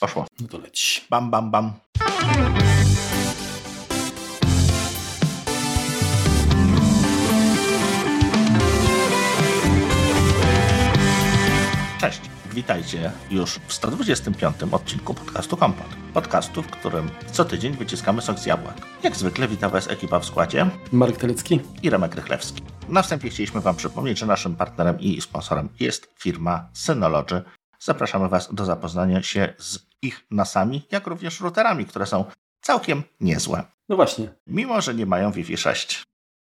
Poszło. No to leci. Bam, bam, bam. Cześć, witajcie już w 125 odcinku podcastu Kompot. Podcastu, w którym co tydzień wyciskamy sok z jabłek. Jak zwykle wita Was ekipa w składzie Marek Telecki. i Remek Rychlewski. Na wstępie chcieliśmy Wam przypomnieć, że naszym partnerem i sponsorem jest firma Synology. Zapraszamy Was do zapoznania się z ich nasami, jak również routerami, które są całkiem niezłe. No właśnie, Mimo, że nie mają Wi-Fi 6.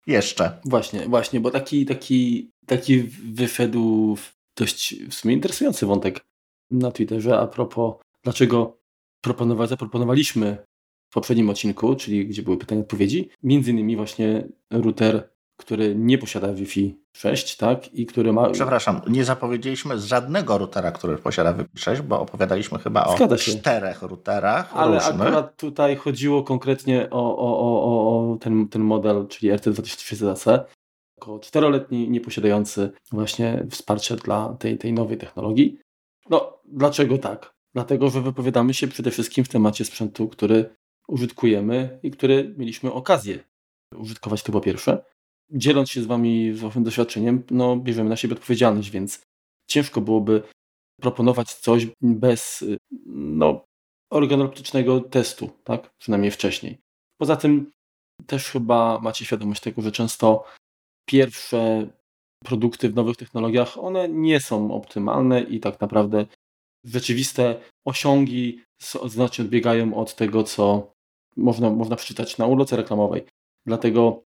Jeszcze. właśnie, właśnie, bo taki, taki, taki wyszedł dość w sumie interesujący wątek na Twitterze a propos dlaczego proponowa- zaproponowaliśmy w poprzednim odcinku, czyli gdzie były pytania odpowiedzi, między innymi właśnie router, który nie posiada Wi-Fi 6, tak, i który ma... Przepraszam, nie zapowiedzieliśmy żadnego routera, który posiada Wi-Fi 6, bo opowiadaliśmy chyba o czterech routerach Ale różnych. akurat tutaj chodziło konkretnie o, o, o, o, ten, ten model, czyli RT2300AC, jako czteroletni, nieposiadający właśnie wsparcia dla tej, tej nowej technologii. No, dlaczego tak? Dlatego, że wypowiadamy się przede wszystkim w temacie sprzętu, który użytkujemy i który mieliśmy okazję użytkować to po pierwsze. Dzieląc się z Wami własnym doświadczeniem, no, bierzemy na siebie odpowiedzialność, więc ciężko byłoby proponować coś bez no, organoleptycznego testu, tak? Przynajmniej wcześniej. Poza tym też chyba macie świadomość tego, że często pierwsze produkty w nowych technologiach, one nie są optymalne i tak naprawdę rzeczywiste osiągi znacznie odbiegają od tego, co można, można przeczytać na uloce reklamowej. Dlatego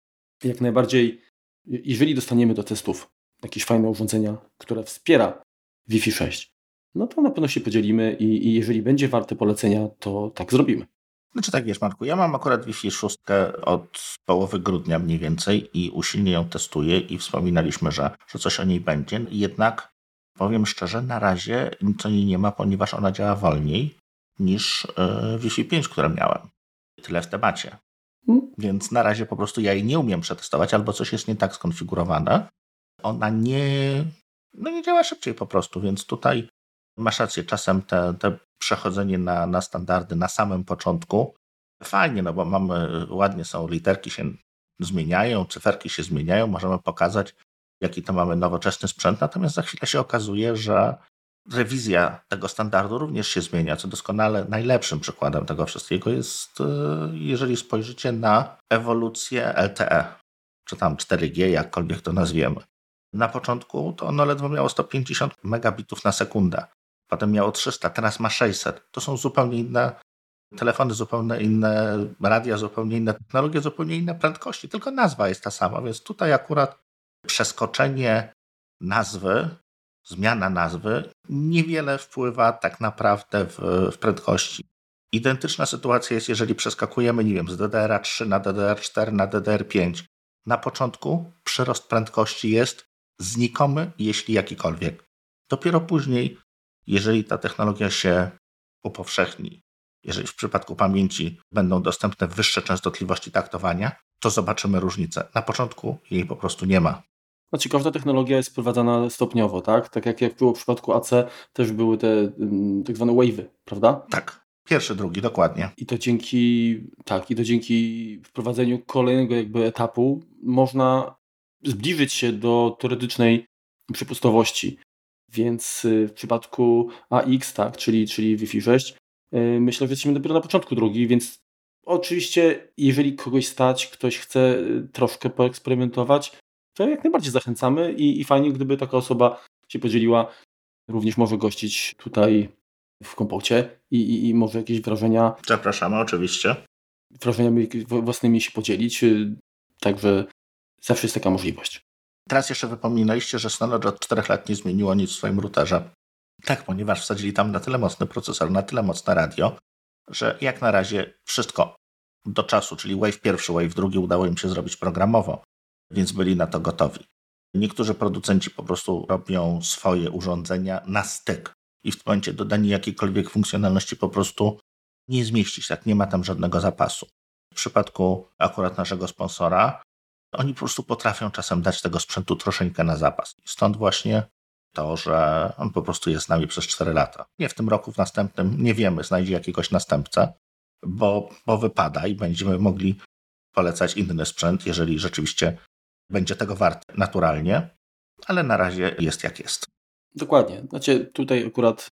jak najbardziej, jeżeli dostaniemy do testów jakieś fajne urządzenia, które wspiera Wi-Fi 6, no to na pewno się podzielimy i, i jeżeli będzie warte polecenia, to tak zrobimy. Znaczy tak wiesz, Marku, ja mam akurat Wi-Fi 6 od połowy grudnia mniej więcej i usilnie ją testuję i wspominaliśmy, że, że coś o niej będzie. Jednak powiem szczerze, na razie nic o niej nie ma, ponieważ ona działa wolniej niż e, Wi-Fi 5, które miałem. Tyle w temacie. Więc na razie po prostu ja jej nie umiem przetestować, albo coś jest nie tak skonfigurowane. Ona nie, no nie działa szybciej po prostu, więc tutaj masz rację, czasem te, te przechodzenie na, na standardy na samym początku fajnie, no bo mamy, ładnie są, literki się zmieniają, cyferki się zmieniają, możemy pokazać, jaki to mamy nowoczesny sprzęt, natomiast za chwilę się okazuje, że rewizja tego standardu również się zmienia, co doskonale najlepszym przykładem tego wszystkiego jest, y, jeżeli spojrzycie na ewolucję LTE, czy tam 4G, jakkolwiek to nazwiemy. Na początku to ono ledwo miało 150 megabitów na sekundę. Potem miało 300, teraz ma 600. To są zupełnie inne telefony, zupełnie inne radia, zupełnie inne technologie, zupełnie inne prędkości. Tylko nazwa jest ta sama, więc tutaj akurat przeskoczenie nazwy, zmiana nazwy niewiele wpływa tak naprawdę w, w prędkości. Identyczna sytuacja jest, jeżeli przeskakujemy, nie wiem, z DDR3 na DDR4 na DDR5. Na początku przyrost prędkości jest znikomy, jeśli jakikolwiek. Dopiero później, jeżeli ta technologia się upowszechni, jeżeli w przypadku pamięci będą dostępne wyższe częstotliwości taktowania, to zobaczymy różnicę. Na początku jej po prostu nie ma. Znaczy każda technologia jest wprowadzana stopniowo, tak? Tak jak, jak było w przypadku AC, też były te ym, tak zwane wave'y, prawda? Tak, pierwszy, drugi, dokładnie. I to dzięki, tak, i to dzięki wprowadzeniu kolejnego jakby etapu można zbliżyć się do teoretycznej przepustowości. Więc y, w przypadku AX, tak, czyli, czyli Wi-Fi 6, y, myślę, że jesteśmy dopiero na początku drogi, więc oczywiście, jeżeli kogoś stać, ktoś chce y, troszkę poeksperymentować, to jak najbardziej zachęcamy i, i fajnie, gdyby taka osoba się podzieliła, również może gościć tutaj w kompocie i, i, i może jakieś wrażenia Zapraszamy oczywiście. wrażeniami własnymi się podzielić. y, Także zawsze jest taka możliwość. Teraz jeszcze wypominaliście, że Synology od 4 lat nie zmieniło nic w swoim routerze. Tak, ponieważ wsadzili tam na tyle mocny procesor, na tyle mocne radio, że jak na razie wszystko do czasu, czyli wave pierwszy, wave drugi udało im się zrobić programowo, więc byli na to gotowi. Niektórzy producenci po prostu robią swoje urządzenia na styk i w tym momencie dodanie jakiejkolwiek funkcjonalności po prostu nie zmieści się, tak nie ma tam żadnego zapasu. W przypadku akurat naszego sponsora, oni po prostu potrafią czasem dać tego sprzętu troszeczkę na zapas. Stąd właśnie to, że on po prostu jest z nami przez 4 lata. Nie w tym roku, w następnym, nie wiemy, znajdzie jakiegoś następcę, bo, bo wypada i będziemy mogli polecać inny sprzęt, jeżeli rzeczywiście będzie tego wart naturalnie, ale na razie jest jak jest. Dokładnie. Znaczy tutaj akurat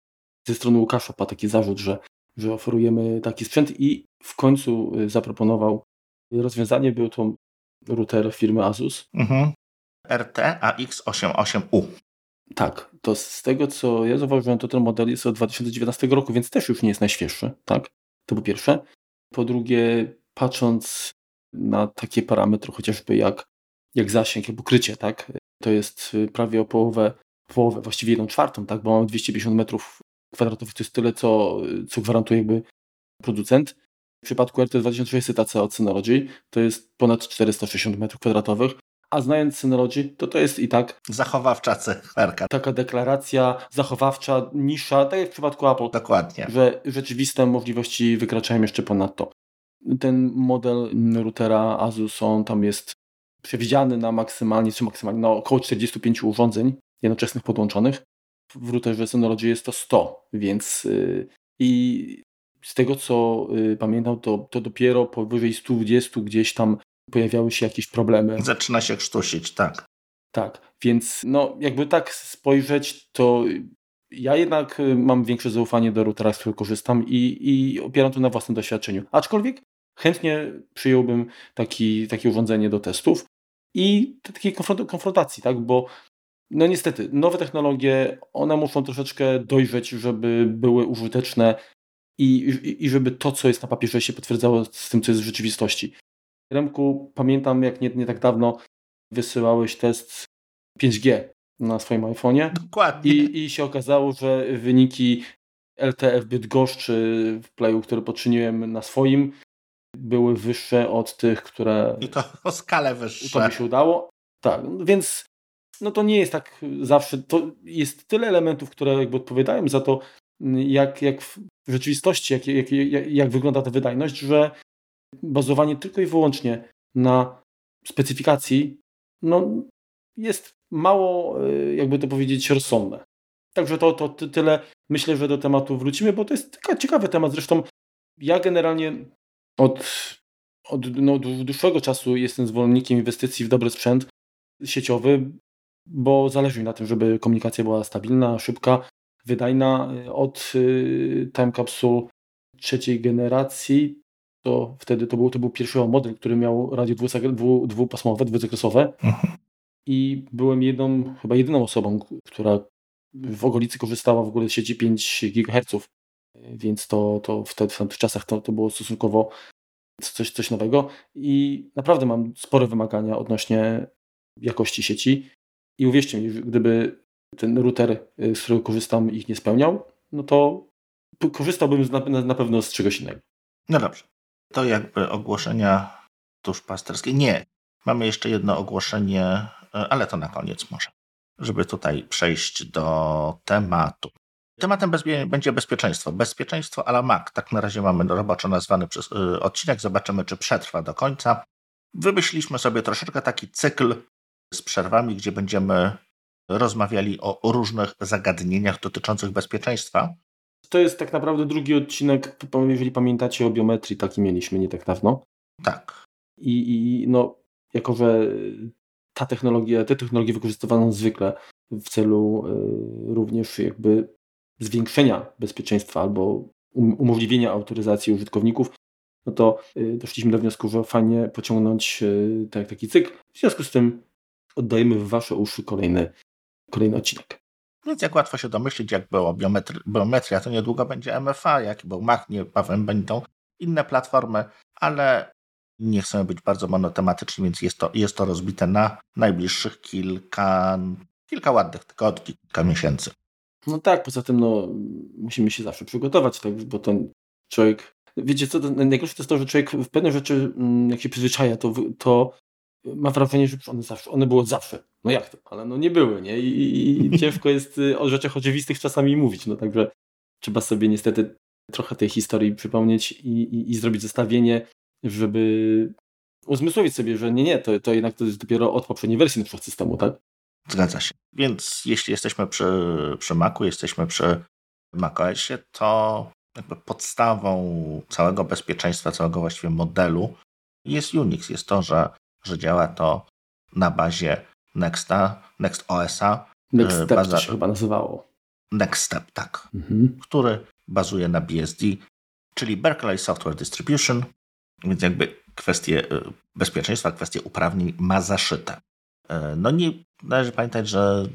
ze strony Łukasza padł taki zarzut, że, że oferujemy taki sprzęt i w końcu y, zaproponował rozwiązanie. Był to router firmy Asus. Mhm. RT AX88U. Tak, to z tego co ja zauważyłem, to ten model jest od 2019 roku, więc też już nie jest najświeższy, tak? To po pierwsze. Po drugie, patrząc na takie parametry, chociażby jak, jak zasięg, jak pokrycie, tak? To jest y, prawie o połowę, połowę, właściwie jedną czwartą, tak? Bo mamy 250 metrów kwadratowych, to jest tyle, co, co gwarantuje jakby producent. W przypadku RT 2600 AC od Synology to jest ponad 460 metrów kwadratowych, a znając Synology, to to jest i tak... Zachowawcza cyferka. Taka deklaracja zachowawcza, nisza, tak jak w przypadku Apple. Dokładnie. Że rzeczywiste możliwości wykraczają jeszcze ponad to. Ten model routera Asus, on tam jest przewidziany na maksymalnie, czy maksymalnie, na około 45 urządzeń jednoczesnych podłączonych. W routerze Synology jest to 100, więc yy, i z tego co yy, pamiętam, to, to dopiero powyżej 120 gdzieś tam pojawiały się jakieś problemy. Zaczyna się krztusić, tak. Tak, więc no jakby tak spojrzeć, to ja jednak y, mam większe zaufanie do routera, z którego korzystam i, i opieram to na własnym doświadczeniu. Aczkolwiek chętnie przyjąłbym taki, takie urządzenie do testów i takiej konfrontacji, tak? bo no niestety, nowe technologie, one muszą troszeczkę dojrzeć, żeby były użyteczne i, i, i żeby to, co jest na papierze, się potwierdzało z tym, co jest w rzeczywistości. Remku, pamiętam jak nie, nie tak dawno wysyłałeś test 5G na swoim iPhone'ie. Dokładnie. I, I się okazało, że wyniki LTE w Bydgoszczy w playu, który poczyniłem na swoim, były wyższe od tych, które... I to o skalę wyższe. To mi się udało. Tak, więc no to nie jest tak zawsze. To jest tyle elementów, które jakby odpowiadają za to, jak, jak w rzeczywistości, jak, jak, jak, jak wygląda ta wydajność, że bazowanie tylko i wyłącznie na specyfikacji no, jest mało, e, jakby to powiedzieć, rozsądne. Także to, to tyle. Myślę, że do tematu wrócimy, bo to jest ciekawy temat. Zresztą ja generalnie od, od no, dłuższego czasu jestem zwolennikiem inwestycji w dobry sprzęt sieciowy, bo zależy mi na tym, żeby komunikacja była stabilna, szybka, wydajna. Od y, Time Capsule trzeciej generacji to wtedy to był, to był pierwszy model, który miał radio dwu, dwupasmowe, dwuzakresowe. Mhm. I byłem jedną, chyba jedyną osobą, która w okolicy korzystała w ogóle z sieci 5 GHz, więc to, to wtedy w tamtych czasach to, to było stosunkowo coś, coś nowego i naprawdę mam spore wymagania odnośnie jakości sieci i uwierzcie mi, gdyby ten router, z którego korzystam ich nie spełniał, no to korzystałbym na, na pewno z czegoś innego. No dobrze. To jakby ogłoszenia duszpasterskie. Nie. Mamy jeszcze jedno ogłoszenie, e, ale to na koniec może, żeby tutaj przejść do tematu. Tematem bezpie będzie bezpieczeństwo. Bezpieczeństwo ala Mac. Tak na razie mamy roboczo nazwany przez, y, odcinek. Zobaczymy, czy przetrwa do końca. Wymyśliliśmy sobie troszeczkę taki cykl z przerwami, gdzie będziemy rozmawiali o różnych zagadnieniach dotyczących bezpieczeństwa. To jest tak naprawdę drugi odcinek, jeżeli pamiętacie o biometrii, taki mieliśmy nie tak dawno. Tak. I, i no, jako że ta technologia, te technologie wykorzystywano zwykle w celu y, również jakby zwiększenia bezpieczeństwa albo um, umożliwienia autoryzacji użytkowników, no to y, doszliśmy do wniosku, że fajnie pociągnąć y, tak, taki cykl. W związku z tym oddajemy w Wasze uszy kolejny, kolejny odcinek. Więc jak łatwo się domyślić, jak biometri biometria, to niedługo będzie MFA, jak był Mac, niebawem będą inne platformy, ale nie chcemy być bardzo monotematyczni, więc jest to, jest to rozbite na najbliższych kilka, kilka ładnych tygodni, kilka miesięcy. No tak, poza tym no, musimy się zawsze przygotować, tak, bo ten człowiek, wiecie co, najgorsze to jest to, że człowiek w pewne rzeczy, mm, jak się przyzwyczaja, to, to ma wrażenie, że one zawsze, one zawsze. No jak to? Ale no nie były, nie? I, i ciężko jest y, o rzeczach oczywistych czasami mówić, no także trzeba sobie niestety trochę tej historii przypomnieć i, i, i zrobić zestawienie, żeby uzmysłowić sobie, że nie, nie, to, to jednak to jest dopiero od poprzedniej wersji na przykład systemu, tak? Zgadza się. Więc jeśli jesteśmy przy, przy Macu, jesteśmy przy macOSie, to jakby podstawą całego bezpieczeństwa, całego właściwie modelu jest Unix. Jest to, że, że działa to na bazie Nexta, Next OSa. Next Step baza... to się chyba nazywało. Next Step, tak. Mhm. Który bazuje na BSD, czyli Berkeley Software Distribution, więc jakby kwestie y, bezpieczeństwa, kwestie uprawnień ma zaszyte. Y, no nie należy pamiętać, że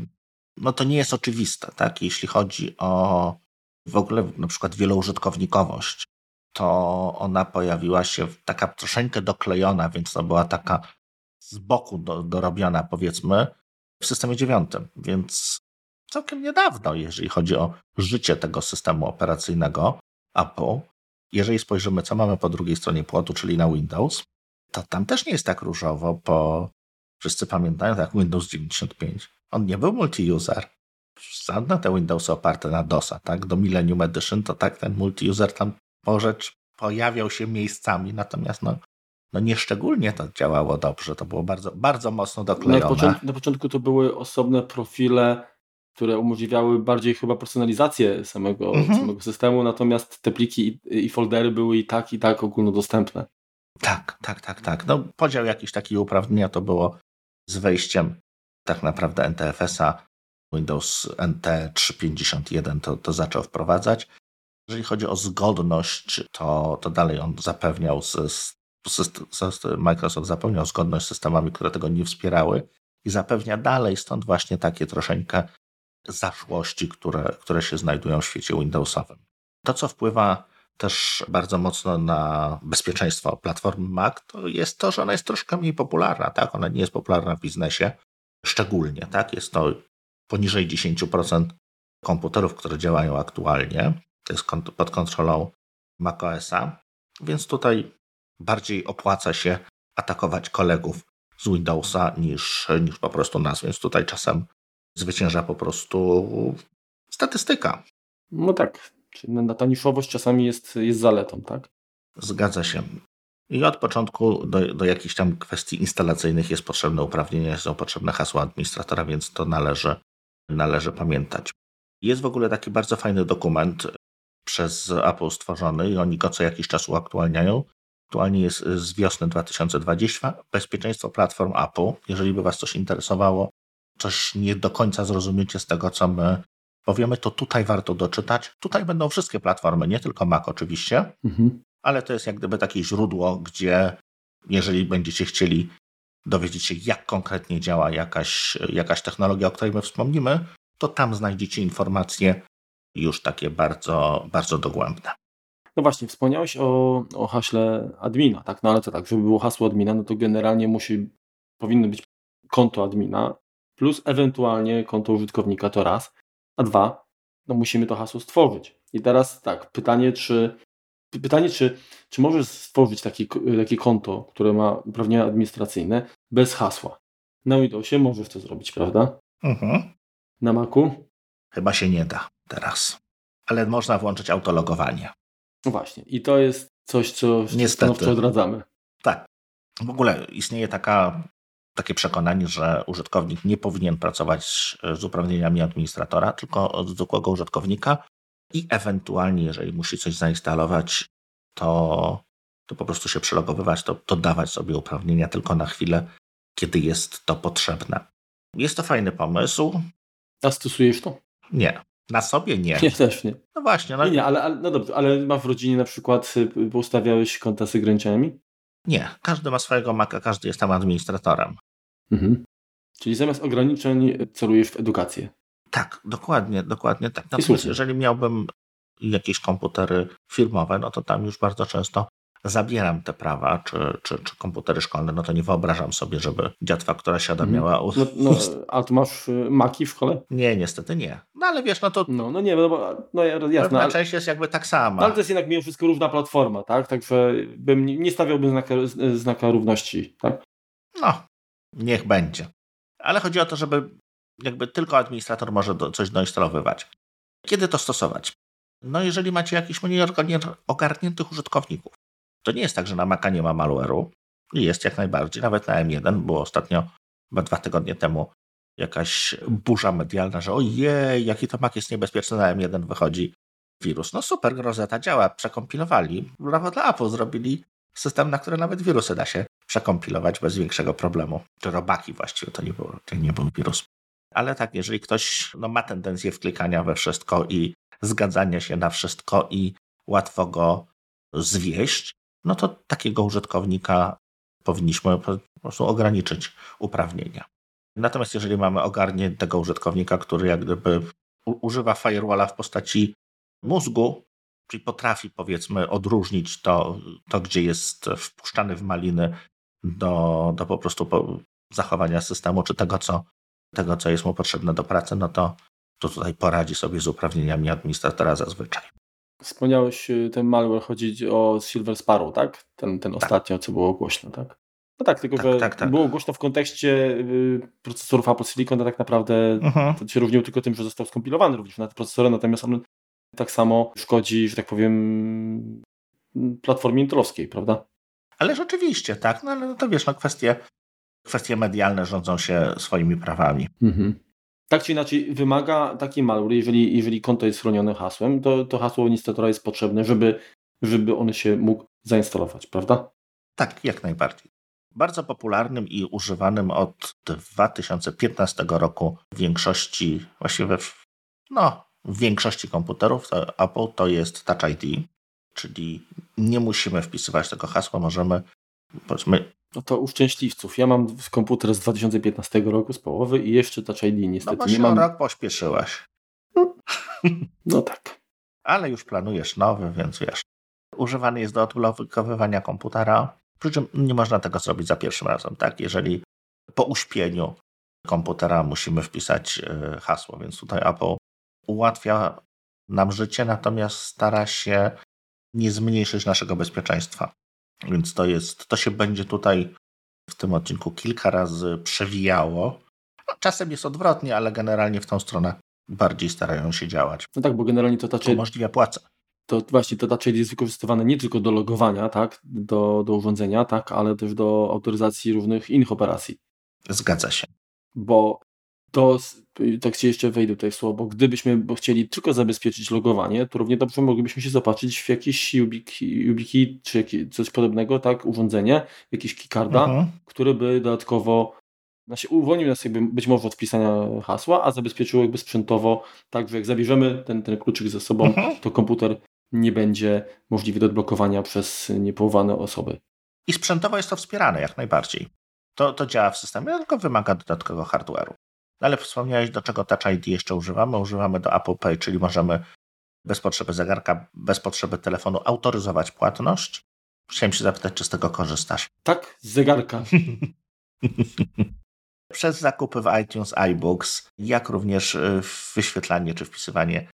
no to nie jest oczywiste, tak? Jeśli chodzi o w ogóle na przykład wieloużytkownikowość, to ona pojawiła się taka troszeczkę doklejona, więc to była taka z boku do, dorobiona, powiedzmy, w systemie dziewiątym. Więc całkiem niedawno, jeżeli chodzi o życie tego systemu operacyjnego Apple, jeżeli spojrzymy, co mamy po drugiej stronie płotu, czyli na Windows, to tam też nie jest tak różowo, bo wszyscy pamiętają, tak Windows 95. On nie był multi-user. Żadne te Windowsy oparte na DOSa, tak? Do Millennium Edition to tak ten multi-user tam po rzecz pojawiał się miejscami, natomiast no, no nieszczególnie to działało dobrze. To było bardzo, bardzo mocno doklejone. Na początku, na początku to były osobne profile, które umożliwiały bardziej chyba personalizację samego, mhm. samego systemu, natomiast te pliki i, i foldery były i tak, i tak ogólnodostępne. Tak, tak, tak, tak. No, podział jakiś taki uprawnienia to było z wejściem tak naprawdę NTFS-a Windows NT 3.51 to, to zaczął wprowadzać. Jeżeli chodzi o zgodność, to, to dalej on zapewniał, z, z, z, Microsoft zapewniał zgodność z systemami, które tego nie wspierały i zapewnia dalej, stąd właśnie takie troszeczkę zaszłości, które, które się znajdują w świecie Windowsowym. To, co wpływa też bardzo mocno na bezpieczeństwo platformy Mac, to jest to, że ona jest troszkę mniej popularna. Tak? Ona nie jest popularna w biznesie szczególnie. Tak? Jest to poniżej 10% komputerów, które działają aktualnie. To jest pod kontrolą macOSa, więc tutaj bardziej opłaca się atakować kolegów z Windowsa niż, niż po prostu nas, więc tutaj czasem zwycięża po prostu statystyka. No tak, czyli ta niszowość czasami jest, jest zaletą, tak? Zgadza się. I od początku do, do jakichś tam kwestii instalacyjnych jest potrzebne uprawnienie, są potrzebne hasła administratora, więc to należy, należy pamiętać. Jest w ogóle taki bardzo fajny dokument przez Apple stworzony i oni go co jakiś czas uaktualniają. Aktualnie jest z wiosny 2020. Bezpieczeństwo platform Apple. Jeżeli by Was coś interesowało, coś nie do końca zrozumiecie z tego, co my powiemy, to tutaj warto doczytać. Tutaj będą wszystkie platformy, nie tylko Mac oczywiście, mhm. ale to jest jak gdyby takie źródło, gdzie jeżeli będziecie chcieli dowiedzieć się, jak konkretnie działa jakaś, jakaś technologia, o której my wspomnimy, to tam znajdziecie informacje już takie bardzo, bardzo dogłębne. No właśnie, wspomniałeś o, o haśle admina, tak? No ale to tak, żeby było hasło admina, no to generalnie musi, powinno być konto admina plus ewentualnie konto użytkownika to raz, a dwa, no musimy to hasło stworzyć. I teraz tak, pytanie, czy pytanie, czy, czy możesz stworzyć taki, takie konto, które ma uprawnienia administracyjne bez hasła? Na Windowsie możesz to zrobić, prawda? Mhm. Na Macu? Chyba się nie da teraz. Ale można włączyć autologowanie. No właśnie. I to jest coś, co stanowczo odradzamy. Tak. W ogóle istnieje taka takie przekonanie, że użytkownik nie powinien pracować z uprawnieniami administratora, tylko od zwykłego użytkownika i ewentualnie, jeżeli musi coś zainstalować, to, to po prostu się przelogowywać, to, to dawać sobie uprawnienia tylko na chwilę, kiedy jest to potrzebne. Jest to fajny pomysł. A stosujesz to? Nie. Na sobie nie. Ja też nie. No właśnie. No, nie, nie ale, ale, no dobrze, ale ma w rodzinie na przykład, y, ustawiałeś konta z ograniczeniami? Nie, każdy ma swojego Maca, każdy jest tam administratorem. Mhm. Czyli zamiast ograniczeń celujesz w edukację. Tak, dokładnie, dokładnie tak. Natomiast jeżeli miałbym jakieś komputery firmowe, no to tam już bardzo często zabieram te prawa, czy, czy, czy komputery szkolne, no to nie wyobrażam sobie, żeby dziatwa, która siada, mhm. miała... No, no, a ty masz y, maki w szkole? Nie, niestety nie. No ale wiesz, no to... No, no nie, no, no jasne. Pewna ale, część jest jakby tak sama. No, ale to jest jednak mimo wszystko równa platforma, tak? Także bym nie stawiałbym znaka, znaka równości, tak? No, niech będzie. Ale chodzi o to, żeby jakby tylko administrator może do, coś doinstalowywać. Kiedy to stosować? No jeżeli macie jakichś mniej ogarniętych użytkowników. To nie jest tak, że na Maca nie ma malware'u. Jest jak najbardziej, nawet na M1 było ostatnio, chyba dwa tygodnie temu, jakaś burza medialna, że ojej, jaki to Mac jest niebezpieczny, na M1 wychodzi wirus. No super, Rosetta działa, przekompilowali. Brawo dla Apple, zrobili system, na który nawet wirusy da się przekompilować bez większego problemu. Czy robaki właściwie, to nie był, to nie był wirus. Ale tak, jeżeli ktoś no, ma tendencję wklikania we wszystko i zgadzania się na wszystko i łatwo go zwieść, no to takiego użytkownika powinniśmy po prostu ograniczyć uprawnienia. Natomiast jeżeli mamy ogarniętego użytkownika, który jak gdyby używa firewalla w postaci mózgu, czyli potrafi powiedzmy odróżnić to, to gdzie jest wpuszczany w maliny do, do po prostu zachowania systemu, czy tego co, tego, co jest mu potrzebne do pracy, no to, to tutaj poradzi sobie z uprawnieniami administratora zazwyczaj. Wspomniałeś y, ten malware, chodzi o Silver Sparrow, tak? Ten, ten tak. ostatnio, co było głośno, tak? No tak, tylko tak, że tak, tak. było głośno w kontekście y, procesorów Apple Silicon, to tak naprawdę uh-huh. to się różnił tylko tym, że został skompilowany również na te procesory, natomiast on tak samo szkodzi, że tak powiem, platformie intelowskiej, prawda? Ale rzeczywiście, tak, no ale to wiesz, no kwestie, kwestie medialne rządzą się swoimi prawami. Mhm. Tak czy inaczej, wymaga taki malware, jeżeli, jeżeli konto jest chronione hasłem, to, to hasło administratora jest potrzebne, żeby, żeby on się mógł zainstalować, prawda? Tak, jak najbardziej. Bardzo popularnym i używanym od 2015 roku w większości, właściwie no, w większości komputerów Apple to jest Touch ID, czyli nie musimy wpisywać tego hasła, możemy powiedzmy no to u szczęśliwców. Ja mam komputer z 2015 roku, z połowy i jeszcze Touch ID niestety no bo nie mam. rok pośpieszyłaś. No tak. Ale już planujesz nowy, więc wiesz. Używany jest do odblokowywania komputera, przy czym nie można tego zrobić za pierwszym razem, tak? Jeżeli po uśpieniu komputera musimy wpisać e, hasło, więc tutaj Apple ułatwia nam życie, natomiast stara się nie zmniejszyć naszego bezpieczeństwa. Więc to jest, to się będzie tutaj w tym odcinku kilka razy przewijało. No, czasem jest odwrotnie, ale generalnie w tą stronę bardziej starają się działać. No tak, bo generalnie to Touch umożliwia płacę. To właśnie to ID jest wykorzystywane nie tylko do logowania, tak, do, do urządzenia, tak, ale też do autoryzacji różnych innych operacji. Zgadza się. Bo to, tak się jeszcze wejdę tutaj w słowo, bo gdybyśmy chcieli tylko zabezpieczyć logowanie, to równie dobrze moglibyśmy się zobaczyć w jakiś YubiKey, czy coś podobnego, tak, urządzenie, jakiś keycarda, mhm. który by dodatkowo znaczy uwolnił nas jakby być może od wpisania hasła, a zabezpieczył jakby sprzętowo, tak, że jak zabierzemy ten, ten kluczyk ze sobą, mhm. to komputer nie będzie możliwy do odblokowania przez niepowołane osoby. I sprzętowo jest to wspierane jak najbardziej. To, to działa w systemie, tylko wymaga dodatkowego hardware'u. Ale wspomniałeś, do czego Touch ID jeszcze używamy. Używamy do Apple Pay, czyli możemy bez potrzeby zegarka, bez potrzeby telefonu autoryzować płatność. Chciałem się zapytać, czy z tego korzystasz? Tak, z zegarka. Przez zakupy w iTunes, iBooks, jak również y, wyświetlanie czy wpisywanie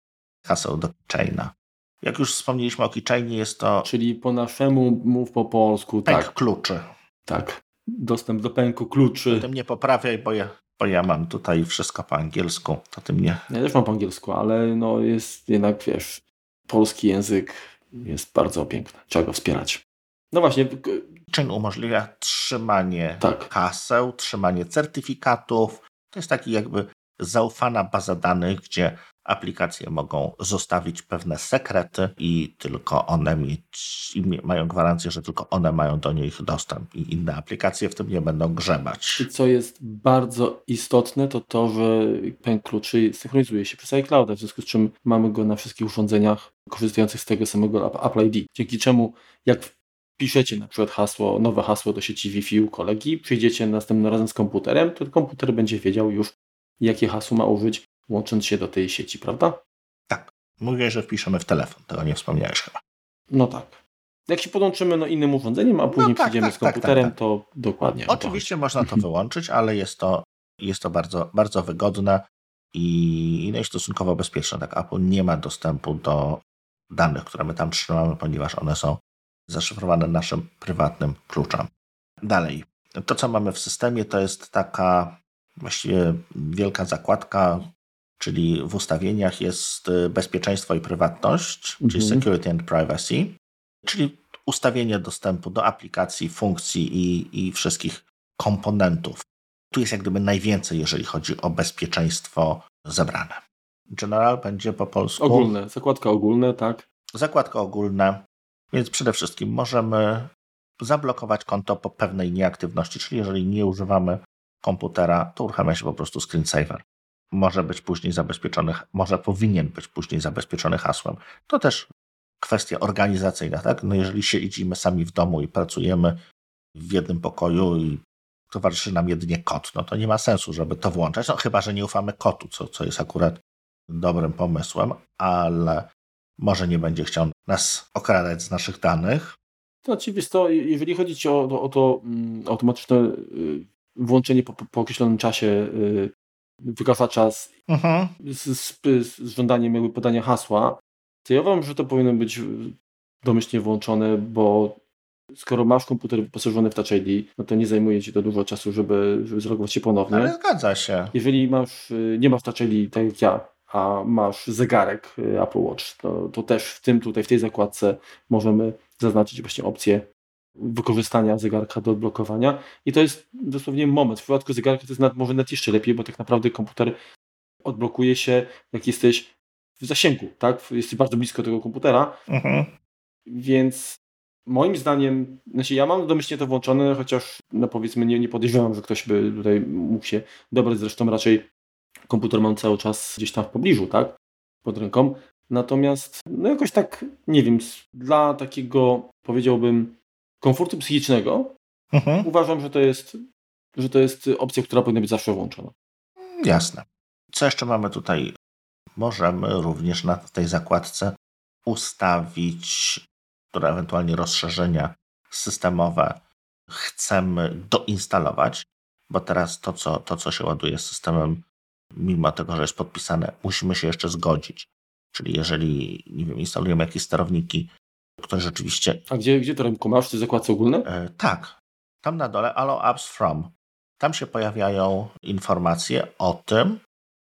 haseł do Keychaina. Jak już wspomnieliśmy o Keychainie, jest to... Czyli po naszemu, mów po polsku, pęk tak. kluczy. Tak. Dostęp do pęku kluczy. Tym nie poprawiaj, bo ja bo ja mam tutaj wszystko po angielsku, to ty mnie... Ja też mam po angielsku, ale no jest jednak, wiesz, polski język jest bardzo piękny. Trzeba go wspierać. No właśnie. Czyn umożliwia trzymanie tak. haseł, trzymanie certyfikatów. To jest taki jakby zaufana baza danych, gdzie aplikacje mogą zostawić pewne sekrety i tylko one mieć, mają gwarancję, że tylko one mają do nich dostęp i inne aplikacje w tym nie będą grzebać. I co jest bardzo istotne, to to, że pęk kluczy synchronizuje się przez iCloud, w związku z czym mamy go na wszystkich urządzeniach korzystających z tego samego Apple ID, dzięki czemu jak piszecie na przykład hasło, nowe hasło do sieci Wi-Fi u kolegi, przyjdziecie następnym razem z komputerem, to komputer będzie wiedział już, jakie hasło ma użyć łącząc się do tej sieci, prawda? Tak. Mówię, że wpiszemy w telefon, tego nie wspomniałeś chyba. No tak. Jak się podłączymy no, innym urządzeniem, a później no, tak, przyjdziemy tak, z tak, komputerem, tak, to dokładnie. Oczywiście można to wyłączyć, ale jest to, jest to bardzo, bardzo wygodne i, no i stosunkowo bezpieczne. Tak, Apple nie ma dostępu do danych, które my tam trzymamy, ponieważ one są zaszyfrowane naszym prywatnym kluczem. Dalej. To, co mamy w systemie, to jest taka właściwie wielka zakładka, czyli w ustawieniach jest y, bezpieczeństwo i prywatność, mhm. czyli security and privacy, czyli ustawienie dostępu do aplikacji, funkcji i, i wszystkich komponentów tu jest jak gdyby najwięcej, jeżeli chodzi o bezpieczeństwo zebrane. General będzie po polsku. Ogólne, zakładka ogólne, tak. Zakładka ogólna, więc przede wszystkim możemy zablokować konto po pewnej nieaktywności, czyli jeżeli nie używamy komputera, to uruchamia się po prostu screensaver. Może być później zabezpieczony, może powinien być później zabezpieczony hasłem. To też kwestia organizacyjna, tak? No jeżeli siedzimy sami w domu i pracujemy w jednym pokoju i towarzyszy nam jedynie kot, no to nie ma sensu, żeby to włączać, no chyba, że nie ufamy kotu, co, co jest akurat dobrym pomysłem, ale może nie będzie chciał nas okradać z naszych danych. To oczywiście, jeżeli chodzi o, o, to um, automatyczne y, włączenie po, po, określonym czasie y, wygasa czas mhm. z, z, z, żądaniem jakby podania hasła, to ja uważam, że to powinno być domyślnie włączone, bo skoro masz komputer wyposażony w Touch ID, no to nie zajmuje ci to dużo czasu, żeby, żeby zalogować się ponownie. Ale zgadza się. Jeżeli masz, y, nie masz Touch ID, tak jak ja, a masz zegarek y, Apple Watch, to, to też w tym tutaj, w tej zakładce możemy zaznaczyć właśnie opcję wykorzystania zegarka do odblokowania i to jest dosłownie moment. W przypadku zegarka to jest może nawet jeszcze lepiej, bo tak naprawdę komputer odblokuje się, jak jesteś w zasięgu, tak? Jesteś bardzo blisko tego komputera, mhm. więc moim zdaniem, znaczy ja mam domyślnie to włączone, chociaż no powiedzmy nie, nie podejrzewam, że ktoś by tutaj mógł się dobrać, zresztą raczej komputer mam cały czas gdzieś tam w pobliżu, tak? Pod ręką. Natomiast, no jakoś tak, nie wiem, dla takiego, powiedziałbym, komfortu psychicznego, mhm. uważam, że to jest, że to jest opcja, która powinna być zawsze włączona. Jasne. Co jeszcze mamy tutaj? Możemy również na tej zakładce ustawić, które ewentualnie rozszerzenia systemowe chcemy doinstalować, bo teraz to, co, to, co się ładuje systemem, mimo tego, że jest podpisane, musimy się jeszcze zgodzić. Czyli jeżeli, nie wiem, instalujemy jakieś sterowniki które rzeczywiście... A gdzie, gdzie to rynku masz? Czy zakładce ogólne? E, tak. Tam na dole Allow Apps From. Tam się pojawiają informacje o tym,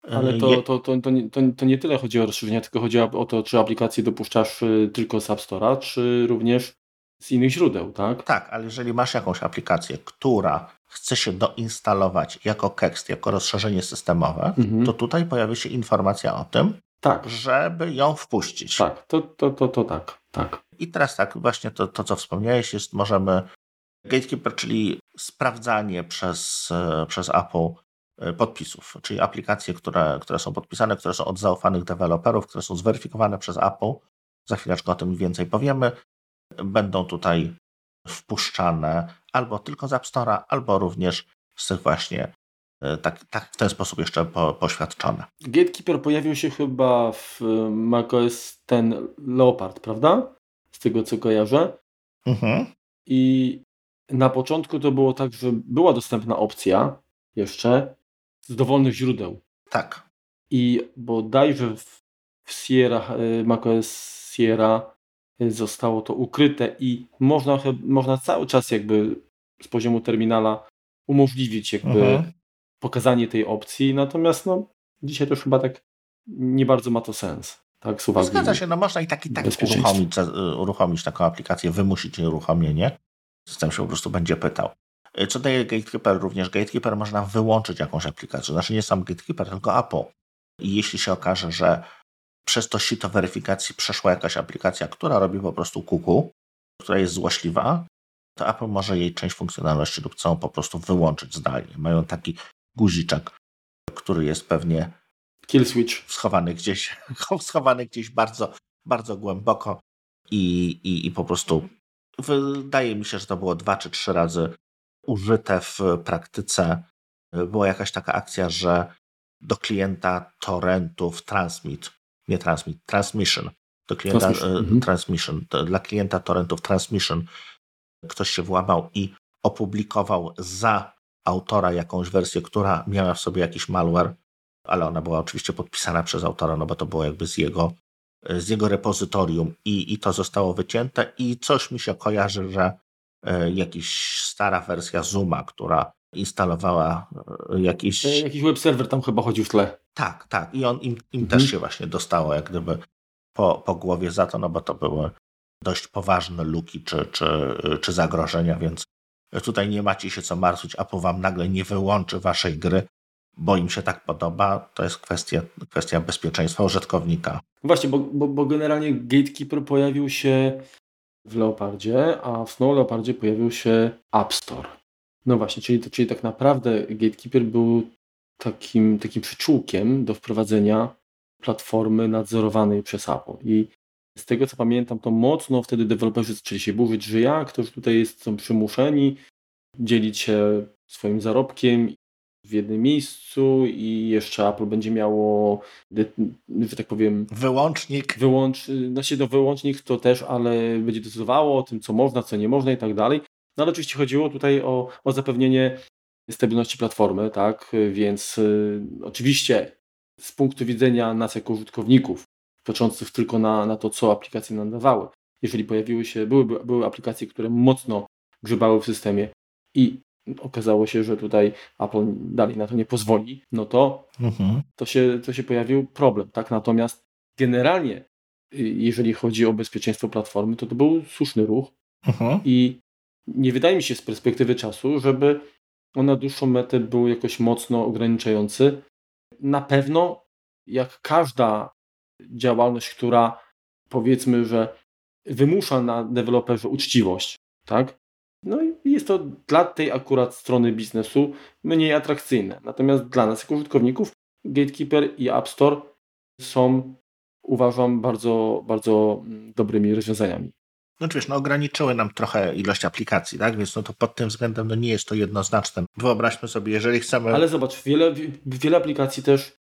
e, ale to, to, to, to, nie, to, nie tyle chodzi o rozszerzenia, tylko chodzi o to, czy aplikację dopuszczasz e, tylko z App Store'a, czy również z innych źródeł, tak? Tak, ale jeżeli masz jakąś aplikację, która chce się doinstalować jako tekst, jako rozszerzenie systemowe, mhm. to tutaj pojawi się informacja o tym, tak. żeby ją wpuścić. Tak, to, to, to, to tak, tak. I teraz tak, właśnie to, to co wspomniałeś, jest możemy Gatekeeper, czyli sprawdzanie przez, e, przez Apple e, podpisów, czyli aplikacje, które, które są podpisane, które są od zaufanych deweloperów, które są zweryfikowane przez Apple. Za chwileczkę o tym więcej powiemy. Będą tutaj wpuszczane albo tylko z App Store'a, albo również z tych właśnie tak, tak w ten sposób jeszcze po, poświadczone. Gatekeeper pojawił się chyba w macOS ten Leopard, prawda? z tego co kojarzę. Mhm. I na początku to było tak, że była dostępna opcja jeszcze z dowolnych źródeł. Tak. I bodajże w, w Sierra, e, macOS Sierra e, zostało to ukryte i można, można cały czas jakby z poziomu terminala umożliwić jakby mhm. Pokazanie tej opcji, natomiast no dzisiaj to już chyba tak nie bardzo ma to sens. Tak, z Zgadza się, no można i tak i tak uruchomić, y, uruchomić taką aplikację, wymusić jej uruchomienie. System się po prostu będzie pytał. Y, co daje Gatekeeper? Również Gatekeeper można wyłączyć jakąś aplikację. Znaczy nie sam Gatekeeper, tylko Apple. I jeśli się okaże, że przez to sito weryfikacji przeszła jakaś aplikacja, która robi po prostu kuku, która jest złośliwa, to Apple może jej część funkcjonalności lub całą po prostu wyłączyć zdalnie. Mają taki guziczek, który jest pewnie Kill switch. Schowany gdzieś, schowany gdzieś bardzo, bardzo głęboko i, i, i po prostu wydaje mi się, że to było dwa czy trzy razy użyte w praktyce. Była jakaś taka akcja, że do klienta torrentów transmit, nie transmit, transmission, do klienta transmission, mhm. transmission dla klienta torrentów transmission ktoś się włamał i opublikował za autora jakąś wersję, która miała w sobie jakiś malware ale ona była oczywiście podpisana przez autora, no bo to było jakby z jego, z jego repozytorium i, i to zostało wycięte i coś mi się kojarzy, że e, jakiś stara wersja Zooma, która instalowała e, jakiś... E, jakiś web serwer tam chyba chodził w tle. Tak, tak. I on im, im mhm. też się właśnie dostało jak gdyby po, po głowie za to, no bo to były dość poważne luki czy, czy, czy zagrożenia, więc Tutaj nie macie się co martwić, Apple wam nagle nie wyłączy waszej gry, bo im się tak podoba. To jest kwestia, kwestia bezpieczeństwa użytkownika. Właśnie, bo, bo, bo generalnie Gatekeeper pojawił się w Leopardzie, a w Snow Leopardzie pojawił się App Store. No właśnie, czyli, czyli tak naprawdę Gatekeeper był takim, takim przyczółkiem do wprowadzenia platformy nadzorowanej przez Apple. I z tego co pamiętam, to mocno wtedy deweloperzy zaczęli się burzyć, że jak, to tutaj jest, są przymuszeni dzielić się swoim zarobkiem w jednym miejscu i jeszcze Apple będzie miało, że tak powiem... Wyłącznik. Wyłącz, znaczy no wyłącznik to też, ale będzie decydowało o tym, co można, co nie można i tak dalej. No ale oczywiście chodziło tutaj o, o zapewnienie stabilności platformy, tak, więc y, oczywiście z punktu widzenia nas jako użytkowników, patrzących tylko na, na to, co aplikacje nam dawały, jeżeli pojawiły się, były, były aplikacje, które mocno grzebały w systemie i okazało się, że tutaj Apple dalej na to nie pozwoli, no to, mhm. to, się, to się pojawił problem. Tak? Natomiast generalnie, y, jeżeli chodzi o bezpieczeństwo platformy, to to był słuszny ruch mhm. i nie wydaje mi się z perspektywy czasu, żeby on na dłuższą metę był jakoś mocno ograniczający. Na pewno, jak każda działalność, która powiedzmy, że wymusza na deweloperze uczciwość, tak? No i jest to dla tej akurat strony biznesu mniej atrakcyjne. Natomiast dla nas, jako użytkowników, Gatekeeper i App Store są, uważam, bardzo, bardzo mm, dobrymi rozwiązaniami. No wiesz, no ograniczyły nam trochę ilość aplikacji, tak? Więc no to pod tym względem no nie jest to jednoznaczne. Wyobraźmy sobie, jeżeli chcemy... Ale zobacz, wiele, wiele aplikacji też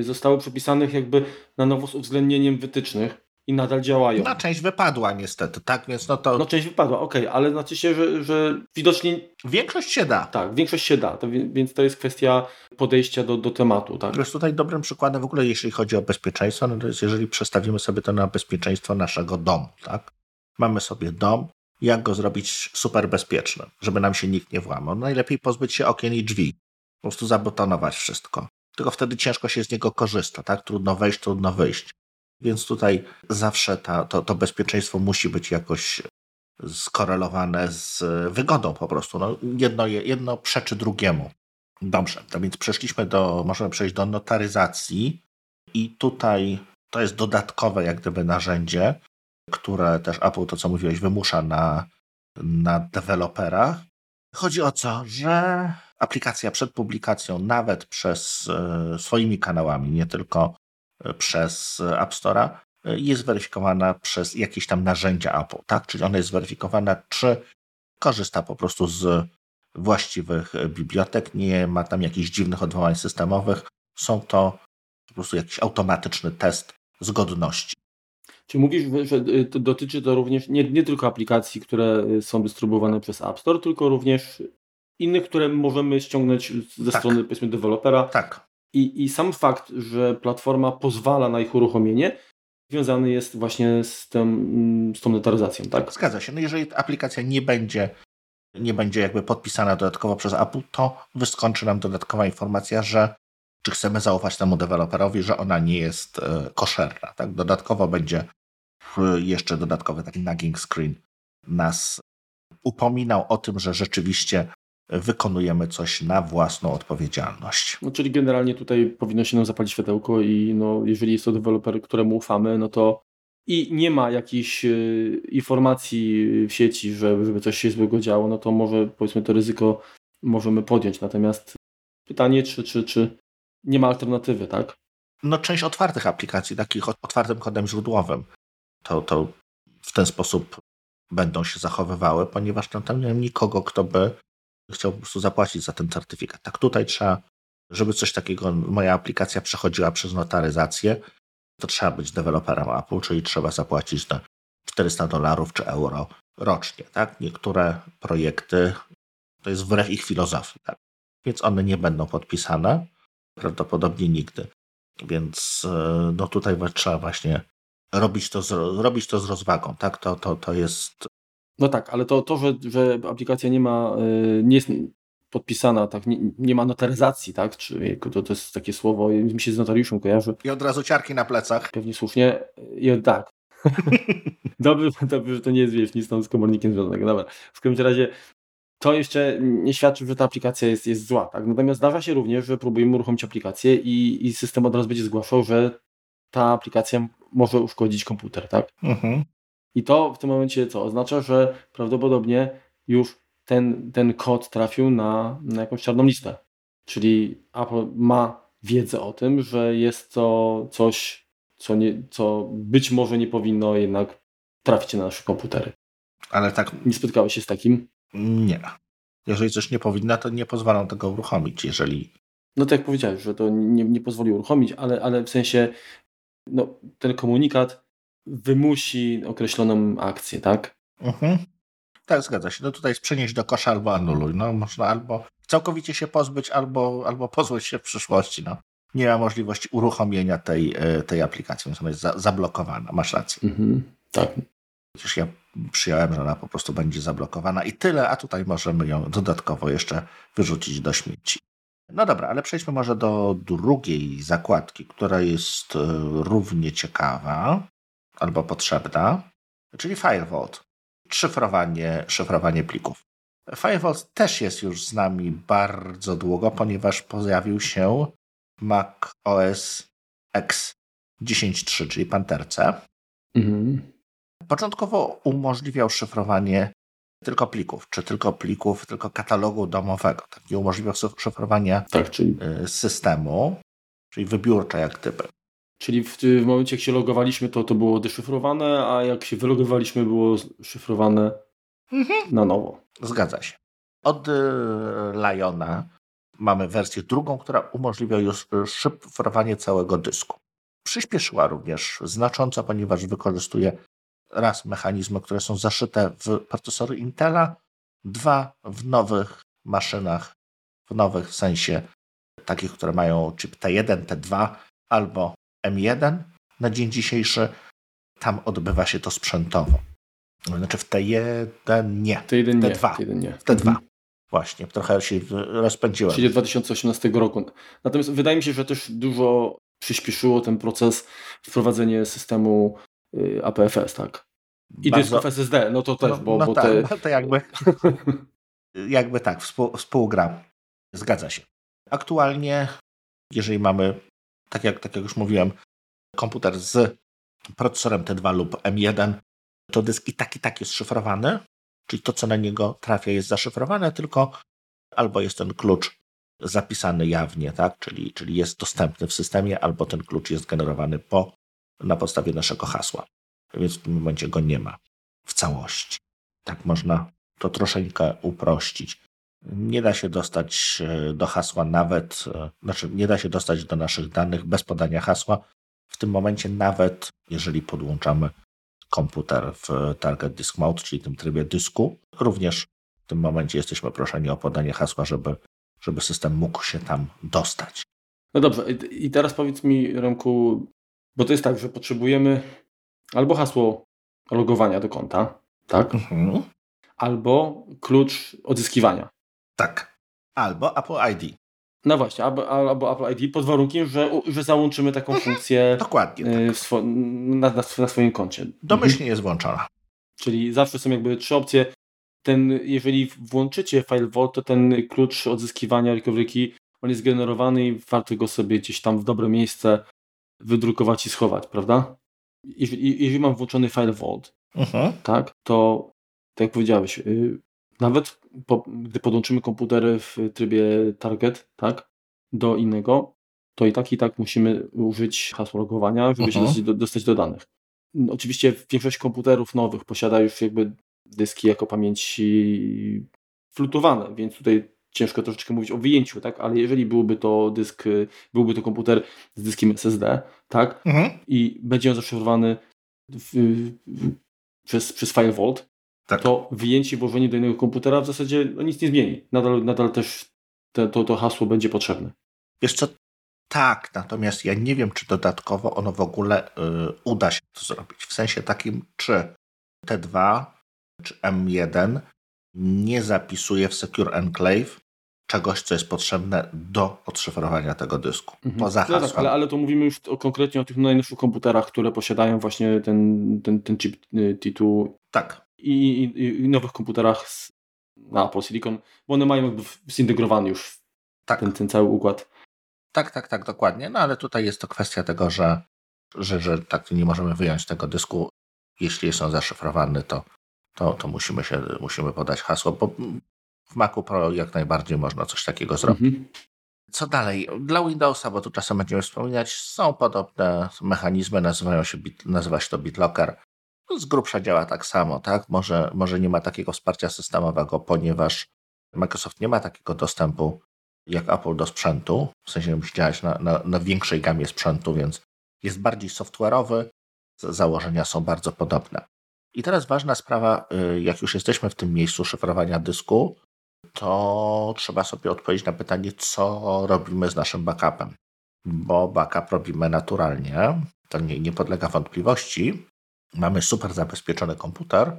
zostało przepisanych jakby na nowo z uwzględnieniem wytycznych i nadal działają. No część wypadła niestety, tak? Więc no to... No część wypadła, okej, okay, ale znaczy się, że, że widocznie... Większość się da. Tak, większość się da, to, więc to jest kwestia podejścia do, do tematu, tak? Jest tutaj dobrym przykładem w ogóle, jeśli chodzi o bezpieczeństwo, no to jest jeżeli przestawimy sobie to na bezpieczeństwo naszego domu, tak? Mamy sobie dom, jak go zrobić super bezpiecznym, żeby nam się nikt nie włamał. Najlepiej pozbyć się okien i drzwi, po prostu zabetonować wszystko. Tylko wtedy ciężko się z niego korzysta, tak? Trudno wejść, trudno wyjść. Więc tutaj zawsze ta, to, to bezpieczeństwo musi być jakoś skorelowane z wygodą po prostu. No, jedno, jedno przeczy drugiemu. Dobrze, to więc przeszliśmy do, możemy przejść do notaryzacji i tutaj to jest dodatkowe jak gdyby narzędzie, które też Apple, to co mówiłeś, wymusza na, na. Chodzi o co, że aplikacja przed publikacją, nawet przez e, swoimi kanałami, nie tylko e, przez App Store'a, e, jest weryfikowana przez jakieś tam narzędzia Apple, tak? Czyli ona jest weryfikowana, czy korzysta po prostu z właściwych bibliotek, nie ma tam jakichś dziwnych odwołań systemowych. Są to po prostu jakiś automatyczny test zgodności. Czy mówisz, że dotyczy to również nie, nie tylko aplikacji, które są dystrybuowane przez App Store, tylko również innych, które możemy ściągnąć ze tak. strony powiedzmy dewelopera. Tak. I, I sam fakt, że platforma pozwala na ich uruchomienie, związany jest właśnie z, tym, z tą notaryzacją, tak? Zgadza się. No jeżeli aplikacja nie będzie, nie będzie jakby podpisana dodatkowo przez Apple, to wyskoczy nam dodatkowa informacja, że czy chcemy zaufać temu deweloperowi, że ona nie jest e, koszerna. Tak? Dodatkowo będzie jeszcze dodatkowy taki nagging screen nas upominał o tym, że rzeczywiście wykonujemy coś na własną odpowiedzialność. No, czyli generalnie tutaj powinno się nam zapalić światełko i no, jeżeli jest to deweloper, któremu ufamy, no to i nie ma jakichś y, informacji w sieci, że, żeby coś się złego działo, no to może powiedzmy to ryzyko możemy podjąć. Natomiast pytanie, czy, czy, czy nie ma alternatywy, tak? No część otwartych aplikacji, takich otwartym kodem źródłowym, to, to w ten sposób będą się zachowywały, ponieważ tam nie ma nikogo, kto by chciał po prostu zapłacić za ten certyfikat. Tak tutaj trzeba, żeby coś takiego, moja aplikacja przechodziła przez notaryzację, to trzeba być deweloperem Apple, czyli trzeba zapłacić na 400 dolarów czy euro rocznie. Tak? Niektóre projekty to jest wbrew ich filozofii, tak? więc one nie będą podpisane prawdopodobnie nigdy. Więc e, no tutaj trzeba właśnie robić to z, robić to z rozwagą, tak? To, to, to jest... No tak, ale to, to że, że aplikacja nie ma, e, nie jest podpisana, tak, nie, nie ma notaryzacji, tak? Czy to, to jest takie słowo, mi się z notariuszem kojarzy. I od razu ciarki na plecach. Pewnie słusznie. I, tak. dobrze, dobrze, że to nie jest wiesz, nic tam z komornikiem związanego. Dobra. W każdym razie to jeszcze nie świadczy, że ta aplikacja jest, jest zła. Tak? Natomiast zdarza się również, że próbujemy uruchomić aplikację i, i system od razu będzie zgłaszał, że ta aplikacja może uszkodzić komputer. Tak? Mhm. I to w tym momencie co? Oznacza, że prawdopodobnie już ten, ten kod trafił na, na jakąś czarną listę. Czyli Apple ma wiedzę o tym, że jest to coś, co, nie, co być może nie powinno jednak trafić na nasze komputery. Ale tak. Nie spotkałeś się z takim? Nie. Jeżeli coś nie powinna, to nie pozwolą tego uruchomić, jeżeli. No tak jak powiedziałeś, że to nie, nie pozwoli uruchomić, ale, ale w sensie no, ten komunikat wymusi określoną akcję, tak? Mhm. Tak, zgadza się. No tutaj jest przenieść do kosza albo anuluj. No można albo całkowicie się pozbyć, albo, albo pozbyć się w przyszłości. No. Nie ma możliwości uruchomienia tej, e, tej aplikacji, ona jest za, zablokowana. Masz rację. Mhm. Tak. Przecież ja przyjąłem, że ona po prostu będzie zablokowana i tyle, a tutaj możemy ją dodatkowo jeszcze wyrzucić do śmieci. No dobra, ale przejdźmy może do drugiej zakładki, która jest e, równie ciekawa albo potrzebna, czyli Firewall szyfrowanie, szyfrowanie plików. Firewall też jest już z nami bardzo długo, ponieważ pojawił się Mac OS X 10.3, czyli Panterce. Mhm. Początkowo umożliwiał szyfrowanie tylko plików, czy tylko plików, tylko katalogu domowego. Tak nie umożliwiał szyfrowania tak, czyli... Y, systemu, czyli wybiórcze jak typy. Czyli w, w momencie, jak się logowaliśmy, to to było deszyfrowane, a jak się wylogowaliśmy, było szyfrowane mhm. na nowo. Zgadza się. Od y, Liona mamy wersję drugą, która umożliwia już szyfrowanie całego dysku. Przyspieszyła również znacząco, ponieważ wykorzystuje raz mechanizmy, które są zaszyte w procesory Intela, dwa w nowych maszynach, w nowych w sensie takich, które mają chip T1, T2 albo M1 na dzień dzisiejszy, tam odbywa się to sprzętowo. Znaczy w T1 nie. T1 nie. T2. T1 nie. W T2. Mhm. Właśnie, trochę się rozpędziłem. Czyli 2018 roku. Natomiast wydaje mi się, że też dużo przyspieszyło ten proces wprowadzenie systemu y, APFS, tak? I Bardzo... dysków SSD, no to też, no, bo, no bo tak, te... no to jakby, jakby tak, współ, współgra. Zgadza się. Aktualnie, jeżeli mamy tak jak, tak jak już mówiłem, komputer z procesorem T2 lub M1, to dysk i tak i tak jest szyfrowany, czyli to, co na niego trafia, jest zaszyfrowane, tylko albo jest ten klucz zapisany jawnie, tak? czyli, czyli jest dostępny w systemie, albo ten klucz jest generowany po, na podstawie naszego hasła. Więc w tym momencie go nie ma w całości. Tak można to troszeczkę uprościć. Nie da się dostać e, do hasła nawet, e, znaczy nie da się dostać do naszych danych bez podania hasła. W tym momencie nawet jeżeli podłączamy komputer w Target Disk Mode, czyli tym trybie dysku, również w tym momencie jesteśmy proszeni o podanie hasła, żeby, żeby system mógł się tam dostać. No dobrze, i teraz powiedz mi, Remku, bo to jest tak, że potrzebujemy albo hasło logowania do konta, tak? Mhm. Albo klucz odzyskiwania. Tak. Albo Apple ID. No właśnie, albo, albo Apple ID pod warunkiem, że, że załączymy taką mhm. funkcję Dokładnie y, tak. swo na, na, na, swoim koncie. Domyślnie mhm. jest włączona. Czyli zawsze są jakby trzy opcje. Ten, jeżeli włączycie File Vault, to ten klucz odzyskiwania recovery key, on jest generowany i warto go sobie gdzieś tam w dobre miejsce wydrukować i schować, prawda? Jeżeli, jeżeli mam włączony File Vault, uh mhm. -huh. tak, to tak jak powiedziałeś, y, nawet po, gdy podłączymy komputer w trybie target, tak, do innego, to i tak i tak musimy użyć hasła logowania, żeby się dostać do, dostać do danych. Oczywiście większość komputerów nowych posiada już jakby dyski jako pamięci flutowane, więc tutaj ciężko troszeczkę mówić o wyjęciu, tak? Ale jeżeli byłby to dysk, byłby to komputer z dyskiem SSD, tak? Mhm. I będzie on zaszyfrowany w, w, przez, przez File Vault, tak. to wyjęcie i włożenie do innego komputera w zasadzie no, nic nie zmieni. Nadal, nadal też te, to, to hasło będzie potrzebne. Wiesz co, tak, natomiast ja nie wiem, czy dodatkowo ono w ogóle y, uda się to zrobić. W sensie takim, czy T2 czy M1 nie zapisuje w Secure Enclave czegoś, co jest potrzebne do odszyfrowania tego dysku. Mhm. Poza hasłem. No tak, ale, ale to mówimy już o, konkretnie o tych najnowszych komputerach, które posiadają właśnie ten, ten, ten chip y, T2. Tak i, i, i nowych komputerach z na Apple Silicon, bo one mają jakby zintegrowany już tak. ten, ten cały układ. Tak, tak, tak, dokładnie. No ale tutaj jest to kwestia tego, że, że, że tak nie możemy wyjąć tego dysku. Jeśli jest on zaszyfrowany, to, to, to musimy, się, musimy podać hasło, bo w Macu Pro jak najbardziej można coś takiego zrobić. Mhm. Co dalej? Dla Windowsa, bo tu czasem będziemy wspominać, są podobne mechanizmy, nazywają się, nazywa się to BitLocker. Z grubsza działa tak samo, tak? Może, może nie ma takiego wsparcia systemowego, ponieważ Microsoft nie ma takiego dostępu jak Apple do sprzętu, w sensie musi działać na, na, na większej gamie sprzętu, więc jest bardziej software'owy, założenia są bardzo podobne. I teraz ważna sprawa, y, jak już jesteśmy w tym miejscu szyfrowania dysku, to trzeba sobie odpowiedzieć na pytanie, co robimy z naszym backupem. Bo backup robimy naturalnie, to nie, nie podlega wątpliwości. Mamy super zabezpieczony komputer,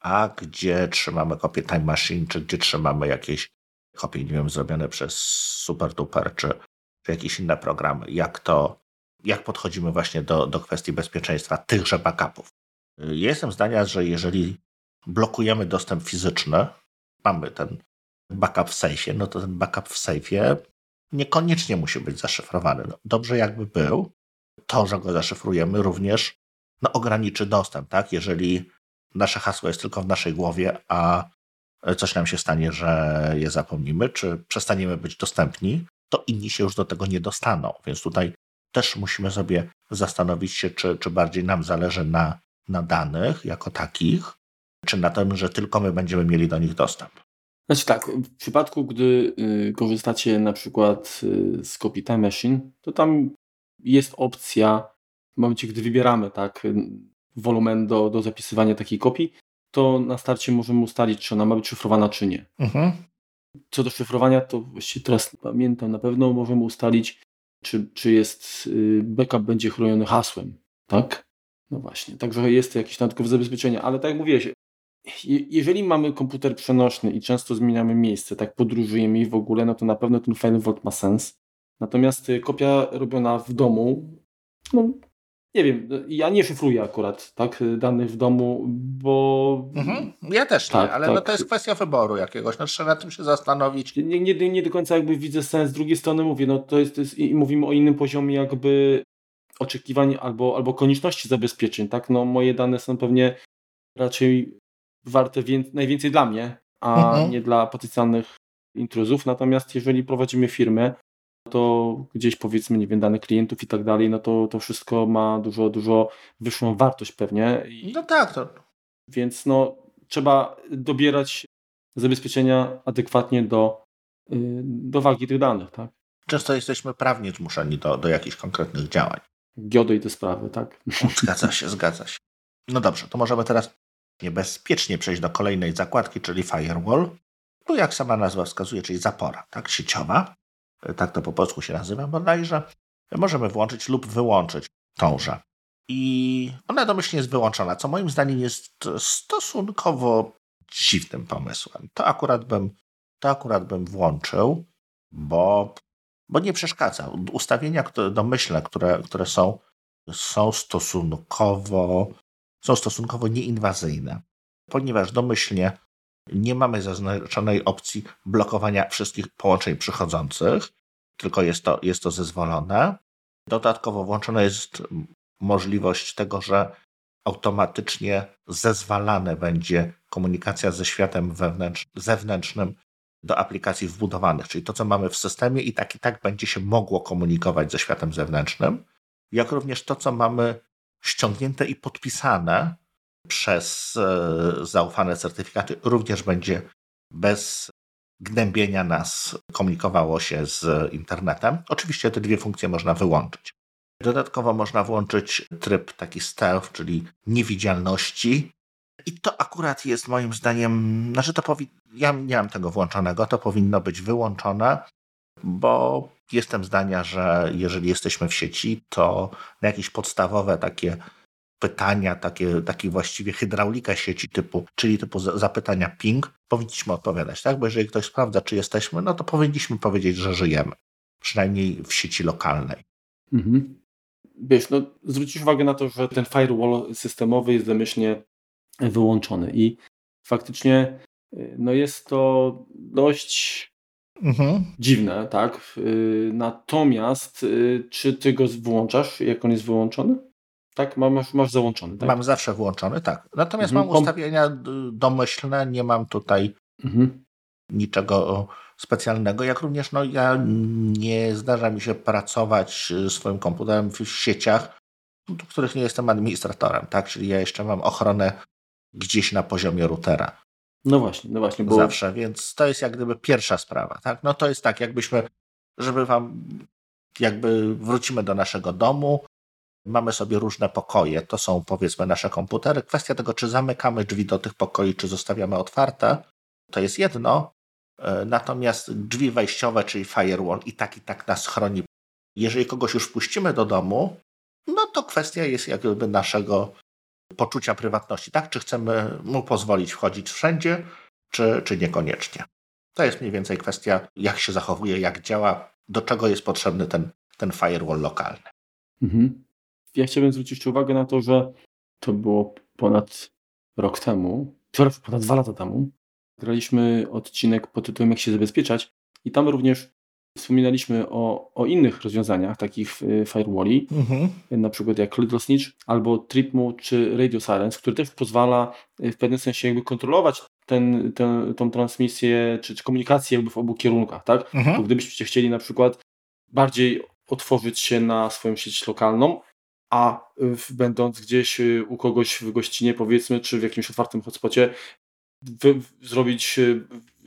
a gdzie trzymamy kopię Time Machine, czy gdzie trzymamy jakieś kopie, nie wiem, zrobione przez SuperDuper, czy, czy jakieś inne programy. Jak to, jak podchodzimy właśnie do, do kwestii bezpieczeństwa tychże backupów. Jestem zdania, że jeżeli blokujemy dostęp fizyczny, mamy ten backup w sejfie, no to ten backup w sejfie niekoniecznie musi być zaszyfrowany. No, dobrze jakby był, to, że go zaszyfrujemy również no, ograniczy dostęp, tak? Jeżeli nasze hasło jest tylko w naszej głowie, a coś nam się stanie, że je zapomnimy, czy przestaniemy być dostępni, to inni się już do tego nie dostaną. Więc tutaj też musimy sobie zastanowić się, czy, czy bardziej nam zależy na, na danych jako takich, czy na tym, że tylko my będziemy mieli do nich dostęp. Znaczy tak, w przypadku, gdy y, korzystacie na przykład y, z Copy Time Machine, to tam jest opcja, w momencie, gdy wybieramy tak, wolumen do, do zapisywania takiej kopii, to na starcie możemy ustalić, czy ona ma być szyfrowana, czy nie. Mhm. Co do szyfrowania, to właściwie teraz pamiętam, na pewno możemy ustalić, czy, czy jest y, backup będzie chroniony hasłem, tak? No właśnie, także jest to jakieś dodatkowe zabezpieczenie, ale tak jak mówiłeś, jeżeli mamy komputer przenośny i często zmieniamy miejsce, tak podróżujemy i w ogóle, no to na pewno ten File Vault ma sens. Natomiast kopia robiona w domu, no nie wiem, ja nie szyfruję akurat tak danych w domu, bo... Mhm. Ja też tak, nie, ale no tak. no to jest kwestia wyboru jakiegoś, no trzeba nad tym się zastanowić. Nie, nie, nie do końca jakby widzę sens, z drugiej strony mówię, no to jest, to jest i mówimy o innym poziomie jakby oczekiwań albo, albo konieczności zabezpieczeń, tak, no moje dane są pewnie raczej warte najwięcej dla mnie, a mhm. nie dla potencjalnych intruzów, natomiast jeżeli prowadzimy firmę, to gdzieś powiedzmy, nie wiem, dane klientów i tak dalej, no to to wszystko ma dużo, dużo wyższą wartość pewnie. I, no tak. To... Więc no, trzeba dobierać zabezpieczenia adekwatnie do, yy, do wagi tych danych, tak? Często jesteśmy prawnie zmuszeni do, do jakichś konkretnych działań. Giodo i te sprawy, tak? Zgadza się, zgadza się. No dobrze, to możemy teraz niebezpiecznie przejść do kolejnej zakładki, czyli firewall. Tu jak sama nazwa wskazuje, czyli zapora, tak, sieciowa tak to po polsku się nazywa bodajże, możemy włączyć lub wyłączyć tąże. I ona domyślnie jest wyłączona, co moim zdaniem jest stosunkowo dziwnym pomysłem. To akurat bym, to akurat bym włączył, bo, bo nie przeszkadza. Ustawienia które, domyślne, które, które są, są stosunkowo są stosunkowo nieinwazyjne, ponieważ domyślnie nie mamy zaznaczonej opcji blokowania wszystkich połączeń przychodzących, tylko jest to, jest to zezwolone. Dodatkowo włączona jest możliwość tego, że automatycznie zezwalane będzie komunikacja ze światem wewnętrz, zewnętrznym do aplikacji wbudowanych, czyli to, co mamy w systemie i tak i tak będzie się mogło komunikować ze światem zewnętrznym, jak również to, co mamy ściągnięte i podpisane przez e, zaufane certyfikaty również będzie bez gnębienia nas komunikowało się z internetem. Oczywiście te dwie funkcje można wyłączyć. Dodatkowo można włączyć tryb taki stealth, czyli niewidzialności. I to akurat jest moim zdaniem, znaczy to powi- ja nie mam tego włączonego, to powinno być wyłączone, bo jestem zdania, że jeżeli jesteśmy w sieci, to na jakieś podstawowe takie pytania, takie, takie właściwie hydraulika sieci typu, czyli typu zapytania ping, powinniśmy odpowiadać, tak? Bo jeżeli ktoś sprawdza, czy jesteśmy, no to powinniśmy powiedzieć, że żyjemy. Przynajmniej w sieci lokalnej. Mhm. Wiesz, no zwrócisz uwagę na to, że ten firewall systemowy jest domyślnie wyłączony i faktycznie no jest to dość mhm. dziwne, tak? Natomiast czy ty go włączasz, jak on jest wyłączony? Tak, masz, masz załączony. Tak? Mam zawsze włączony, tak. Natomiast mhm. mam ustawienia domyślne, nie mam tutaj mhm. niczego specjalnego, jak również no, ja nie zdarza mi się pracować swoim komputerem w sieciach, do których nie jestem administratorem, tak? Czyli ja jeszcze mam ochronę gdzieś na poziomie routera. No właśnie, no właśnie. Bo... Zawsze, więc to jest jak gdyby pierwsza sprawa, tak? No to jest tak, jakbyśmy, żeby wam, jakby wrócimy do naszego domu, mamy sobie różne pokoje, to są powiedzmy nasze komputery. Kwestia tego, czy zamykamy drzwi do tych pokoi, czy zostawiamy otwarte, to jest jedno. E, natomiast drzwi wejściowe, czyli firewall, i tak i tak nas chroni. Jeżeli kogoś już wpuścimy do domu, no to kwestia jest jakby naszego poczucia prywatności, tak? Czy chcemy mu pozwolić wchodzić wszędzie, czy, czy niekoniecznie. To jest mniej więcej kwestia, jak się zachowuje, jak działa, do czego jest potrzebny ten, ten firewall lokalny. Mhm. Ja chciałbym zwrócić uwagę na to, że to było ponad rok temu, ponad dwa lata temu, graliśmy odcinek pod tytułem Jak się zabezpieczać i tam również Wspominaliśmy o, o innych rozwiązaniach, takich y, firewalli, mhm. na przykład jak Little Snitch albo Trip Mode czy Radio Silence, który też pozwala y, w pewnym sensie jakby kontrolować ten, ten, tą transmisję czy, czy komunikację jakby w obu kierunkach, tak? Mhm. Bo gdybyście chcieli na przykład bardziej otworzyć się na swoją sieć lokalną, a w, będąc gdzieś y, u kogoś w gościnie powiedzmy, czy w jakimś otwartym hotspocie, zrobić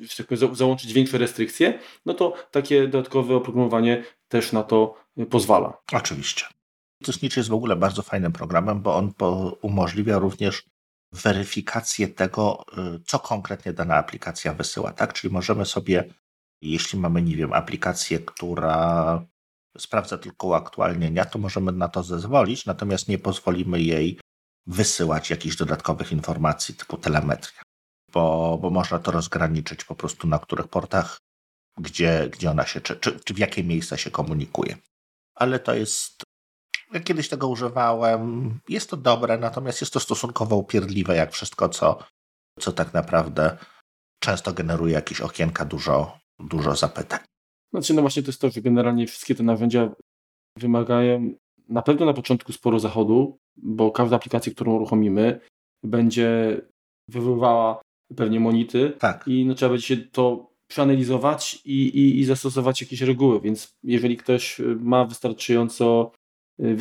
że tak powiem, załączyć większe restrykcje, no to takie dodatkowe oprogramowanie też na to y, pozwala. Oczywiście. Snitch jest w ogóle bardzo fajnym programem, bo on umożliwia również weryfikację tego, y, co konkretnie dana aplikacja wysyła. Tak? Czyli możemy sobie, jeśli mamy, nie wiem, aplikację, która sprawdza tylko uaktualnienia, to możemy na to zezwolić, natomiast nie pozwolimy jej wysyłać jakichś dodatkowych informacji typu telemetria bo, bo można to rozgraniczyć po prostu na których portach, gdzie, gdzie ona się, czy, czy, czy w jakie miejsca się komunikuje. Ale to jest, ja kiedyś tego używałem, jest to dobre, natomiast jest to stosunkowo upierdliwe, jak wszystko, co, co tak naprawdę często generuje jakieś okienka, dużo, dużo zapytań. Znaczy, no właśnie to jest to, że generalnie wszystkie te narzędzia wymagają na pewno na początku sporo zachodu, bo każda aplikacja, którą uruchomimy, będzie wywoływała pewnie monity tak. i no, trzeba będzie się to przeanalizować i, i, i zastosować jakieś reguły, więc jeżeli ktoś y, ma wystarczająco y,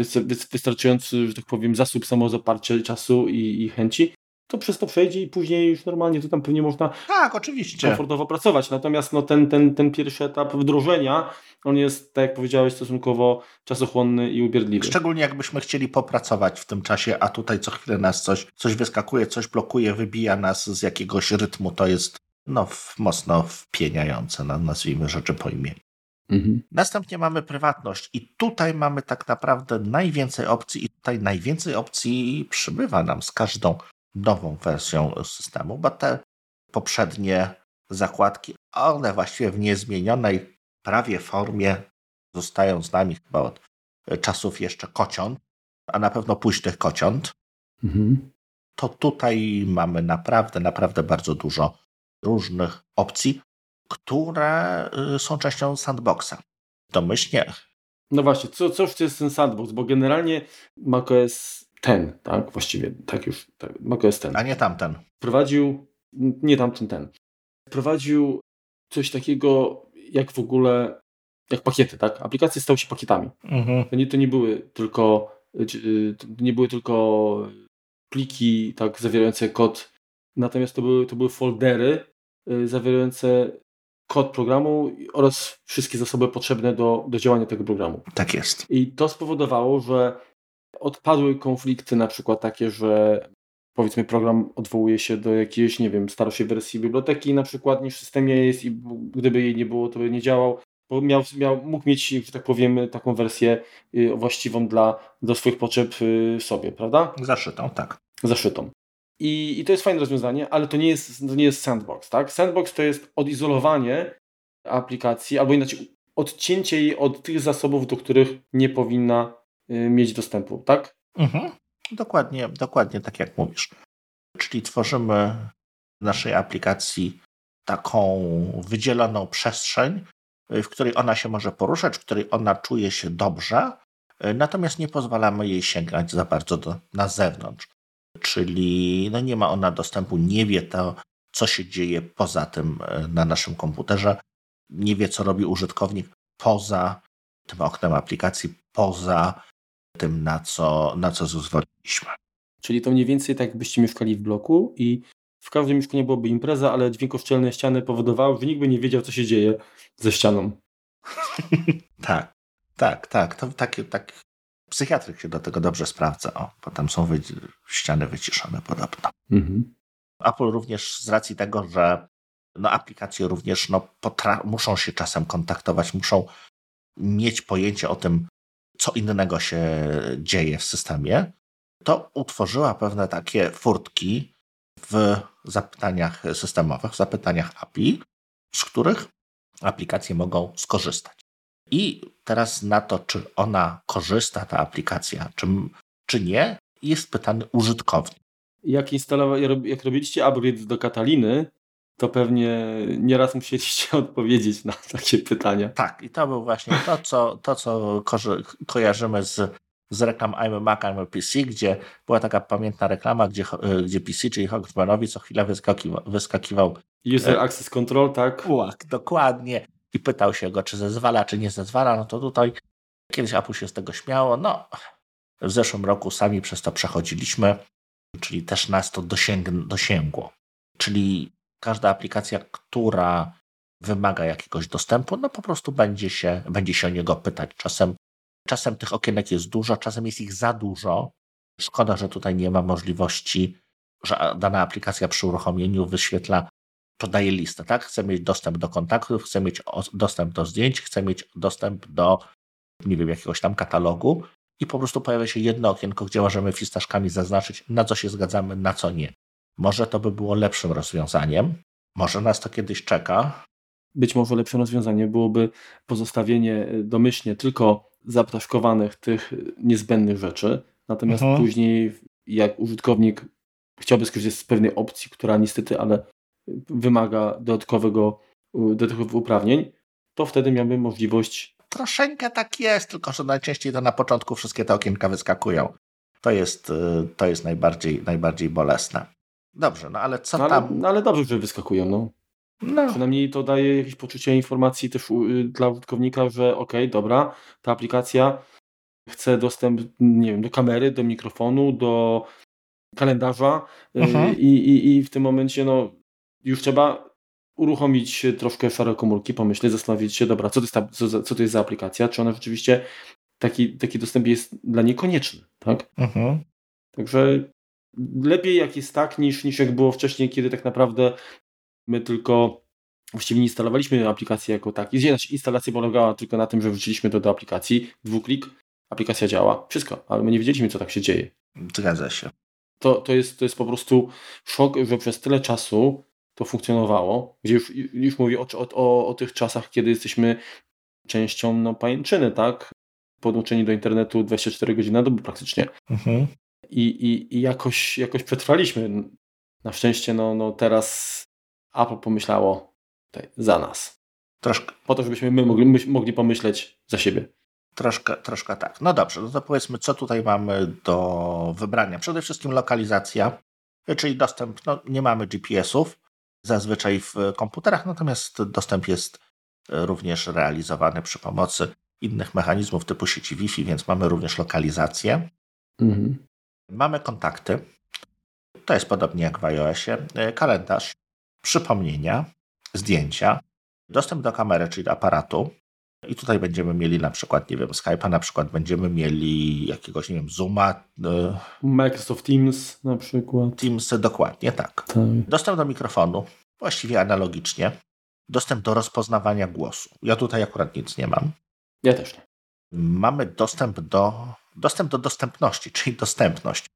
wystarczający, że tak powiem, zasób samozaparcia czasu i, i chęci, to przez to przejdzie i później już normalnie to tam pewnie można tak, oczywiście. komfortowo pracować. Natomiast no, ten, ten, ten pierwszy etap wdrożenia, on jest, tak jak powiedziałeś, stosunkowo czasochłonny i ubierdliwy. Szczególnie jakbyśmy chcieli popracować w tym czasie, a tutaj co chwilę nas coś, coś wyskakuje, coś blokuje, wybija nas z jakiegoś rytmu, to jest no, mocno wpieniające, nazwijmy rzeczy po imieniu. Mhm. Następnie mamy prywatność i tutaj mamy tak naprawdę najwięcej opcji i tutaj najwięcej opcji przybywa nam z każdą nową wersją systemu, bo te poprzednie zakładki, one właściwie w niezmienionej prawie formie zostają z nami chyba od czasów jeszcze kociąt, a na pewno późnych kociąt. Mhm. To tutaj mamy naprawdę, naprawdę bardzo dużo różnych opcji, które y, są częścią sandboxa. Domyślnie. No właśnie, co, cóż to jest ten sandbox? Bo generalnie macOS ten, tak? Właściwie, tak już, tak, macOS ten. A nie tamten. Prowadził, nie tamten, ten. Prowadził coś takiego jak w ogóle, jak pakiety, tak? Aplikacje stały się pakietami. Mhm. To, nie, to nie były tylko to nie były tylko pliki tak zawierające kod, natomiast to były, to były foldery y, zawierające kod programu oraz wszystkie zasoby potrzebne do, do działania tego programu. Tak jest. I to spowodowało, że odpadły konflikty na przykład takie, że powiedzmy program odwołuje się do jakiejś, nie wiem, starszej wersji biblioteki na przykład niż w systemie jest i gdyby jej nie było, to by nie działał, bo miał, miał, mógł mieć, że tak powiem, taką wersję y, właściwą dla, do swoich potrzeb y, sobie, prawda? Zaszytą, tak. Zaszytą. I, I to jest fajne rozwiązanie, ale to nie jest, to nie jest sandbox, tak? Sandbox to jest odizolowanie aplikacji, albo inaczej odcięcie jej od tych zasobów, do których nie powinna mieć dostępu, tak? Mhm. Dokładnie, dokładnie tak jak mówisz. Czyli tworzymy naszej aplikacji taką wydzieloną przestrzeń, w której ona się może poruszać, w której ona czuje się dobrze, natomiast nie pozwalamy jej sięgać za bardzo do, na zewnątrz. Czyli no nie ma ona dostępu, nie wie to, co się dzieje poza tym na naszym komputerze, nie wie, co robi użytkownik poza tym oknem aplikacji, poza tym, na co, na co zezwoliliśmy. Czyli to mniej więcej tak, jakbyście mieszkali w bloku i w każdym mieszkaniu byłoby impreza, ale dźwiękoszczelne ściany powodowały, że nikt by nie wiedział, co się dzieje ze ścianą. tak, tak, tak. To takie, tak. Psychiatryk się do tego dobrze sprawdza. O, bo tam są wy... ściany wyciszone podobno. Mhm. Apple również z racji tego, że no, aplikacje również no, muszą się czasem kontaktować, muszą mieć pojęcie o tym, co innego się dzieje w systemie, to utworzyła pewne takie furtki w zapytaniach systemowych, w zapytaniach API, z których aplikacje mogą skorzystać. I teraz na to, czy ona korzysta, ta aplikacja, czy, czy nie, jest pytany użytkownik. Jak, instalowa- jak robiliście upgrade do Kataliny, to pewnie nieraz musieliście odpowiedzieć na takie pytania. Tak, i to był właśnie to, co, to, co ko- kojarzymy z, z reklam I'm Mac, I'm PC, gdzie była taka pamiętna reklama, gdzie, gdzie PC, czyli Hogsmanowi co chwilę wyskakiwał, wyskakiwał User e, Access Control, tak? Ułak, dokładnie. I pytał się go, czy zezwala, czy nie zezwala. No to tutaj kiedyś Apple się z tego śmiało. No, w zeszłym roku sami przez to przechodziliśmy, czyli też nas to dosięg- dosięgło. Czyli każda aplikacja, która wymaga jakiegoś dostępu, no po prostu będzie się, będzie się o niego pytać. Czasem, czasem tych okienek jest dużo, czasem jest ich za dużo. Szkoda, że tutaj nie ma możliwości, że dana aplikacja przy uruchomieniu wyświetla, podaje listę, tak? Chcę mieć dostęp do kontaktów, chcę mieć dostęp do zdjęć, chcę mieć dostęp do, nie wiem, jakiegoś tam katalogu i po prostu pojawia się jedno okienko, gdzie możemy fistaszkami zaznaczyć, na co się zgadzamy, na co nie. Może to by było lepszym rozwiązaniem. Może nas to kiedyś czeka. Być może lepszym rozwiązaniem byłoby pozostawienie e, domyślnie tylko zaptaszkowanych tych niezbędnych rzeczy, natomiast mhm. później jak użytkownik chciałby skorzystać z pewnej opcji, która niestety, ale wymaga dodatkowego, dodatkowych uprawnień, to wtedy miałby możliwość. Troszeczkę tak jest, tylko że najczęściej to na początku wszystkie te okienka wyskakują. To jest, y, to jest najbardziej, najbardziej bolesne. Dobrze, no ale co no, ale, tam? No ale dobrze, że wyskakują, no. no. Przynajmniej to daje jakieś poczucie informacji też y, dla użytkownika, że ok, dobra, ta aplikacja chce dostęp, nie wiem, do kamery, do mikrofonu, do kalendarza y, mhm. i, i, i w tym momencie no już trzeba uruchomić troszkę szare komórki, pomyśleć, zastanowić się, dobra, co to jest, ta, co, co to jest za aplikacja, czy ona rzeczywiście taki, taki dostęp jest dla niej konieczny, tak? Mhm. Także lepiej jak jest tak, niż, niż jak było wcześniej, kiedy tak naprawdę my tylko właściwie nie instalowaliśmy aplikacji jako takiej. Instalacja polegała tylko na tym, że wrzuciliśmy to do aplikacji, dwuklik, aplikacja działa, wszystko, ale my nie wiedzieliśmy, co tak się dzieje. Zgadza się. To, to, jest, to jest po prostu szok, że przez tyle czasu to funkcjonowało, gdzie już, już mówię o, o, o tych czasach, kiedy jesteśmy częścią no, pajęczyny, tak? Podłączeni do internetu 24 godziny na dobę praktycznie. Mhm i, i, i jakoś, jakoś przetrwaliśmy. Na szczęście no, no teraz Apple pomyślało tutaj za nas. Troszkę. Po to, żebyśmy my mogli, my mogli pomyśleć za siebie. Troszkę, troszkę tak. No dobrze, no to powiedzmy, co tutaj mamy do wybrania. Przede wszystkim lokalizacja, czyli dostęp. No, nie mamy GPS-ów zazwyczaj w komputerach, natomiast dostęp jest również realizowany przy pomocy innych mechanizmów typu sieci Wi-Fi, więc mamy również lokalizację. Mhm. Mamy kontakty. To jest podobnie jak w iOSie. E, kalendarz, przypomnienia, zdjęcia, dostęp do kamery, czyli do aparatu. I tutaj będziemy mieli na przykład, nie wiem, Skype'a, na przykład będziemy mieli jakiegoś, nie wiem, Zooma. E, Microsoft Teams na przykład. Teams, dokładnie, tak. tak. Dostęp do mikrofonu, właściwie analogicznie. Dostęp do rozpoznawania głosu. Ja tutaj akurat nic nie mam. Ja też nie. Mamy dostęp do dostęp do dostępności, czyli dostępność.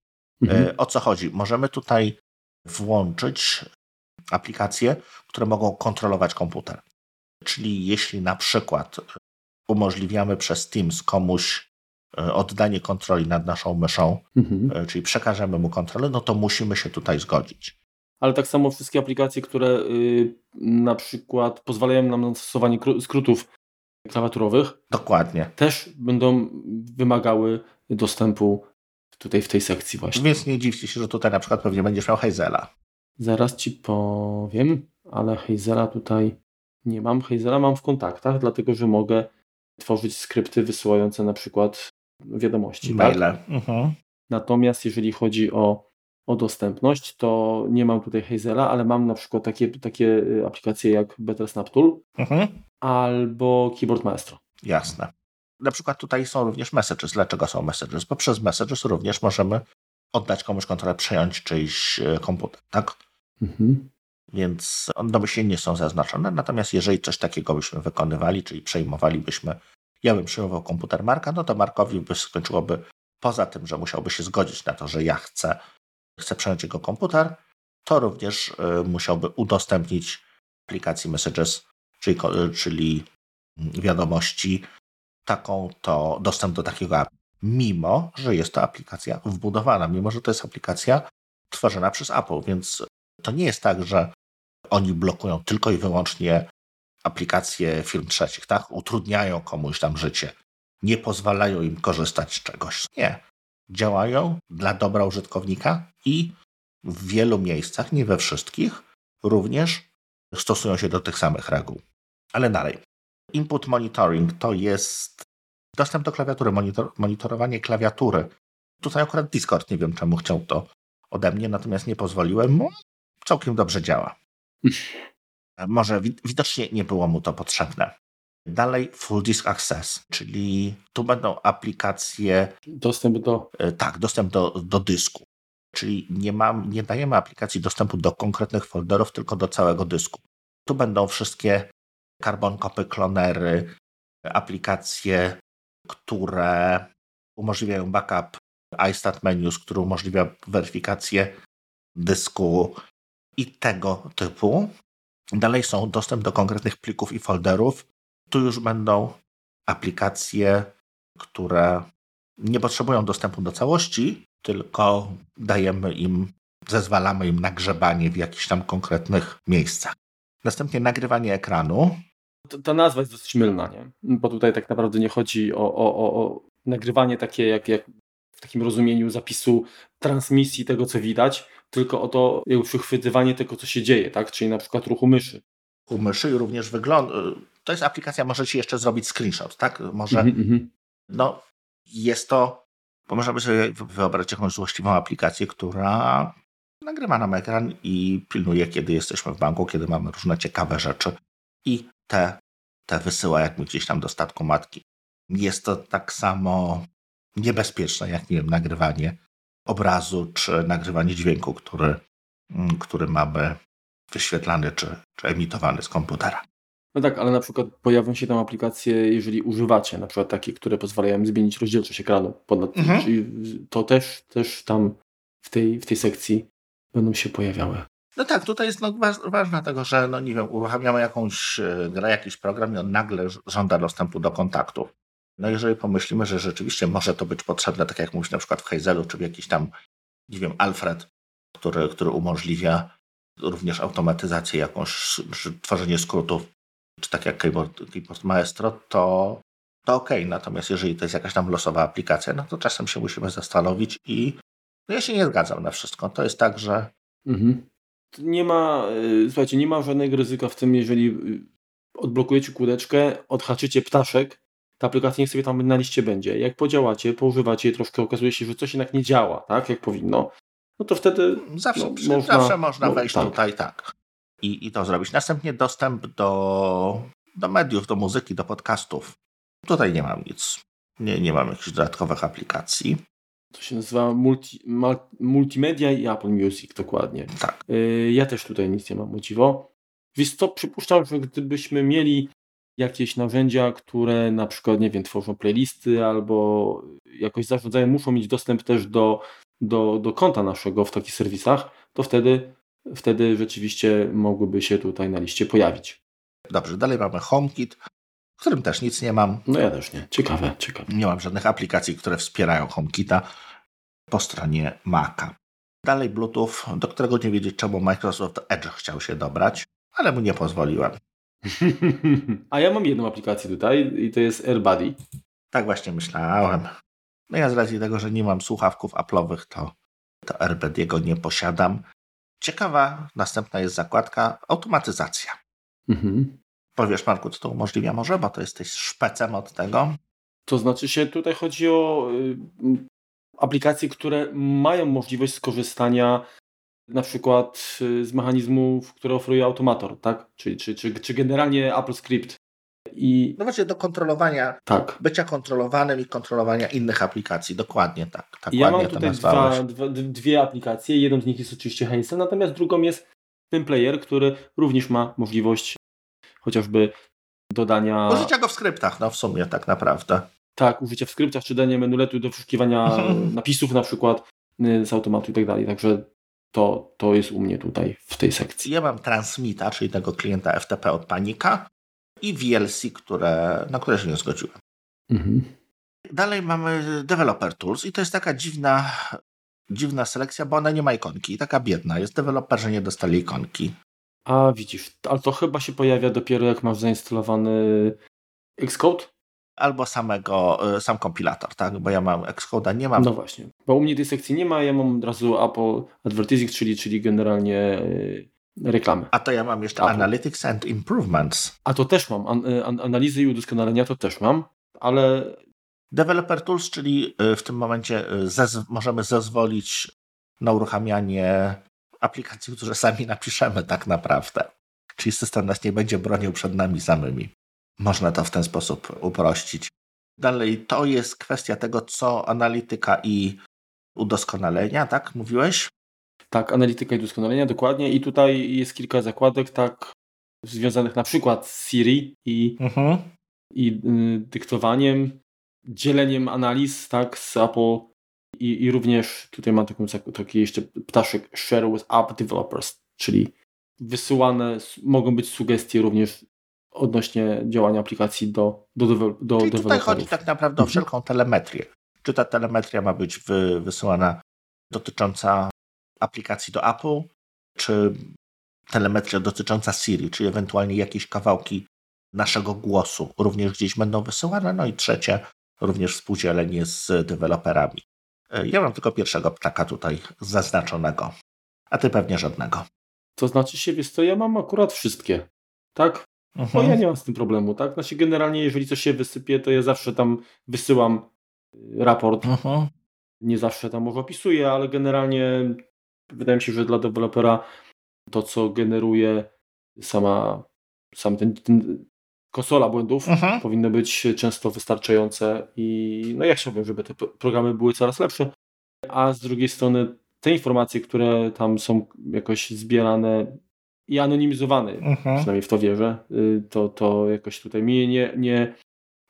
Mhm. E, o co chodzi? Możemy tutaj włączyć aplikacje, które mogą kontrolować komputer. Czyli jeśli na przykład umożliwiamy przez Teams komuś e, oddanie kontroli nad naszą myszą, mhm. E, czyli przekażemy mu kontrolę, no to musimy się tutaj zgodzić. ale tak samo wszystkie aplikacje, które y, na przykład pozwalają nam na stosowanie skrótów klawiaturowych. Dokładnie. Też będą wymagały dostępu tutaj w tej sekcji właśnie. Więc nie dziwcie się, że tutaj na przykład pewnie będziesz miał Hazela. Zaraz Ci powiem, ale Hazela tutaj nie mam. Hazela mam w kontaktach, dlatego że mogę tworzyć skrypty wysyłające na przykład wiadomości. Tak? Maile. Tak? Mhm. Natomiast jeżeli chodzi o, o dostępność, to nie mam tutaj Hazela, ale mam na przykład takie, takie y, aplikacje jak Better Snap Tool mhm. albo Keyboard Maestro. Jasne. Na przykład tutaj są również messages. Dlaczego są messages? Bo przez messages również możemy oddać komuś kontrolę, przejąć czyjś e, komputer, tak? Mhm. Więc domyślnie nie są zaznaczone. Natomiast jeżeli coś takiego byśmy wykonywali, czyli przejmowalibyśmy, ja bym przejmował komputer Marka, no to Markowi by skończyłoby, poza tym, że musiałby się zgodzić na to, że ja chcę, chcę przejąć jego komputer, to również y, musiałby udostępnić aplikacji Messages, czyli, czyli wiadomości, taką to dostęp do takiego app, mimo że jest to aplikacja wbudowana, mimo że to jest aplikacja tworzona przez Apple, więc to nie jest tak, że oni blokują tylko i wyłącznie aplikacje firm trzecich, tak? Utrudniają komuś tam życie. Nie pozwalają im korzystać z czegoś. Nie. Działają dla dobra użytkownika i w wielu miejscach, nie we wszystkich, również stosują się do tych samych reguł. Ale dalej. Input monitoring to jest dostęp do klawiatury, monitor, monitorowanie klawiatury. Tutaj akurat Discord nie wiem, czemu chciał to ode mnie, natomiast nie pozwoliłem mu. Całkiem dobrze działa. Może widocznie nie było mu to potrzebne. Dalej Full Disk Access, czyli tu będą aplikacje. Dostęp do. E, tak, dostęp do, do dysku. Czyli nie, mam, nie dajemy aplikacji dostępu do konkretnych folderów, tylko do całego dysku. Tu będą wszystkie carbon copy klonery, aplikacje, które umożliwiają backup iStat menus, który umożliwia weryfikację dysku i tego typu. Dalej są dostęp do konkretnych plików i folderów. Tu już będą aplikacje, które nie potrzebują dostępu do całości, tylko dajemy im, zezwalamy im na grzebanie w jakichś tam konkretnych miejscach. Następnie nagrywanie ekranu. Ta nazwa jest dosyć mylna, nie? bo tutaj tak naprawdę nie chodzi o, o, o, o nagrywanie takie jak, jak w takim rozumieniu zapisu transmisji tego, co widać, tylko o to przychwytywanie tego, co się dzieje, tak? czyli na przykład ruchu myszy. Ruchu myszy i również wygląda. To jest aplikacja, możecie jeszcze zrobić screenshot, tak? Może. Mm -hmm. No, jest to. Bo można by sobie wyobrazić jakąś złośliwą aplikację, która nagrywa nam ekran i pilnuje, kiedy jesteśmy w banku, kiedy mamy różne ciekawe rzeczy i te, te wysyła jak my gdzieś tam do statku matki. Jest to tak samo niebezpieczne, jak nie wiem, nagrywanie obrazu czy nagrywanie dźwięku, który, mm, który mamy wyświetlany czy, czy emitowany z komputera. No tak, ale na przykład pojawią się tam aplikacje, jeżeli używacie, na przykład takie, które pozwalają zmienić rozdzielczość ekranu. Ponad, mhm. Czyli to też, też tam w tej, w tej sekcji będą się pojawiały. No tak, tutaj jest no, ważne tego, że no nie wiem, uruchamiamy jakąś e, grę, jakiś program i on nagle żąda dostępu do kontaktów. No jeżeli pomyślimy, że rzeczywiście może to być potrzebne, tak jak mówisz na przykład w Hazelu, czy w jakiś tam, nie wiem, Alfred, który, który umożliwia również automatyzację jakąś, tworzenie skrótów, czy tak jak Keyboard, Keyboard Maestro, to, to ok. Natomiast jeżeli to jest jakaś tam losowa aplikacja, no to czasem się musimy zastanowić i no ja się nie zgadzam na wszystko. To jest tak, że... Mhm. Nie ma, y, słuchajcie, nie ma żadnego ryzyka w tym, jeżeli y, odblokujecie kółeczkę, odhaczycie ptaszek, ta aplikacja niech sobie tam na liście będzie. Jak podziałacie, poużywacie troszkę, okazuje się, że coś jednak nie działa, tak, jak powinno, no to wtedy zawsze, no, można, zawsze można no, wejść tak. tutaj, tak. I, I to zrobić. Następnie dostęp do, do mediów, do muzyki, do podcastów. Tutaj nie mam nic. Nie, nie mam jakichś dodatkowych aplikacji. To się nazywa multi, Multimedia i Apple Music, dokładnie. Tak. Y, ja też tutaj nic nie mam o dziwo. Wiesz co, przypuszczam, że gdybyśmy mieli jakieś narzędzia, które na przykład, nie wiem, tworzą playlisty albo jakoś zarządzają, muszą mieć dostęp też do, do, do konta naszego w takich serwisach, to wtedy, wtedy rzeczywiście mogłyby się tutaj na liście pojawić. Dobrze, dalej mamy HomeKit, w którym też nic nie mam. No ja też nie. Ciekawe, ciekawe. Nie mam żadnych aplikacji, które wspierają HomeKita po stronie Maca. Dalej Bluetooth, do którego nie wiedzieć czemu Microsoft Edge chciał się dobrać, ale mu nie pozwoliłem. A ja mam jedną aplikację tutaj i to jest AirBuddy. Tak właśnie myślałem. No ja z racji tego, że nie mam słuchawków Apple'owych, to, to AirBuddy'ego nie posiadam. Ciekawa, następna jest zakładka automatyzacja. Mhm. Powiesz Marku, co to umożliwia może, bo to jesteś szpecem od tego. To znaczy się tutaj chodzi o y, aplikacje, które mają możliwość skorzystania na przykład y, z mechanizmów, które oferuje automator, tak? Czy, czy, czy, czy generalnie Apple Script. I... No właśnie do kontrolowania, tak. bycia kontrolowanym i kontrolowania innych aplikacji. Dokładnie tak. tak ja mam tutaj dwa, dwa, dwie aplikacje. Jedną z nich jest oczywiście Hazel, natomiast drugą jest ten player, który również ma możliwość chociażby dodania... Użycia go w skryptach, no w sumie tak naprawdę. Tak, użycia w skryptach, czy danie menuletu do wyszukiwania mhm. napisów na przykład y, z automatu i tak dalej. Także to, to jest u mnie tutaj w tej sekcji. Ja mam Transmita, czyli tego klienta FTP od Panika i VLC, które, na które się nie zgodziłem. Mhm. Dalej mamy Developer Tools i to jest taka dziwna, dziwna selekcja, bo ona nie ma ikonki. Taka biedna jest. Deweloperzy nie dostali ikonki. A widzisz, ale to chyba się pojawia dopiero jak masz zainstalowany Xcode? albo samego, e, sam kompilator, tak? Bo ja mam Xcode'a, nie mam. No właśnie, bo u mnie tej sekcji nie ma, ja mam od razu Apple Advertising, czyli, czyli generalnie e, reklamy. A to ja mam jeszcze Apple. Analytics and Improvements. A to też mam, An e, an analizy i udoskonalenia to też mam, ale... Developer Tools, czyli w tym momencie zez możemy zezwolić na uruchamianie aplikacji, które sami napiszemy tak naprawdę. Czyli system nas nie będzie bronił przed nami samymi. Można to w ten sposób uprościć. Dalej, to jest kwestia tego, co analityka i udoskonalenia, tak? Mówiłeś? Tak, analityka i udoskonalenia, dokładnie. I tutaj jest kilka zakładek, tak, związanych na przykład z Siri i, mhm. i y, dyktowaniem, dzieleniem analiz, tak, z Apple i, i również tutaj mam taką, taki jeszcze ptaszek share with app developers, czyli wysyłane mogą być sugestie również odnośnie działania aplikacji do, do, do, do Czyli tutaj chodzi tak naprawdę o mhm. wszelką telemetrię. Czy ta telemetria ma być wy, wysyłana dotycząca aplikacji do Apple, czy telemetria dotycząca Siri, czy ewentualnie jakieś kawałki naszego głosu również gdzieś będą wysyłane. No i trzecie, również współdzielenie z deweloperami. E, ja mam tylko pierwszego ptaka tutaj zaznaczonego, a ty pewnie żadnego. To znaczy się, wiesz co, ja mam akurat wszystkie. Tak? Aha. Bo ja nie mam z tym problemu, tak? Znaczy generalnie jeżeli coś się wysypie, to ja zawsze tam wysyłam y, raport. Aha. Nie zawsze tam może opisuję, ale generalnie wydaje mi się, że dla dewelopera to, co generuje sama sam ten, ten konsola błędów Aha. powinno być często wystarczające i no ja chciałbym, żeby te programy były coraz lepsze, a z drugiej strony te informacje, które tam są jakoś zbierane i anonimizowany, mhm. przynajmniej w to wierzę, y, to, to jakoś tutaj mnie nie, nie,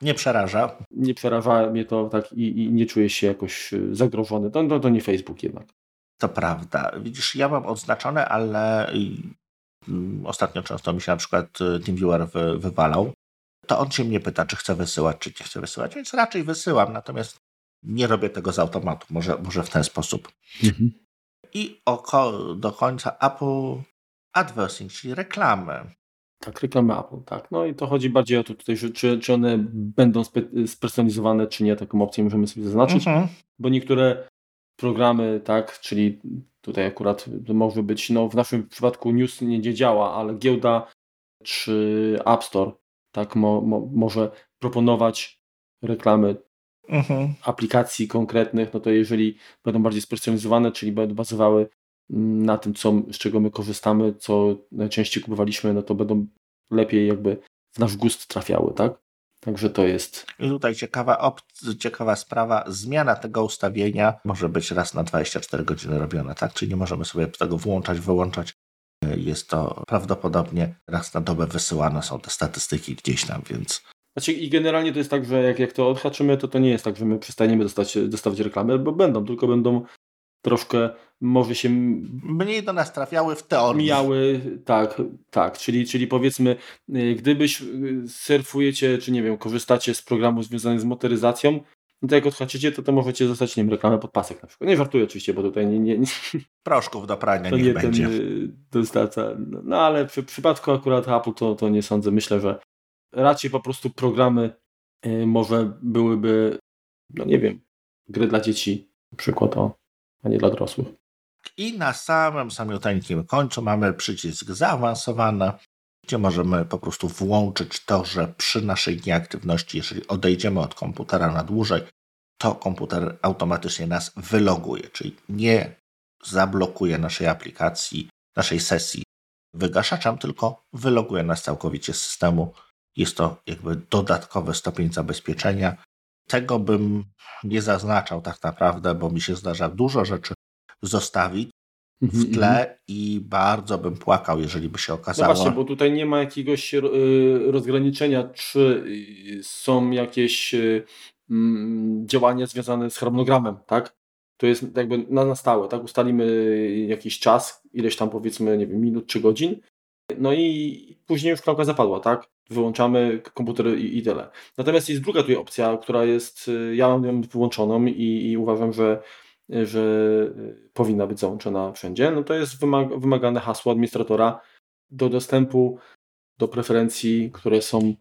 nie przeraża. Nie przeraża mnie to tak i, i nie czuję się jakoś y, zagrożony. To, to, to nie Facebook jednak. To prawda. Widzisz, ja mam odznaczone, ale mm, ostatnio często mi się na przykład y, TeamViewer wy, wywalał. To on się mnie pyta, czy chce wysyłać, czy nie chce wysyłać, więc raczej wysyłam, natomiast nie robię tego z automatu, może, może w ten sposób. Mhm. I oko, do końca Apple adversing, czyli reklamy. Tak, reklamy Apple, tak. No i to chodzi bardziej o to tutaj, że, czy, czy one będą spe, spersonalizowane, czy nie, taką opcję możemy sobie zaznaczyć, mhm. bo niektóre programy, tak, czyli tutaj akurat może być, no w naszym przypadku news nie, nie działa, ale giełda czy App Store, tak, mo, mo, może proponować reklamy mhm. aplikacji konkretnych, no to jeżeli będą bardziej spersonalizowane, czyli będą bazowały na tym, co, z czego my korzystamy, co najczęściej kupowaliśmy, no to będą lepiej jakby w nasz gust trafiały, tak? Także to jest. I tutaj ciekawa, ciekawa sprawa, zmiana tego ustawienia może być raz na 24 godziny robiona, tak? Czyli nie możemy sobie tego włączać, wyłączać. Jest to prawdopodobnie raz na dobę wysyłane są te statystyki gdzieś tam, więc. Znaczy i generalnie to jest tak, że jak, jak to odhaczymy, to to nie jest tak, że my przestaniemy dostać, dostawać reklamy, bo będą, tylko będą troszkę może się mniej do nas trafiały w teorii. Mijały, tak, tak, czyli, czyli powiedzmy, y, gdybyś y, surfujecie, czy nie wiem, korzystacie z programów związanych z motoryzacją, no to jak odhaczycie, to, to możecie zostać, nie wiem, reklamę pod pasek na przykład. Nie żartuję oczywiście, bo tutaj nie... nie, nie Proszków do prania to nie będzie. y, dostawca. No ale przy przypadku akurat Apple to, to nie sądzę. Myślę, że raczej po prostu programy y, może byłyby, no nie wiem, gry dla dzieci, na przykład, o, a nie dla dorosłych. I na samym samiuteńkim końcu mamy przycisk zaawansowany, gdzie możemy po prostu włączyć to, że przy naszej nieaktywności, jeżeli odejdziemy od komputera na dłużej, to komputer automatycznie nas wyloguje, czyli nie zablokuje naszej aplikacji, naszej sesji wygaszaczem, tylko wyloguje nas całkowicie z systemu. Jest to jakby dodatkowy stopień zabezpieczenia. Tego bym nie zaznaczał tak naprawdę, bo mi się zdarza dużo rzeczy zostawić w Mhm, tle i bardzo bym płakał, jeżeli by się No okazało. właśnie, bo tutaj nie ma jakiegoś y, rozgraniczenia, czy y, są jakieś y, mm, działania związane z harmonogramem, tak? To jest jakby na, na stałe, tak? Ustalimy jakiś czas, ileś tam powiedzmy, nie wiem, minut czy godzin, no i później już klamka zapadła, tak? Wyłączamy komputer i, i tyle. Natomiast jest druga tutaj opcja, która jest, y, ja mam ją wyłączoną i, i uważam, że, że powinna być załączona wszędzie. No to jest wymag, wymagane hasło administratora do dostępu do preferencji, które są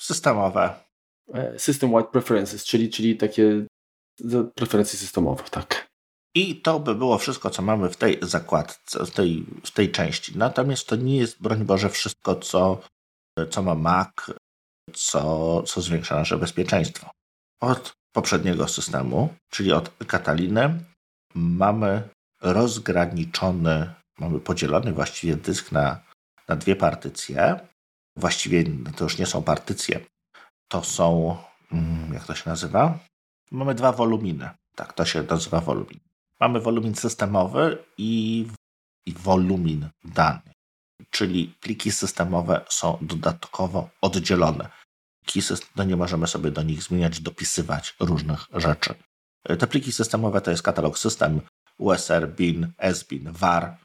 Systemowe. e, system-wide preferences, czyli, czyli takie preferencje systemowe, tak. I to by było wszystko, co mamy w tej zakładce, w tej, w tej części. Natomiast to nie jest, broń Boże, wszystko, co, co ma Mac, co, co zwiększa nasze bezpieczeństwo. Od poprzedniego systemu, czyli od Kataliny, mamy rozgraniczony, mamy podzielony właściwie dysk na, na dwie partycje. Właściwie to już nie są partycje, to są, mm, jak to się nazywa? Mamy dwa woluminy. Tak, to się nazywa wolumin. Mamy wolumin systemowy i, i wolumin danych. Czyli pliki systemowe są dodatkowo oddzielone. Pliki no nie możemy sobie do nich zmieniać, dopisywać różnych rzeczy. Te pliki systemowe to jest katalog system, USR, BIN, SBIN, VAR,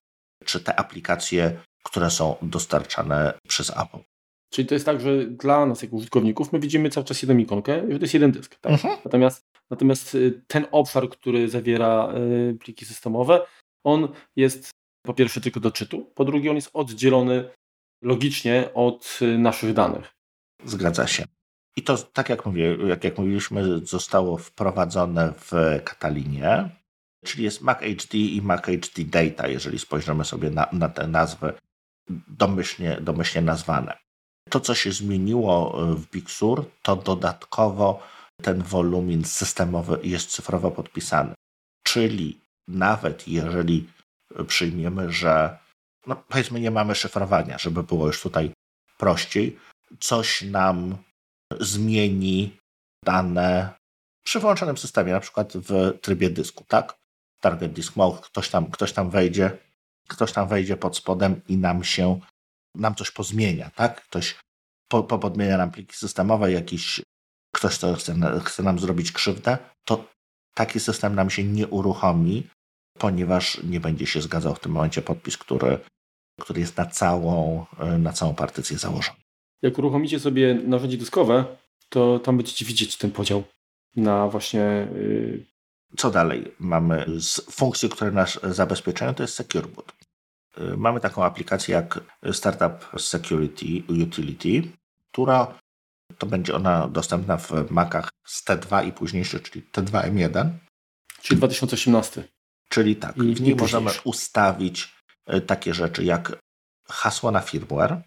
czy te aplikacje, które są dostarczane przez Apple. Czyli to jest tak, że dla nas jako użytkowników my widzimy cały czas jedną ikonkę, że to jest jeden dysk. Tak? Mhm. Natomiast, natomiast y, ten obszar, który zawiera y, pliki systemowe, on jest po pierwsze tylko do czytu, po drugie on jest oddzielony logicznie od y, naszych danych. Zgadza się. I to, tak jak mówię, jak, jak mówiliśmy, zostało wprowadzone w Katalinie, czyli jest Mac HD i Mac HD Data, jeżeli spojrzymy sobie na, na te nazwy domyślnie, domyślnie nazwane. To, co się zmieniło w Big Sur, to dodatkowo ten wolumin systemowy jest cyfrowo podpisany. Czyli nawet jeżeli przyjmiemy, że no powiedzmy nie mamy szyfrowania, żeby było już tutaj prościej, coś nam zmieni dane przy włączonym systemie, na przykład w trybie dysku, tak? Target Disk Mode, ktoś tam, ktoś tam wejdzie, ktoś tam wejdzie pod spodem i nam się, nam coś pozmienia, tak? Ktoś po, po podmienia nam pliki systemowe, jakiś ktoś, kto chce, chce nam zrobić krzywdę, to taki system nam się nie uruchomi, ponieważ nie będzie się zgadzał w tym momencie podpis, który, który jest na całą, na całą partycję założony. Jak uruchomicie sobie narzędzie dyskowe, to tam będziecie widzieć ten podział na właśnie. Yy... Co dalej mamy z funkcji, które nas zabezpieczają, to jest Secure Boot. Mamy taką aplikację jak Startup Security Utility, która to będzie ona dostępna w Macach z T2 i późniejszy, czyli T2M1. Czyli 2018. Czyli tak, I w niej możemy ustawić takie rzeczy jak hasło na firmware,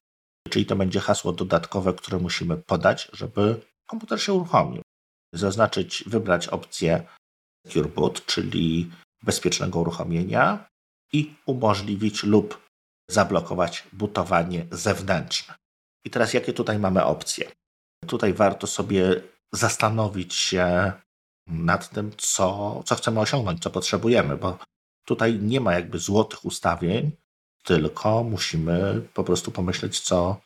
czyli to będzie hasło dodatkowe, które musimy podać, żeby komputer się uruchomił. Zaznaczyć, wybrać opcję Secure Boot, czyli bezpiecznego uruchomienia i umożliwić lub zablokować bootowanie zewnętrzne. I teraz jakie tutaj mamy opcje? Tutaj warto sobie zastanowić się nad tym, co, co chcemy osiągnąć, co potrzebujemy, bo tutaj nie ma jakby złotych ustawień, tylko musimy po prostu pomyśleć, co,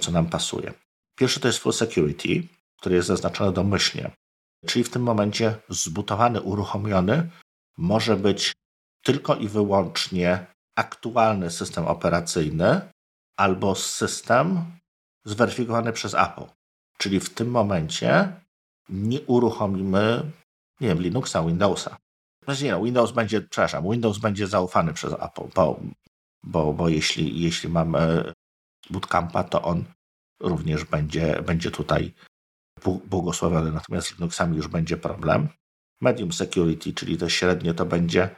co nam pasuje. Pierwszy to jest Full Security, który jest zaznaczony domyślnie. Czyli w tym momencie zbutowany, uruchomiony może być tylko i wyłącznie aktualny system operacyjny albo system zweryfikowany przez Apple. Czyli w tym momencie nie uruchomimy nie wiem, Linuxa, Windowsa. Znaczy nie, no, Windows będzie, przepraszam, Windows będzie zaufany przez Apple, bo, bo, bo jeśli, jeśli mamy bootcampa, to on również będzie, będzie tutaj błogosławiony, natomiast z Linuxami już będzie problem. Medium Security, czyli to średnie, to będzie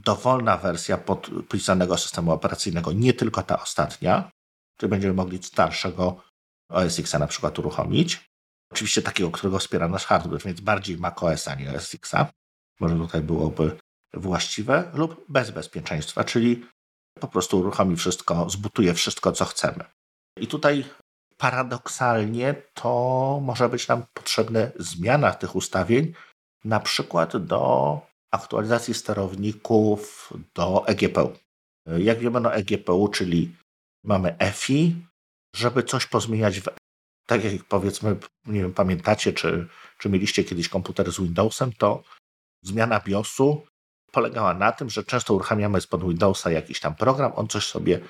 dowolna wersja podpisanego systemu operacyjnego, nie tylko ta ostatnia, czyli będziemy mogli starszego OS X na przykład uruchomić. Oczywiście takiego, którego wspiera nasz hardware, więc bardziej macOS, a nie OS X. Może tutaj byłoby właściwe, lub bez bezpieczeństwa, czyli po prostu uruchomi wszystko, zbutuje wszystko, co chcemy. I tutaj paradoksalnie to może być nam potrzebne zmiana tych ustawień, na przykład do aktualizacji sterowników do EGPU. Jak wiemy, no EGPU, czyli mamy EFI, żeby coś pozmieniać w tak jak powiedzmy, nie wiem, pamiętacie, czy, czy mieliście kiedyś komputer z Windowsem, to zmiana BIOSu polegała na tym, że często uruchamiamy spod Windowsa jakiś tam program, on coś sobie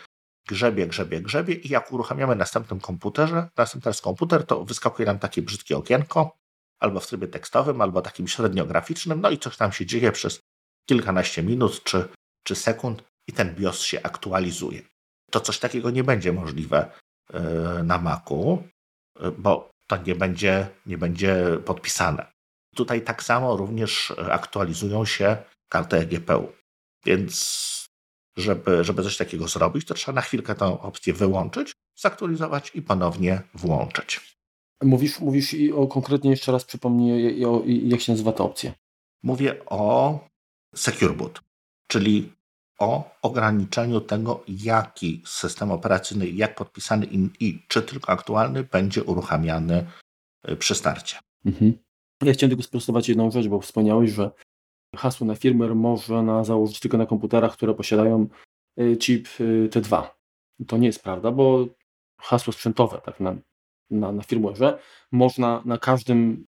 grzebie, grzebie, grzebie i jak uruchamiamy następnym komputerze, następny komputer, to wyskakuje nam takie brzydkie okienko, albo w trybie tekstowym, albo takim średnio graficznym, no i coś tam się dzieje przez kilkanaście minut czy, czy sekund i ten BIOS się aktualizuje. To coś takiego nie będzie możliwe e, na Macu, bo to nie będzie, nie będzie podpisane. Tutaj tak samo również aktualizują się karty EGPU. Więc żeby, żeby coś takiego zrobić, to trzeba na chwilkę tę opcję wyłączyć, zaktualizować i ponownie włączyć. Mówisz, mówisz i o konkretnie jeszcze raz przypomnij, o, jak się nazywa ta opcja. Mówię o Secure Boot, czyli o ograniczeniu tego, jaki system operacyjny, jak podpisany i, czy tylko aktualny będzie uruchamiany y, przy starcie. Mhm. Ja chciałem tylko sprostować jedną rzecz, bo wspomniałeś, że hasło na firmware można założyć tylko na komputerach, które posiadają y, chip y, T2. To nie jest prawda, bo hasło sprzętowe tak na, na, na firmware'ze można na każdym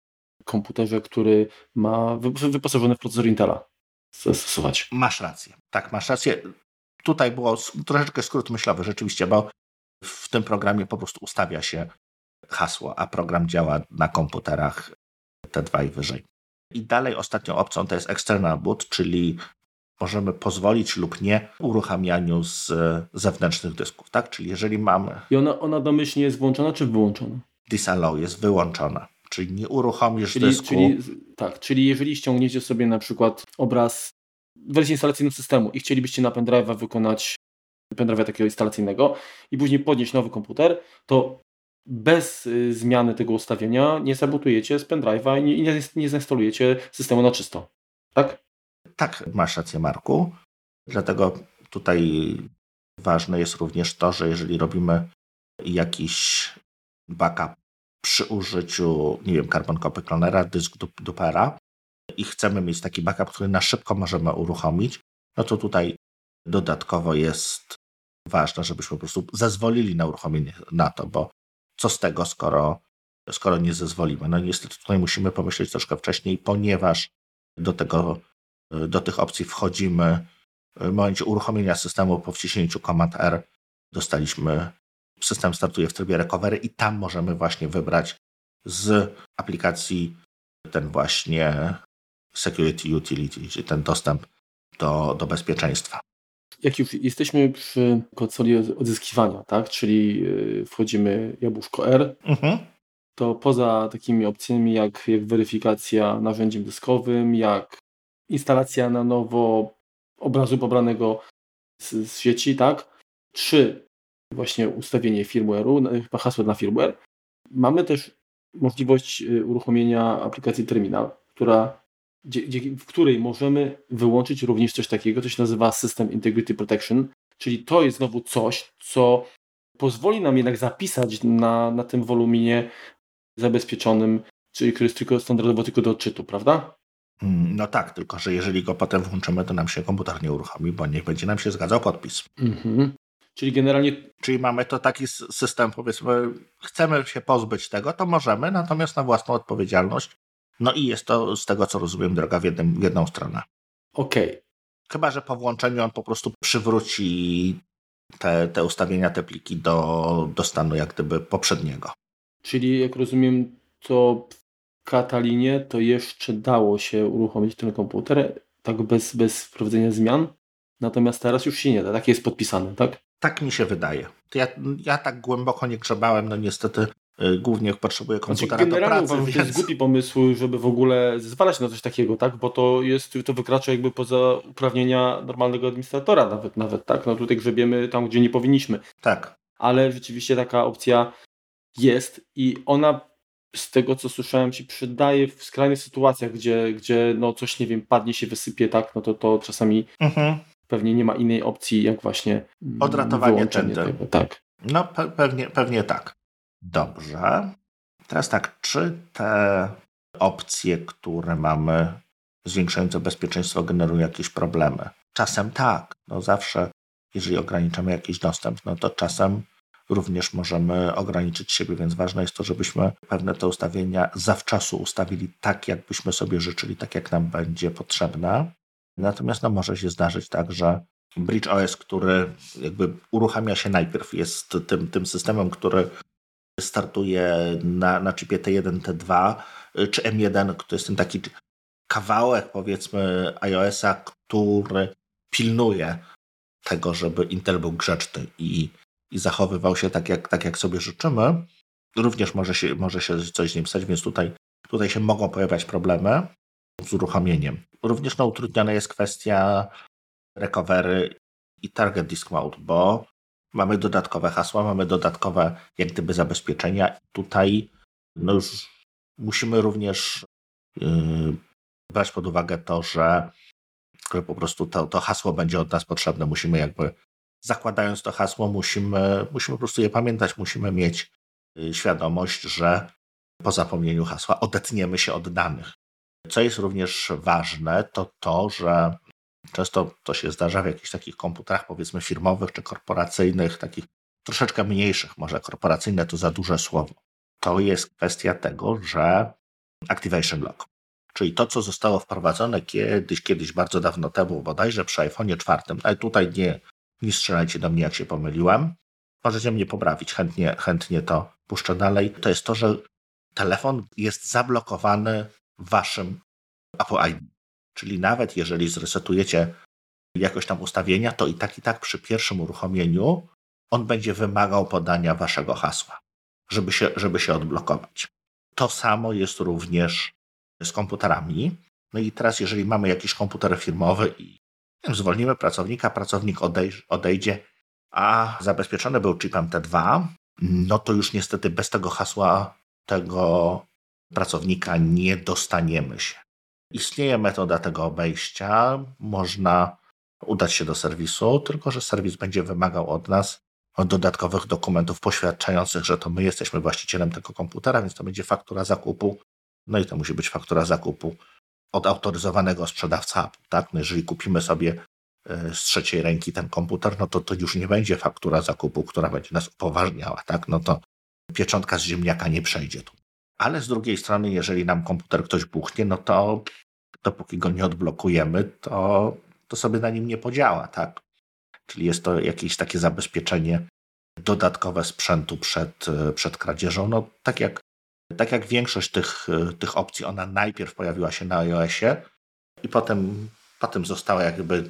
komputerze, który ma wyposażony w procesor Intela zastosować. Masz rację. Tak, masz rację. Tutaj było troszeczkę skrót myślowy rzeczywiście, bo w tym programie po prostu ustawia się hasło, a program działa na komputerach T2 i wyżej. I dalej ostatnią opcją to jest external boot, czyli możemy pozwolić lub nie uruchamianiu z zewnętrznych dysków, tak? Czyli jeżeli mamy... I ona, ona domyślnie jest włączona czy wyłączona? Disallow jest wyłączona, czyli nie uruchomisz czyli, dysku... Czyli, tak, czyli jeżeli ściągniecie sobie na przykład obraz wersji instalacyjną systemu i chcielibyście na pendrive'a wykonać pendrive'a takiego instalacyjnego i później podnieść nowy komputer, to bez y, zmiany tego ustawienia nie sabotujecie z pendrive'a i nie, nie, nie zainstalujecie systemu na czysto. Tak? Tak, masz rację, Marku. Dlatego tutaj ważne jest również to, że jeżeli robimy jakiś backup przy użyciu, nie wiem, Carbon Copy Clonera, dysk Dupera i chcemy mieć taki backup, który na szybko możemy uruchomić, no to tutaj dodatkowo jest ważne, żebyśmy po prostu zezwolili na uruchomienie na to, bo co z tego, skoro, skoro nie zezwolimy. No niestety tutaj musimy pomyśleć troszkę wcześniej, ponieważ do, tego, do tych opcji wchodzimy w momencie uruchomienia systemu po wciśnięciu Command R dostaliśmy, system startuje w trybie recovery i tam możemy właśnie wybrać z aplikacji ten właśnie security utility, czyli ten dostęp do, do bezpieczeństwa. Jak już jesteśmy przy konsoli odzyskiwania, tak, czyli y, wchodzimy jabłuszko R, mhm. to poza takimi opcjami jak, jak weryfikacja narzędziem dyskowym, jak instalacja na nowo obrazu pobranego z, z sieci, tak, czy właśnie ustawienie firmware'u, hasła na firmware, mamy też możliwość y, uruchomienia aplikacji Terminal, która w której możemy wyłączyć również coś takiego, co się nazywa System Integrity Protection, czyli to jest znowu coś, co pozwoli nam jednak zapisać na, na tym woluminie zabezpieczonym, czyli który jest tylko standardowo tylko do odczytu, prawda? Mm, no tak, tylko że jeżeli go potem włączymy, to nam się komputer nie uruchomi, bo niech będzie nam się zgadzał podpis. Mhm. Czyli generalnie. Czyli mamy to taki system, powiedzmy, chcemy się pozbyć tego, to możemy, natomiast na własną odpowiedzialność no i jest to, z tego co rozumiem, droga w, jednym, w jedną stronę. Okej. Okay. Chyba, że po włączeniu on po prostu przywróci te, te ustawienia, te pliki do, do stanu jak gdyby poprzedniego. Czyli jak rozumiem, to Katalinie to jeszcze dało się uruchomić ten komputer tak bez, bez wprowadzenia zmian, natomiast teraz już się nie da, tak jest podpisane, tak? Tak mi się wydaje. Ja, ja tak głęboko nie grzebałem, no niestety y, głównie potrzebuję znaczy, komputera znaczy, do pracy. Więc... to jest głupi pomysł, żeby w ogóle zezwalać na coś takiego, tak? Bo to jest, to wykracza jakby poza uprawnienia normalnego administratora nawet, nawet tak? No tutaj grzebiemy tam, gdzie nie powinniśmy. Tak. Ale rzeczywiście taka opcja jest i ona z tego co słyszałem się przydaje w skrajnych sytuacjach, gdzie, gdzie no coś, nie wiem, padnie się, wysypie, tak, no to to czasami mhm. Pewnie nie ma innej opcji, jak właśnie odratowanie tender. Tak. No pe pewnie, pewnie tak. Dobrze. Teraz tak, czy te opcje, które mamy zwiększające bezpieczeństwo generują jakieś problemy? Czasem tak. No zawsze, jeżeli ograniczamy jakiś dostęp, no to czasem również możemy ograniczyć siebie, więc ważne jest to, żebyśmy pewne te ustawienia zawczasu ustawili tak, jakbyśmy sobie życzyli, tak jak nam będzie potrzebne. Natomiast no, może się zdarzyć tak, że Bridge OS, który jakby uruchamia się najpierw, jest tym, tym systemem, który startuje na, na chipie T1, T2 czy M1, to jest ten taki kawałek powiedzmy iOS-a, który pilnuje tego, żeby Intel był grzeczny i i zachowywał się tak, jak, tak jak sobie życzymy, również może się, może się coś z nim stać, więc tutaj, tutaj się mogą pojawiać problemy z uruchomieniem. Również no, utrudniona jest kwestia recovery i target disk mode, bo mamy dodatkowe hasła, mamy dodatkowe jak gdyby zabezpieczenia. Tutaj no już musimy również yy, brać pod uwagę to, że po prostu to, to hasło będzie od nas potrzebne. Musimy jakby zakładając to hasło, musimy, musimy po prostu je pamiętać, musimy mieć y, świadomość, że po zapomnieniu hasła odetniemy się od danych. Co jest również ważne, to to, że często to się zdarza w jakichś takich komputerach, powiedzmy firmowych czy korporacyjnych, takich troszeczkę mniejszych, może korporacyjne to za duże słowo. To jest kwestia tego, że Activation Lock, czyli to, co zostało wprowadzone kiedyś, kiedyś bardzo dawno temu, bodajże przy iPhone 4, ale tutaj nie, nie strzelajcie do mnie, jak się pomyliłem. Możecie mnie poprawić, chętnie, chętnie to puszczę dalej. To jest to, że telefon jest zablokowany waszym Apple ID. Czyli nawet jeżeli zresetujecie jakoś tam ustawienia, to i tak i tak przy pierwszym uruchomieniu on będzie wymagał podania waszego hasła, żeby się, żeby się odblokować. To samo jest również z komputerami. No i teraz, jeżeli mamy jakiś komputer firmowy i zwolnimy pracownika, pracownik odejdzie, a zabezpieczony był chipem T2, no to już niestety bez tego hasła tego pracownika nie dostaniemy się. Istnieje metoda tego obejścia, można udać się do serwisu, tylko że serwis będzie wymagał od nas dodatkowych dokumentów poświadczających, że to my jesteśmy właścicielem tego komputera, więc to będzie faktura zakupu. No i to musi być faktura zakupu od autoryzowanego sprzedawca Tak? No jeżeli kupimy sobie e, z trzeciej ręki ten komputer, no to to już nie będzie faktura zakupu, która będzie nas upoważniała. Tak? No to pieczątka z ziemniaka nie przejdzie tu. Ale z drugiej strony, jeżeli nam komputer ktoś buchnie, no to dopóki go nie odblokujemy, to, to sobie na nim nie podziała. Tak? Czyli jest to jakieś takie zabezpieczenie dodatkowe sprzętu przed, przed kradzieżą. No, tak jak tak jak większość tych, tych opcji, ona najpierw pojawiła się na iOSie i potem, potem została jakby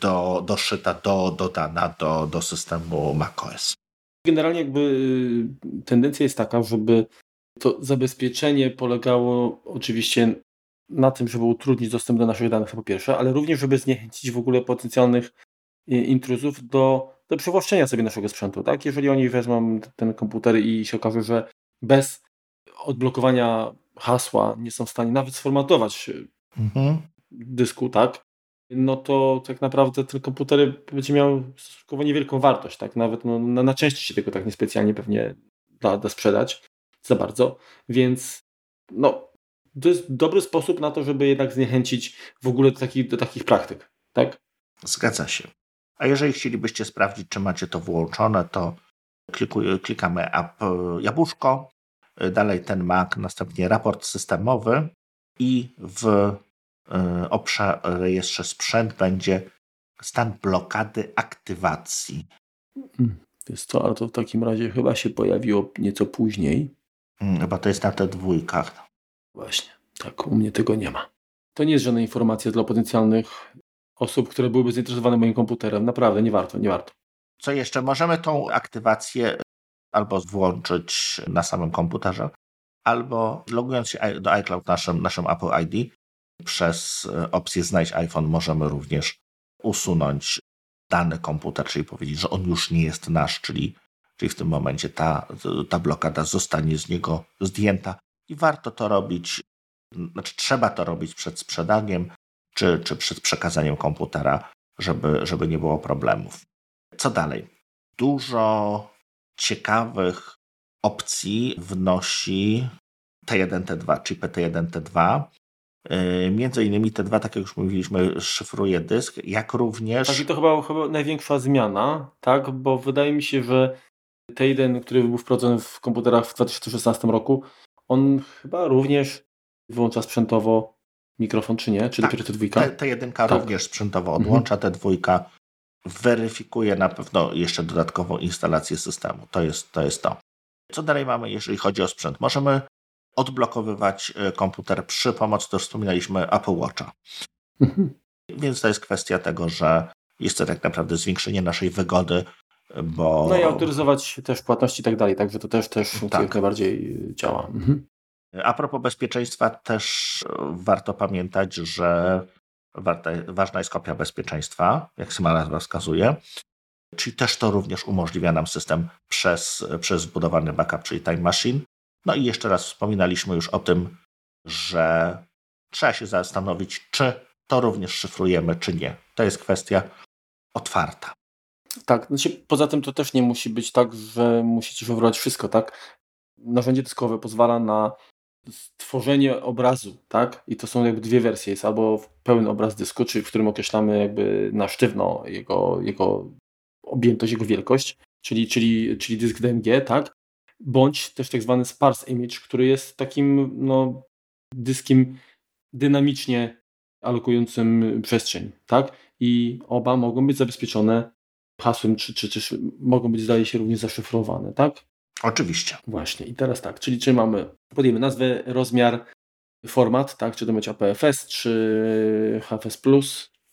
do, doszyta, do, dodana do, do systemu macOS. Generalnie jakby y, tendencja jest taka, żeby to zabezpieczenie polegało oczywiście na tym, żeby utrudnić dostęp do naszych danych, po pierwsze, ale również, żeby zniechęcić w ogóle potencjalnych y, intruzów do, do przywłaszczenia sobie naszego sprzętu. Tak? Jeżeli oni wezmą ten komputer i się okaże, że bez odblokowania hasła nie są w stanie nawet sformatować mhm. dysku, tak? No to tak naprawdę ten komputer będzie miał stosunkowo niewielką wartość, tak? Nawet no, na, na części się tego tak niespecjalnie pewnie da, da sprzedać za bardzo, więc no to jest dobry sposób na to, żeby jednak zniechęcić w ogóle do, takich, do takich praktyk, tak? Zgadza się. A jeżeli chcielibyście sprawdzić, czy macie to włączone, to klikuj, klikamy app Jabłuszko, dalej ten Mac, następnie raport systemowy i w e, obszarze rejestrze sprzęt będzie stan blokady aktywacji. Jest to, ale to w takim razie chyba się pojawiło nieco później. Hmm, chyba to jest na te dwójkach. Właśnie, tak, u mnie tego nie ma. To nie jest żadna informacja dla potencjalnych osób, które byłyby zainteresowane moim komputerem. Naprawdę, nie warto, nie warto. Co jeszcze? Możemy tą aktywację albo włączyć na samym komputerze, albo logując się do iCloud naszym, naszym Apple ID przez e, opcję Znajdź iPhone możemy również usunąć dany komputer, czyli powiedzieć, że on już nie jest nasz, czyli, czyli w tym momencie ta, ta blokada zostanie z niego zdjęta i warto to robić, znaczy trzeba to robić przed sprzedaniem czy, czy przed przekazaniem komputera, żeby, żeby nie było problemów. Co dalej? Dużo ciekawych opcji wnosi T1, T2, chipy T1, T2. Między innymi T2, tak jak już mówiliśmy, szyfruje dysk, jak również... Tak, i to chyba, chyba największa zmiana, tak, bo wydaje mi się, że T1, który był wprowadzony w komputerach w 2016 roku, on chyba również wyłącza sprzętowo mikrofon, czy nie? Czy tak, dopiero T2? T, T1 tak. również sprzętowo odłącza, mhm. T2 weryfikuje na pewno jeszcze dodatkową instalację systemu. To jest, to jest to. Co dalej mamy, jeżeli chodzi o sprzęt? Możemy odblokowywać e, komputer przy pomocy, to już wspominaliśmy, Apple Watcha. Mhm. Więc to jest kwestia tego, że jest to tak naprawdę zwiększenie naszej wygody, bo... No i autoryzować też płatności i tak dalej, także to też, też tak. jak najbardziej działa. Mhm. A propos bezpieczeństwa, też warto pamiętać, że ważna jest kopia bezpieczeństwa, jak sama nazwa wskazuje. Czyli też to również umożliwia nam system przez, przez zbudowany backup, czyli Time Machine. No i jeszcze raz wspominaliśmy już o tym, że trzeba się zastanowić, czy to również szyfrujemy, czy nie. To jest kwestia otwarta. Tak, znaczy poza tym to też nie musi być tak, że musicie szyfrować wszystko, tak? Narzędzie dyskowe pozwala na stworzenie obrazu, tak? I to są jakby dwie wersje. Jest albo pełen obraz dysku, czyli w którym określamy jakby na sztywno jego, jego objętość, jego wielkość, czyli, czyli, czyli dysk DMG, tak? Bądź też tak zwany sparse image, który jest takim no, dyskiem dynamicznie alokującym przestrzeń, tak? I oba mogą być zabezpieczone hasłem, czy, czy, czy mogą być, zdaje się, również zaszyfrowane, tak? Oczywiście. Właśnie. I teraz tak, czyli czy mamy, podjemy nazwę, rozmiar, format, tak? Czy to będzie APFS, czy HFS+,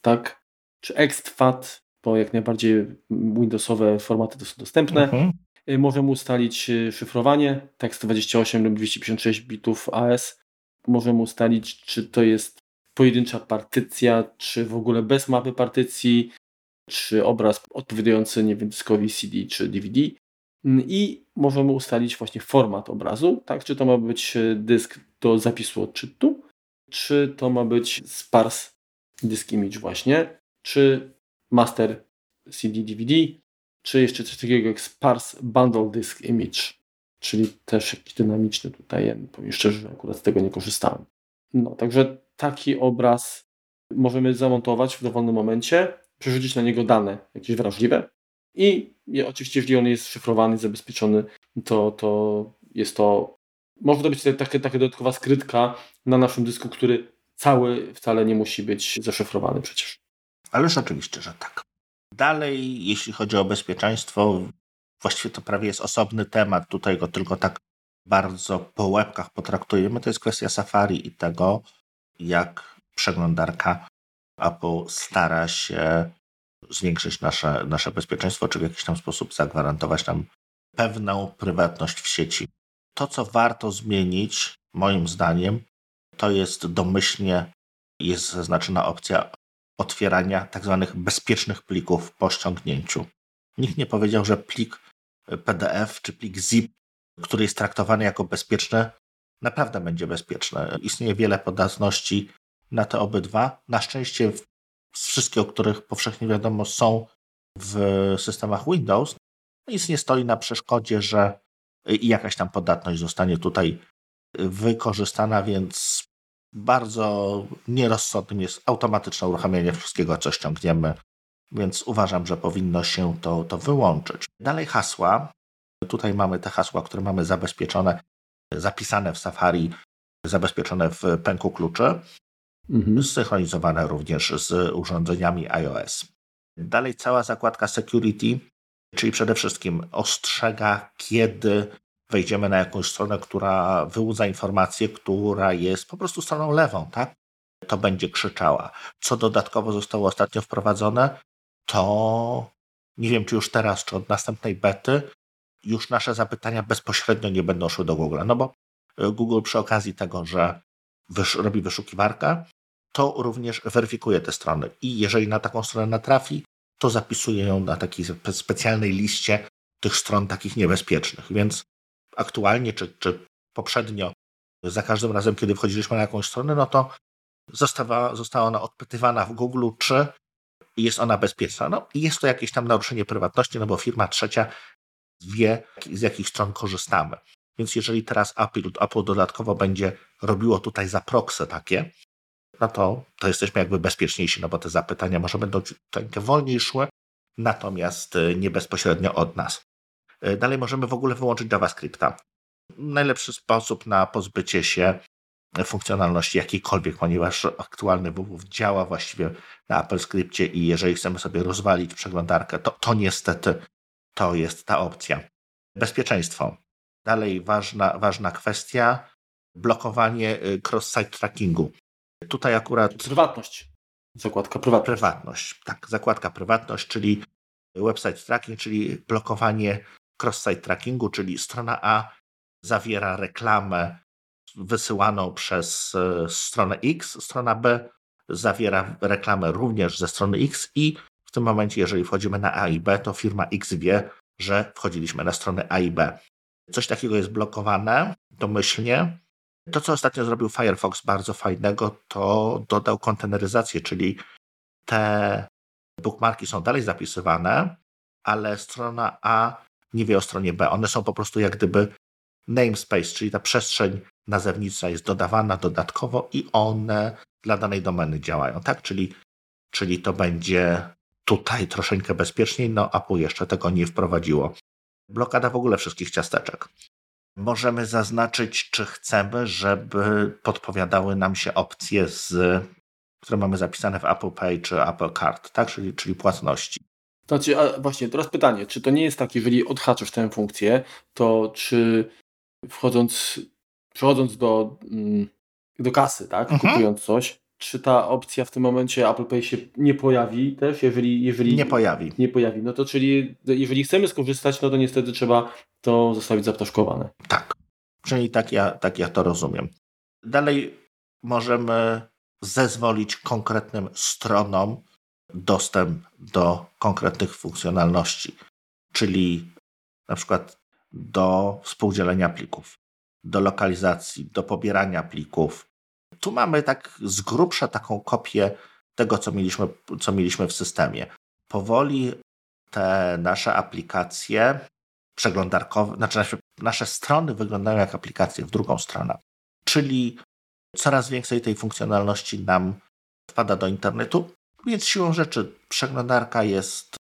tak? Czy EXT, FAT, bo jak najbardziej Windowsowe formaty to są dostępne. Mhm. Y, możemy ustalić y, szyfrowanie, tekst 28 lub 256 bitów AS. Możemy ustalić, czy to jest pojedyncza partycja, czy w ogóle bez mapy partycji, czy obraz odpowiadający, nie wiem, dyskowi CD czy DVD. Mm, I możemy ustalić właśnie format obrazu, tak? Czy to ma być e, dysk do zapisu odczytu, czy to ma być sparse disk image właśnie, czy master CD DVD, czy jeszcze coś takiego jak sparse bundle disk image, czyli też jakiś dynamiczny tutaj, powiem szczerze, że akurat z tego nie korzystałem. No, także taki obraz możemy zamontować w dowolnym momencie, przerzucić na niego dane jakieś wrażliwe i oczywiście, jeżeli on jest szyfrowany, zabezpieczony, to, to jest to. Może to być taka, taka dodatkowa skrytka na naszym dysku, który cały wcale nie musi być zaszyfrowany przecież. Ależ oczywiście, że tak. Dalej, jeśli chodzi o bezpieczeństwo, właściwie to prawie jest osobny temat. Tutaj go tylko tak bardzo po łebkach potraktujemy. To jest kwestia Safari i tego, jak przeglądarka Apple stara się zwiększyć nasze, nasze bezpieczeństwo, czy w jakiś tam sposób zagwarantować nam pewną prywatność w sieci. To, co warto zmienić, moim zdaniem, to jest domyślnie jest zaznaczona opcja otwierania tak zwanych bezpiecznych plików po ściągnięciu. Nikt nie powiedział, że plik PDF czy plik ZIP, który jest traktowany jako bezpieczny, naprawdę będzie bezpieczny. Istnieje wiele podatności na te obydwa. Na szczęście wszystkie, o których powszechnie wiadomo są w systemach Windows, nic nie stoi na przeszkodzie, że jakaś tam podatność zostanie tutaj wykorzystana, więc bardzo nierozsądnym jest automatyczne uruchamianie wszystkiego, co ściągniemy, więc uważam, że powinno się to, to wyłączyć. Dalej hasła. Tutaj mamy te hasła, które mamy zabezpieczone, zapisane w Safari, zabezpieczone w pęku kluczy mhm. zsynchronizowane również z urządzeniami iOS. Dalej cała zakładka security, czyli przede wszystkim ostrzega, kiedy wejdziemy na jakąś stronę, która wyłudza informację, która jest po prostu stroną lewą, tak? To będzie krzyczała. Co dodatkowo zostało ostatnio wprowadzone, to nie wiem, czy już teraz, czy od następnej bety, już nasze zapytania bezpośrednio nie będą szły do Google. No bo e, Google przy okazji tego, że wysz robi wyszukiwarkę, to również weryfikuje te strony. I jeżeli na taką stronę natrafi, to zapisuje ją na takiej specjalnej liście tych stron takich niebezpiecznych. Więc aktualnie, czy, czy poprzednio, za każdym razem, kiedy wchodziliśmy na jakąś stronę, no to została, została ona odpytywana w Google, czy jest ona bezpieczna. No i jest to jakieś tam naruszenie prywatności, no bo firma trzecia wie, z jakich stron korzystamy. Więc jeżeli teraz Apple, Apple dodatkowo będzie robiło tutaj za proxy takie, no to, to jesteśmy jakby bezpieczniejsi, no bo te zapytania może będą trochę wolniej szły, natomiast y, nie bezpośrednio od nas. Y, dalej możemy w ogóle wyłączyć JavaScripta. Najlepszy sposób na pozbycie się funkcjonalności jakiejkolwiek, ponieważ aktualny WWW działa właściwie na Apple Scriptie i jeżeli chcemy sobie rozwalić przeglądarkę, to, to niestety to jest ta opcja. Bezpieczeństwo. Dalej ważna, ważna kwestia, blokowanie y, cross-site trackingu. Tutaj akurat... Prywatność. Zakładka prywatność. Prywatność, tak. Zakładka prywatność, czyli website tracking, czyli blokowanie cross-site trackingu, czyli strona A zawiera reklamę wysyłaną przez e, stronę X, strona B zawiera reklamę również ze strony X i w tym momencie, jeżeli wchodzimy na A i B, to firma X wie, że wchodziliśmy na stronę A i B. Coś takiego jest blokowane domyślnie. To, co ostatnio zrobił Firefox bardzo fajnego, to dodał konteneryzację, czyli te bookmarki są dalej zapisywane, ale strona A nie wie o stronie B. One są po prostu jak gdyby namespace, czyli ta przestrzeń nazewnicza jest dodawana dodatkowo i one dla danej domeny działają, tak? Czyli, czyli to będzie tutaj troszeczkę bezpieczniej, no Apple jeszcze tego nie wprowadziło. Blokada w ogóle wszystkich ciasteczek. Możemy zaznaczyć, czy chcemy, żeby podpowiadały nam się opcje, z, które mamy zapisane w Apple Pay czy Apple Card, tak? czyli, czyli płatności. Znaczy, a właśnie, teraz pytanie, czy to nie jest tak, jeżeli odhaczysz tę funkcję, to czy wchodząc, przechodząc do, mm, do kasy, tak, mhm. kupując coś, czy ta opcja w tym momencie Apple Pay się nie pojawi też, jeżeli, jeżeli nie pojawi. Nie pojawi. No to czyli jeżeli chcemy skorzystać, no to niestety trzeba to zostawić zaptaszkowane. Tak. Czyli tak ja, tak ja to rozumiem. Dalej możemy zezwolić konkretnym stronom dostęp do konkretnych funkcjonalności, czyli na przykład do współdzielenia plików, do lokalizacji, do pobierania plików. Tu mamy tak z grubsza taką kopię tego, co mieliśmy, co mieliśmy w systemie. Powoli te nasze aplikacje przeglądarkowe, znaczy nasze, nasze strony wyglądają jak aplikacje w drugą stronę. Czyli coraz więcej tej funkcjonalności nam wpada do internetu, więc siłą rzeczy przeglądarka jest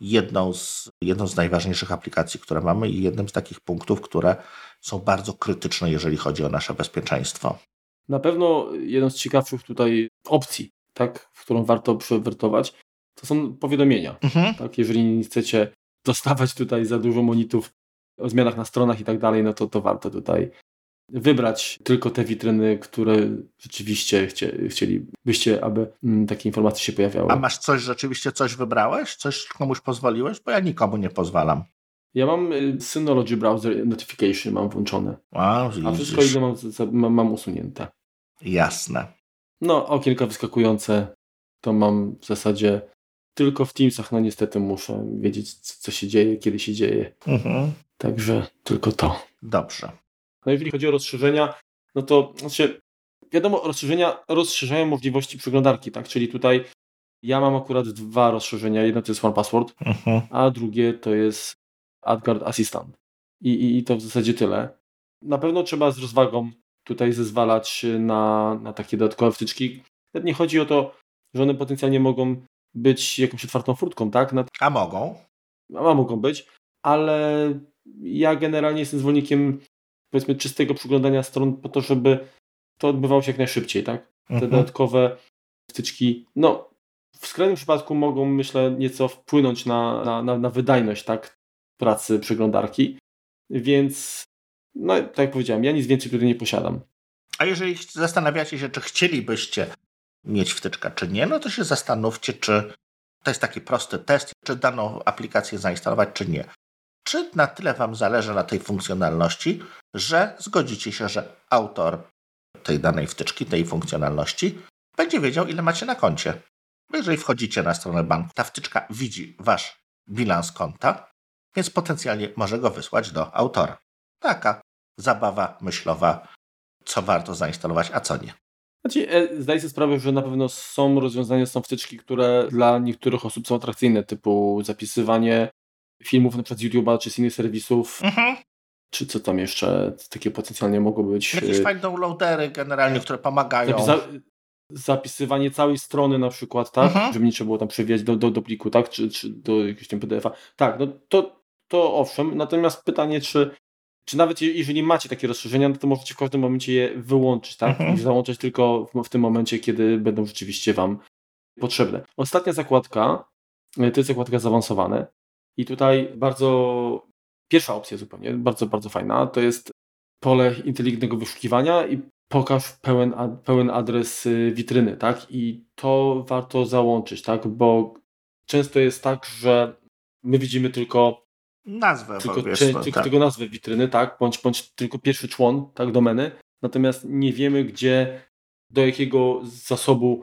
jedną z, jedną z najważniejszych aplikacji, które mamy i jednym z takich punktów, które są bardzo krytyczne, jeżeli chodzi o nasze bezpieczeństwo. Na pewno jedną z ciekawszych tutaj opcji, tak, w którą warto przewertować, to są powiadomienia. Mhm. Tak, jeżeli chcecie dostawać tutaj za dużo monitów o zmianach na stronach i tak dalej, no to, to warto tutaj wybrać tylko te witryny, które rzeczywiście chcie, chcielibyście, aby mm, takie informacje się pojawiały. A masz coś, rzeczywiście coś wybrałeś? Coś komuś pozwoliłeś? Bo ja nikomu nie pozwalam. Ja mam y, Synology Browser Notification mam włączone. Wow, a wszystko inne mam, mam, mam usunięte. Jasne. No, okienka wyskakujące to mam w zasadzie tylko w Teamsach. No niestety muszę wiedzieć, co się dzieje, kiedy się dzieje. Mhm. Także tylko to. Dobrze. No jeżeli chodzi o rozszerzenia, no to znaczy, wiadomo, rozszerzenia rozszerzają możliwości przeglądarki, tak? Czyli tutaj ja mam akurat dwa rozszerzenia. Jedno to jest One Password, uh-huh. a drugie to jest AdGuard Assistant. I, i, I to w zasadzie tyle. Na pewno trzeba z rozwagą tutaj zezwalać na, na takie dodatkowe wtyczki. Nawet nie chodzi o to, że one potencjalnie mogą być jakąś otwartą furtką, tak? Na... A mogą? A mogą być, ale ja generalnie jestem zwolennikiem powiedzmy czystego przeglądania stron po to, żeby to odbywało się jak najszybciej, tak? Te mhm. dodatkowe wtyczki, no w skrajnym przypadku mogą, myślę, nieco wpłynąć na, na, na, na wydajność, tak? Pracy przeglądarki, więc No, tak jak powiedziałem, ja nic więcej tutaj nie posiadam. A jeżeli zastanawiacie się, czy chcielibyście mieć wtyczkę, czy nie, no to się zastanówcie, czy to jest taki prosty test, czy daną aplikację zainstalować, czy nie. Czy na tyle Wam zależy na tej funkcjonalności, że zgodzicie się, że autor tej danej wtyczki, tej funkcjonalności będzie wiedział, ile macie na koncie. Jeżeli wchodzicie na stronę banku, ta wtyczka widzi Wasz bilans konta, więc potencjalnie może go wysłać do autora. Taka zabawa myślowa, co warto zainstalować, a co nie. Znaczy, e, zdaję sobie sprawę, że na pewno są rozwiązania, są wtyczki, które dla niektórych osób są atrakcyjne, typu zapisywanie filmów na przykład z YouTube'a czy z innych serwisów. Mhm. Czy co tam jeszcze takie potencjalnie mogło być? Jakieś e, file downloadery generalnie, które pomagają. Zapisa zapisywanie całej strony na przykład, tak? Mhm. Żeby nie trzeba było tam przewijać do, do, do pliku, tak? Czy, czy do jakiegoś tam PDF-a. Tak, no to, to owszem. Natomiast pytanie, czy czy nawet jeżeli macie takie rozszerzenia, no to możecie w każdym momencie je wyłączyć, tak? Mhm. I załączać tylko w, w, tym momencie, kiedy będą rzeczywiście Wam potrzebne. Ostatnia zakładka e, to jest zakładka zaawansowane. I tutaj bardzo pierwsza opcja zupełnie, bardzo, bardzo fajna, to jest pole inteligentnego wyszukiwania i pokaż pełen, pełen adres y, witryny, tak? I to warto załączyć, tak? Bo często jest tak, że my widzimy tylko nazwę, tylko, czy, tylko, tak. tylko nazwę witryny, tak? Bądź, bądź tylko pierwszy człon, tak, domeny. Natomiast nie wiemy, gdzie, do jakiego zasobu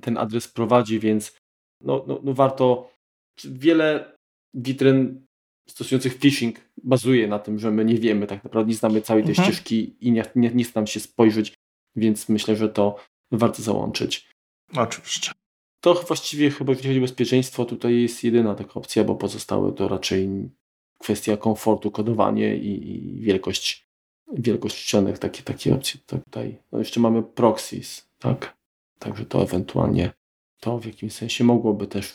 ten adres prowadzi, więc no, no, no warto. Wiele witryn stosujących phishing bazuje na tym, że my nie wiemy tak naprawdę, nie znamy całej tej mhm. ścieżki i nie, nie, nie nam się spojrzeć, więc myślę, że to warto załączyć. Oczywiście. To właściwie chyba jeśli chodzi o bezpieczeństwo, tutaj jest jedyna taka opcja, bo pozostałe to raczej kwestia komfortu, kodowanie i, i wielkość, wielkość ścianek, takie, takie opcje. Tutaj no jeszcze mamy proxies, tak? Także to ewentualnie to w jakimś sensie mogłoby też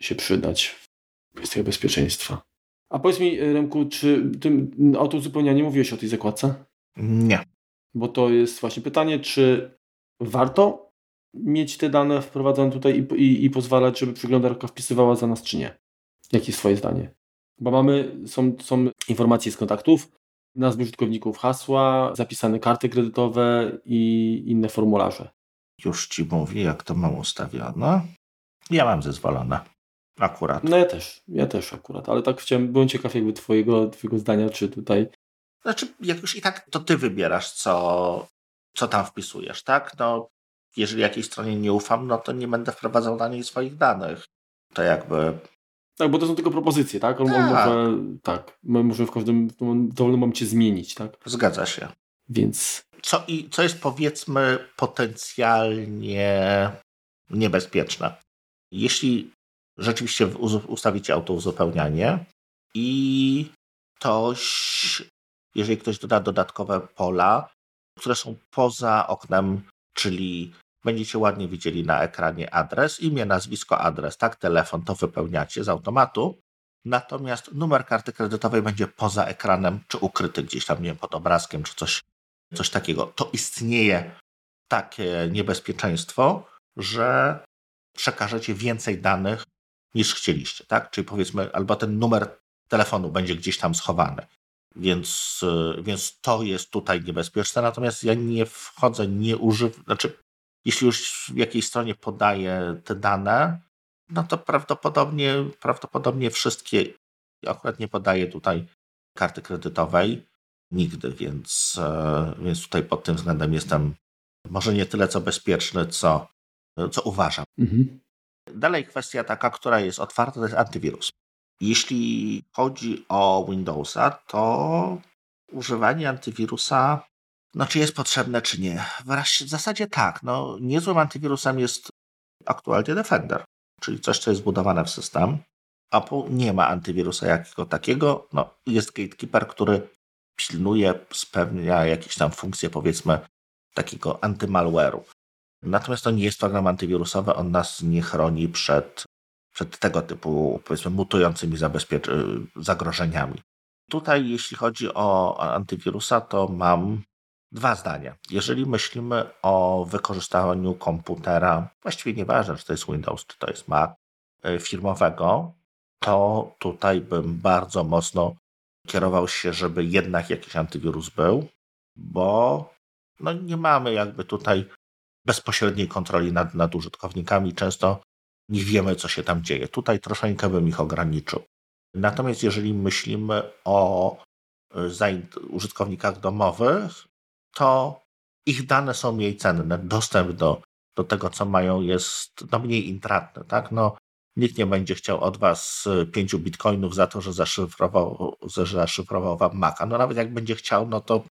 się przydać w kwestiach bezpieczeństwa. A powiedz mi, Remku, czy tym autouzupełnianie mówiłeś o tej zakładce? Nie. Bo to jest właśnie pytanie, czy warto mieć te dane wprowadzone tutaj i, i, i pozwalać, żeby przeglądarka wpisywała za nas, czy nie? Jakie jest Twoje zdanie? Bo mamy, są, są informacje z kontaktów, nazwy użytkowników, hasła, zapisane karty kredytowe i inne formularze. Już Ci mówię, jak to mam ustawione. Ja mam zezwolone. Akurat. No ja też, ja też akurat, ale tak chciałem, byłem ciekaw jakby twojego, twojego zdania, czy tutaj... Znaczy, jak już i tak to ty wybierasz, co, co tam wpisujesz, tak? No, jeżeli jakiejś stronie nie ufam, no to nie będę wprowadzał na niej swoich danych. To jakby tak, bo to są tylko propozycje, tak? On, tak. on może, tak, my możemy w każdym dowolnym momencie zmienić, tak? Zgadza się. Więc... Co, i, co jest powiedzmy potencjalnie niebezpieczne? Jeśli rzeczywiście ustawicie autouzupełnianie i ktoś, jeżeli ktoś doda dodatkowe pola, które są poza oknem, czyli będziecie ładnie widzieli na ekranie adres, imię, nazwisko, adres, tak, telefon, to wypełniacie z automatu. Natomiast numer karty kredytowej będzie poza ekranem, czy ukryty gdzieś tam, nie wiem, pod obrazkiem, czy coś, coś takiego. To istnieje takie niebezpieczeństwo, że przekażecie więcej danych niż chcieliście, tak? Czyli powiedzmy, albo ten numer telefonu będzie gdzieś tam schowany. Więc, więc to jest tutaj niebezpieczne. Natomiast ja nie wchodzę, nie używam, znaczy jeśli już w jakiejś stronie podaję te dane, no to prawdopodobnie, prawdopodobnie wszystkie, akurat nie podaję tutaj karty kredytowej nigdy, więc, e, więc tutaj pod tym względem jestem może nie tyle co bezpieczny, co, co uważam. Mhm. Dalej kwestia taka, która jest otwarta, to jest antywirus. Jeśli chodzi o Windowsa, to używanie antywirusa no, czy jest potrzebne, czy nie? W zasadzie tak. No, niezłym antywirusem jest aktualnie Defender, czyli coś, co jest zbudowane w system. Apple nie ma antywirusa jakiego takiego. No, jest gatekeeper, który pilnuje, spełnia jakieś tam funkcje, powiedzmy, takiego antymalware'u. Natomiast to nie jest program antywirusowy, on nas nie chroni przed, przed tego typu, powiedzmy, mutującymi zagrożeniami. Tutaj, jeśli chodzi o antywirusa, to mam Dwa zdania. Jeżeli myślimy o wykorzystaniu komputera, właściwie nieważne, czy to jest Windows, czy to jest Mac, e, firmowego, to tutaj bym bardzo mocno kierował się, żeby jednak jakiś antywirus był, bo no nie mamy jakby tutaj bezpośredniej kontroli nad, nad użytkownikami. Często nie wiemy, co się tam dzieje. Tutaj troszeczkę bym ich ograniczył. Natomiast jeżeli myślimy o e, użytkownikach domowych, to ich dane są mniej cenne. Dostęp do, do tego, co mają, jest no, mniej intratny. Tak? No, nikt nie będzie chciał od was 5 bitcoinów za to, że zaszyfrował, że zaszyfrował wam Maca. No nawet jak będzie chciał, no to,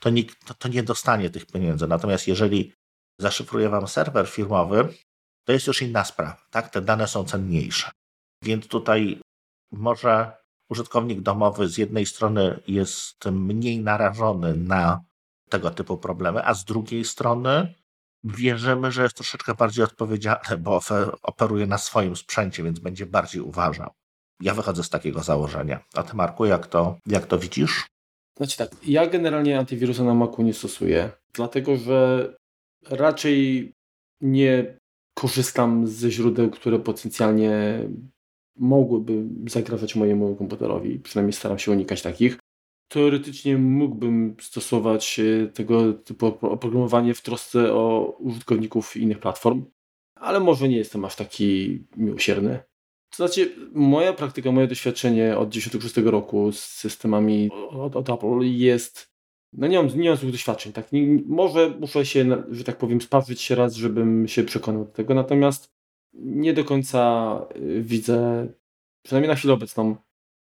to, nikt, to, to nie dostanie tych pieniędzy. Natomiast jeżeli zaszyfruje wam serwer firmowy, to jest już inna sprawa. Tak? Te dane są cenniejsze. Więc tutaj może użytkownik domowy z jednej strony jest mniej narażony na tego typu problemy, a z drugiej strony wierzymy, że jest troszeczkę bardziej odpowiedzialny, bo operuje na swoim sprzęcie, więc będzie bardziej uważał. Ja wychodzę z takiego założenia. A ty, Marku, jak to, jak to widzisz? Znaczy tak, ja generalnie antywirusa na Macu nie stosuję, dlatego że raczej nie korzystam ze źródeł, które potencjalnie mogłyby zagrażać mojemu komputerowi. Przynajmniej staram się unikać takich. Teoretycznie mógłbym stosować e, tego typu oprogramowanie w trosce o użytkowników innych platform, ale może nie jestem aż taki miłosierny. To znaczy, moja praktyka, moje doświadczenie od 96 roku z systemami od, od Apple jest. No nie mam, nie mam złych doświadczeń. Tak? Nie, może muszę się, że tak powiem, spawrzyć się raz, żebym się przekonał do tego. Natomiast nie do końca y, widzę, przynajmniej na chwilę obecną,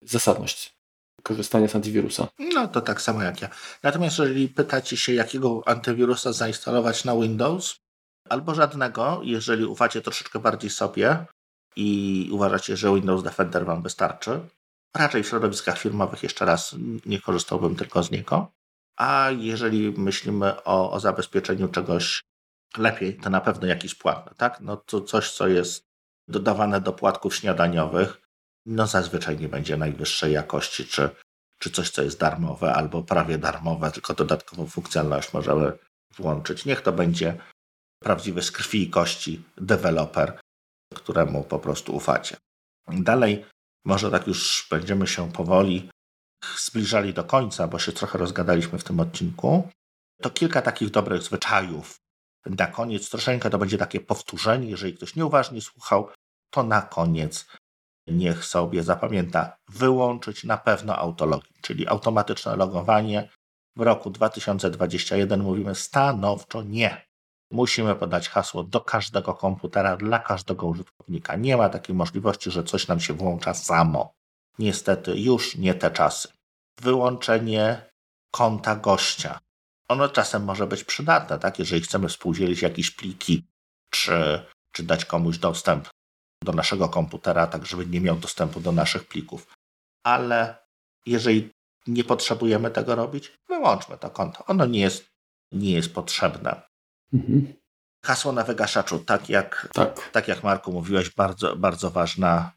zasadność korzystania z antywirusa. No to tak samo jak ja. Natomiast jeżeli pytacie się, jakiego antywirusa zainstalować na Windows, albo żadnego, jeżeli ufacie troszeczkę bardziej sobie i uważacie, że Windows Defender Wam wystarczy, raczej w środowiskach firmowych jeszcze raz nie korzystałbym tylko z niego. A jeżeli myślimy o, o zabezpieczeniu czegoś lepiej, to na pewno jakiś płatny, tak? No to coś, co jest dodawane do płatków śniadaniowych, no zazwyczaj nie będzie najwyższej jakości, czy, czy coś, co jest darmowe, albo prawie darmowe, tylko dodatkową funkcjonalność możemy włączyć. Niech to będzie prawdziwy z krwi i kości deweloper, któremu po prostu ufacie. Dalej, może tak już będziemy się powoli zbliżali do końca, bo się trochę rozgadaliśmy w tym odcinku. To kilka takich dobrych zwyczajów, na koniec troszeczkę to będzie takie powtórzenie. Jeżeli ktoś nieuważnie słuchał, to na koniec niech sobie zapamięta wyłączyć na pewno autologin, czyli automatyczne logowanie. W roku 2021 mówimy stanowczo nie. Musimy podać hasło do każdego komputera, dla każdego użytkownika. Nie ma takiej możliwości, że coś nam się włącza samo. Niestety już nie te czasy. Wyłączenie konta gościa ono czasem może być przydatne, tak? Jeżeli chcemy współdzielić jakieś pliki, czy, czy dać komuś dostęp do naszego komputera, tak żeby nie miał dostępu do naszych plików. Ale jeżeli nie potrzebujemy tego robić, wyłączmy to konto. Ono nie jest, nie jest potrzebne. Mhm. Hasło na wygaszaczu, tak jak, tak. tak jak Marku mówiłeś, bardzo, bardzo ważna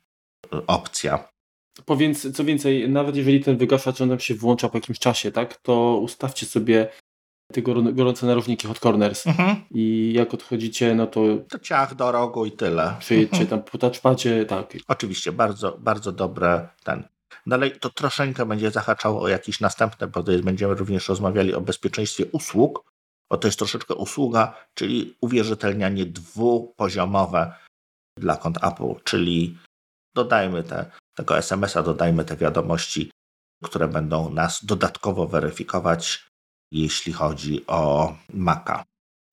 y, opcja. Powiedz, co więcej, nawet jeżeli ten wygaszacz nam się włącza po jakimś czasie, tak, to ustawcie sobie te gorące narożniki hot corners mhm. i jak odchodzicie, no to... To ciach do rogu i tyle. Przyjedźcie mhm. tam po touchpadzie, tak. Oczywiście, bardzo, bardzo dobre ten. Dalej to troszeczkę będzie zahaczało o jakieś następne, bo będziemy również rozmawiali o bezpieczeństwie usług, bo to jest troszeczkę usługa, czyli uwierzytelnianie dwupoziomowe dla kont Apple, czyli dodajmy te, tego SMS-a, dodajmy te wiadomości, które będą nas dodatkowo weryfikować jeśli chodzi o Maca.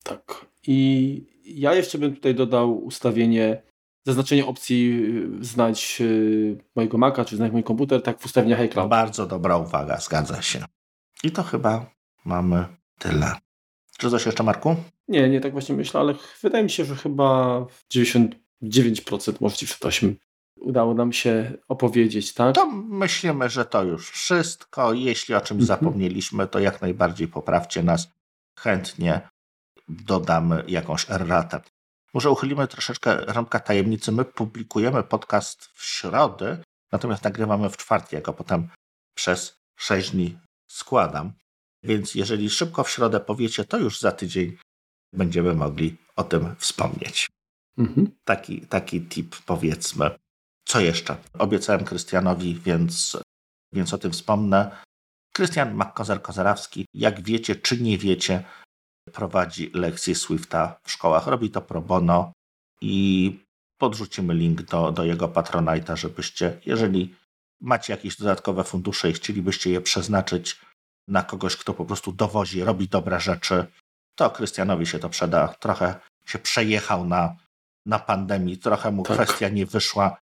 Tak. I ja jeszcze bym tutaj dodał ustawienie, zaznaczenie opcji y, znać y, mojego Maca, czy znać mój komputer, tak w ustawieniach iCloud. Bardzo dobra uwaga, zgadza się. I to chyba mamy tyle. Czy coś jeszcze, Marku? Nie, nie tak właśnie myślę, ale wydaje mi się, że chyba 99% może 98% udało nam się opowiedzieć, tak? To myślimy, że to już wszystko. Jeśli o czymś mhm. zapomnieliśmy, to jak najbardziej poprawcie nas. Chętnie dodamy jakąś erratę. Może uchylimy troszeczkę rąbka tajemnicy. My publikujemy podcast w środę, natomiast nagrywamy w czwartek, jako potem przez 6 dni składam. Więc jeżeli szybko w środę powiecie, to już za tydzień będziemy mogli o tym wspomnieć. Mhm. Taki, taki tip powiedzmy. Co jeszcze? Obiecałem Krystianowi, więc więc o tym wspomnę. Krystian McKozer-Kozerawski, jak wiecie czy nie wiecie, prowadzi lekcje Swifta w szkołach. Robi to pro bono i podrzucimy link do, do jego Patronite'a, żebyście, jeżeli macie jakieś dodatkowe fundusze i chcielibyście je przeznaczyć na kogoś, kto po prostu dowozi, robi dobre rzeczy, to Krystianowi się to przeda. Trochę się przejechał na, na pandemii, trochę mu tak. kwestia nie wyszła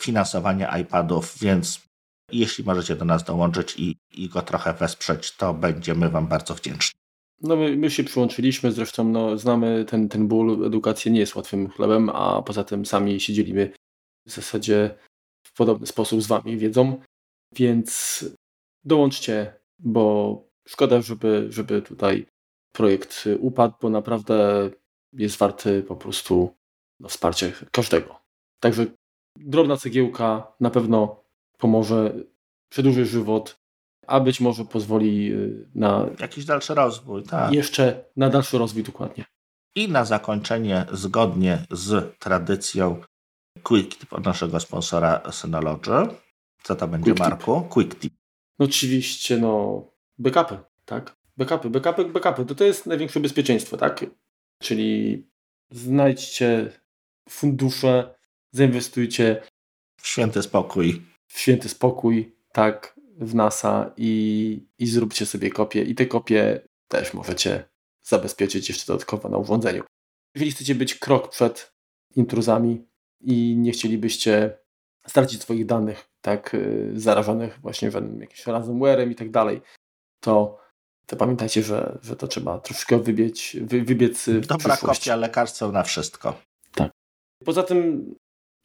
finansowania iPadów, więc jeśli możecie do nas dołączyć i, i go trochę wesprzeć, to będziemy Wam bardzo wdzięczni. No my, my się przyłączyliśmy, zresztą no, znamy ten, ten ból, edukacja nie jest łatwym chlebem, a poza tym sami się dzielimy w zasadzie w podobny sposób z Wami wiedzą, więc dołączcie, bo szkoda, żeby, żeby tutaj projekt upadł, bo naprawdę jest warty po prostu no, wsparcia każdego. Także drobna cegiełka na pewno pomoże, przedłuży żywot, a być może pozwoli y, na jakiś dalszy rozwój. Tak. Jeszcze na dalszy rozwój dokładnie. I na zakończenie, zgodnie z tradycją, quick tip od naszego sponsora Synology. Co to będzie, quick Marku? Tip. Quick tip. No oczywiście, no, backupy, tak? Backupy, backupy, backupy. To, to jest największe bezpieczeństwo, tak? Czyli znajdźcie fundusze, zainwestujcie w święty spokój. W święty spokój, tak, w NASA i, i zróbcie sobie kopię. I te kopie też możecie zabezpieczyć jeszcze dodatkowo na urządzeniu. Jeżeli chcecie być krok przed intruzami i nie chcielibyście stracić swoich danych, tak, y, zarażonych właśnie jakimś ransomwarem i tak dalej, to, to pamiętajcie, że, że to trzeba troszkę wybiec, wy, wybiec w Dobra kopia lekarstwa na wszystko. Tak. Poza tym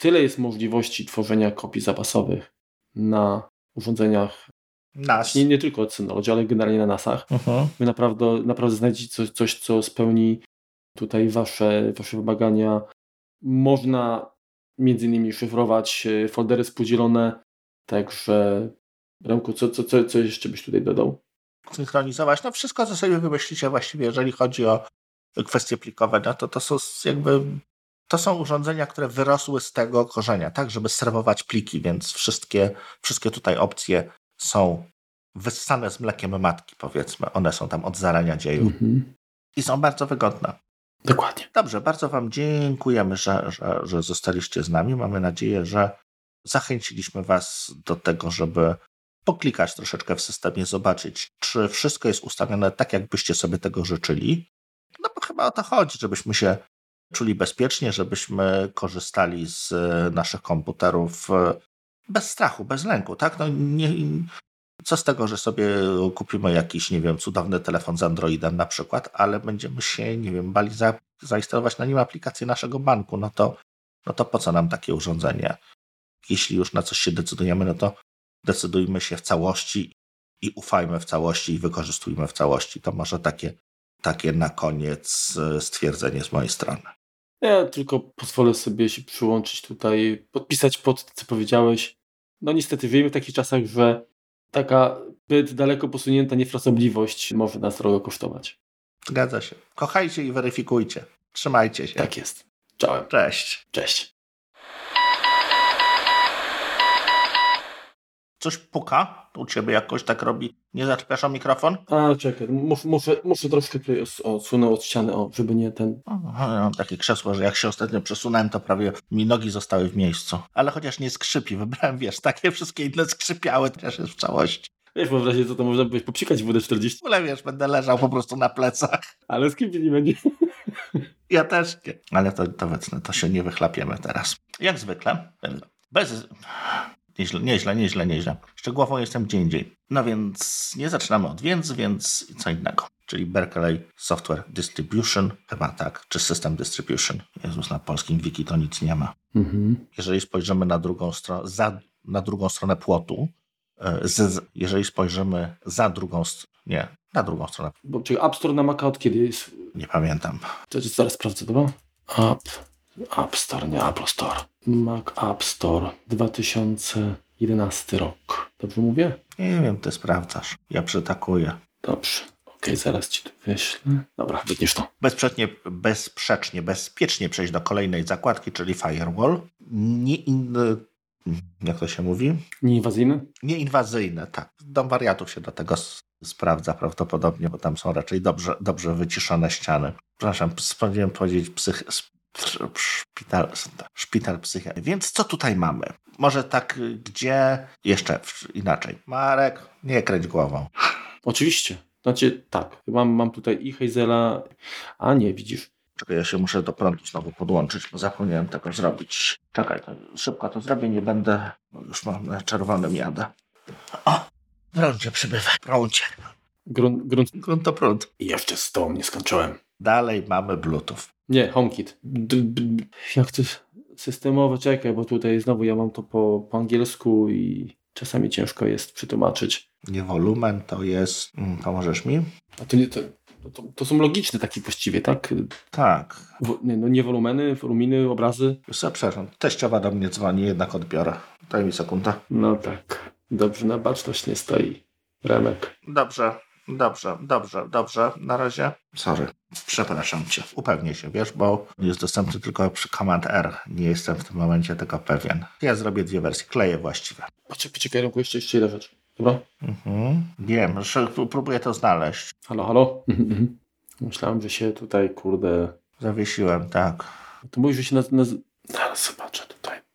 tyle jest możliwości tworzenia kopii zapasowych na urządzeniach NAS. Nie, nie tylko od Synology, ale generalnie na NASach. Uh-huh. Wy naprawdę, naprawdę znajdziecie coś, coś, co spełni tutaj wasze, wasze wymagania. Można między innymi szyfrować e, foldery spółdzielone, także Remku, co, co, co, co jeszcze byś tutaj dodał? Synchronizować, no wszystko, co sobie wymyślicie właściwie, jeżeli chodzi o kwestie plikowe, no to to są jakby to są urządzenia, które wyrosły z tego korzenia, tak, żeby serwować pliki, więc wszystkie, wszystkie tutaj opcje są wyssane z mlekiem matki, powiedzmy. One są tam od zarania dzieju mhm. i są bardzo wygodne. Dokładnie. Dobrze, bardzo Wam dziękujemy, że, że, że zostaliście z nami. Mamy nadzieję, że zachęciliśmy Was do tego, żeby poklikać troszeczkę w systemie, zobaczyć, czy wszystko jest ustawione tak, jakbyście sobie tego życzyli. No bo chyba o to chodzi, żebyśmy się czuli bezpiecznie, żebyśmy korzystali z naszych komputerów bez strachu, bez lęku, tak? No nie, co z tego, że sobie kupimy jakiś, nie wiem, cudowny telefon z Androidem na przykład, ale będziemy się, nie wiem, bali za, zainstalować na nim aplikację naszego banku, no to, no to po co nam takie urządzenie? Jeśli już na coś się decydujemy, no to decydujmy się w całości i ufajmy w całości i wykorzystujmy w całości. To może takie, takie na koniec e, stwierdzenie z mojej strony. Ja tylko pozwolę sobie się przyłączyć tutaj, podpisać pod to, co powiedziałeś. No niestety żyjemy w takich czasach, że taka zbyt daleko posunięta niefrasobliwość może nas drogo kosztować. Zgadza się. Kochajcie i weryfikujcie. Trzymajcie się. Tak jest. Czołem. Cześć. Cześć. Coś puka? U ciebie jakoś tak robi? Nie zaczepiasz o mikrofon? A, czekaj. Muszę, muszę, muszę troszkę tutaj odsunąć od ściany, o, żeby nie ten... ja mam takie krzesło, że jak się ostatnio przesunąłem, to prawie mi nogi zostały w miejscu. Ale chociaż nie skrzypi. Wybrałem, wiesz, takie wszystkie inne skrzypiały też jest w całości. Wiesz, bo w razie co to można by popsikać w WD-40. Ale wiesz, będę leżał po prostu na plecach. Ale z kim nie będzie? Ja też nie. Ale to, to, to się nie wychlapiemy teraz. Jak zwykle. Bez... Nieźle, nieźle, nieźle, nieźle. Szczegółowo jestem gdzie indziej. No więc nie zaczynamy od więc, więc co innego. Czyli Berkeley Software Distribution, chyba tak, czy System Distribution. Jezus, na polskim wiki to nic nie ma. Mhm. Jeżeli spojrzymy na drugą stronę, za, na drugą stronę płotu, e, z, jeżeli spojrzymy za drugą stronę, nie, na drugą stronę. Bo, czyli App Store na Maca od kiedy jest? Nie pamiętam. To jest zaraz sprawdzę, dobra? App, App Store, nie Apple Store. Mac App Store 2011 rok. Dobrze mówię? Nie wiem, ty sprawdzasz. Ja przytakuję. Dobrze. Okej, okay, zaraz ci to wyślę. Dobra, wytniesz to. Bezsprzecznie, bezsprzecznie, bezpiecznie przejść do kolejnej zakładki, czyli Firewall. Nie, jak to się mówi? Nieinwazyjny? Nieinwazyjne, tak. Dom wariatów się do tego sprawdza prawdopodobnie, bo tam są raczej dobrze, dobrze wyciszone ściany. Przepraszam, sprawdziłem powiedzieć psych... Szpital, szpital psychiatry. Więc co tutaj mamy? Może tak, gdzie? Jeszcze inaczej. Marek, nie kręć głową. Oczywiście. Znaczy, tak. Mam, mam tutaj i Hazela, a nie, widzisz. Czekaj, ja się muszę do prądu znowu podłączyć, bo zapomniałem tego zrobić. Czekaj, to szybko to zrobię, nie będę, już mam na czerwonym jadę. O, prądzie przybywa, prądzie. Grunt, grunt. grunt to prąd. I jeszcze z tą nie skończyłem. Dalej mamy Bluetooth. Nie, HomeKit. Jak to systemowe, czekaj, bo tutaj znowu ja mam to po, po angielsku i czasami ciężko jest przetłumaczyć. Nie wolumen, to jest... Mm, pomożesz mi? A to nie... To... To, to, są logiczne takie właściwie, tak? Tak. W, nie, no nie wolumeny, woluminy, obrazy. Już przepraszam, teściowa do mnie dzwoni, jednak odbiorę. Daj mi sekundę. No tak. Dobrze, na baczność nie stoi. Remek. Dobrze, dobrze, dobrze, dobrze. Na razie. Sorry. Przepraszam cię. Upewnię się, wiesz, bo jest dostępny tylko przy Command R. Nie jestem w tym momencie tego pewien. Ja zrobię dwie wersje. Kleję właściwie. Poczekaj, poczekaj, Remku, jeszcze, jeszcze jedna rzecz. Dobra? Mhm. Wiem, próbuję to znaleźć. Halo, halo? Myślałem, że się tutaj, kurde... Zawiesiłem, tak. To mówisz, że się naz... Zaraz zobaczę.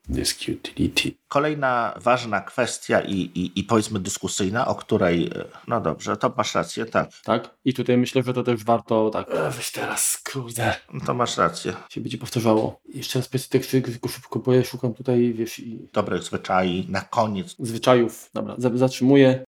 Disk utility. Kolejna ważna kwestia i, i, i powiedzmy dyskusyjna, o której, no dobrze, to masz rację, tak. Tak? I tutaj myślę, że to też warto tak, e, weź teraz, kurde. No to masz rację. Się będzie powtarzało. Jeszcze raz powiedz teksty, tylko szybko, bo ja szukam tutaj, wiesz, i... Dobrych zwyczajów na koniec. Zwyczajów. Dobra, zatrzymuję.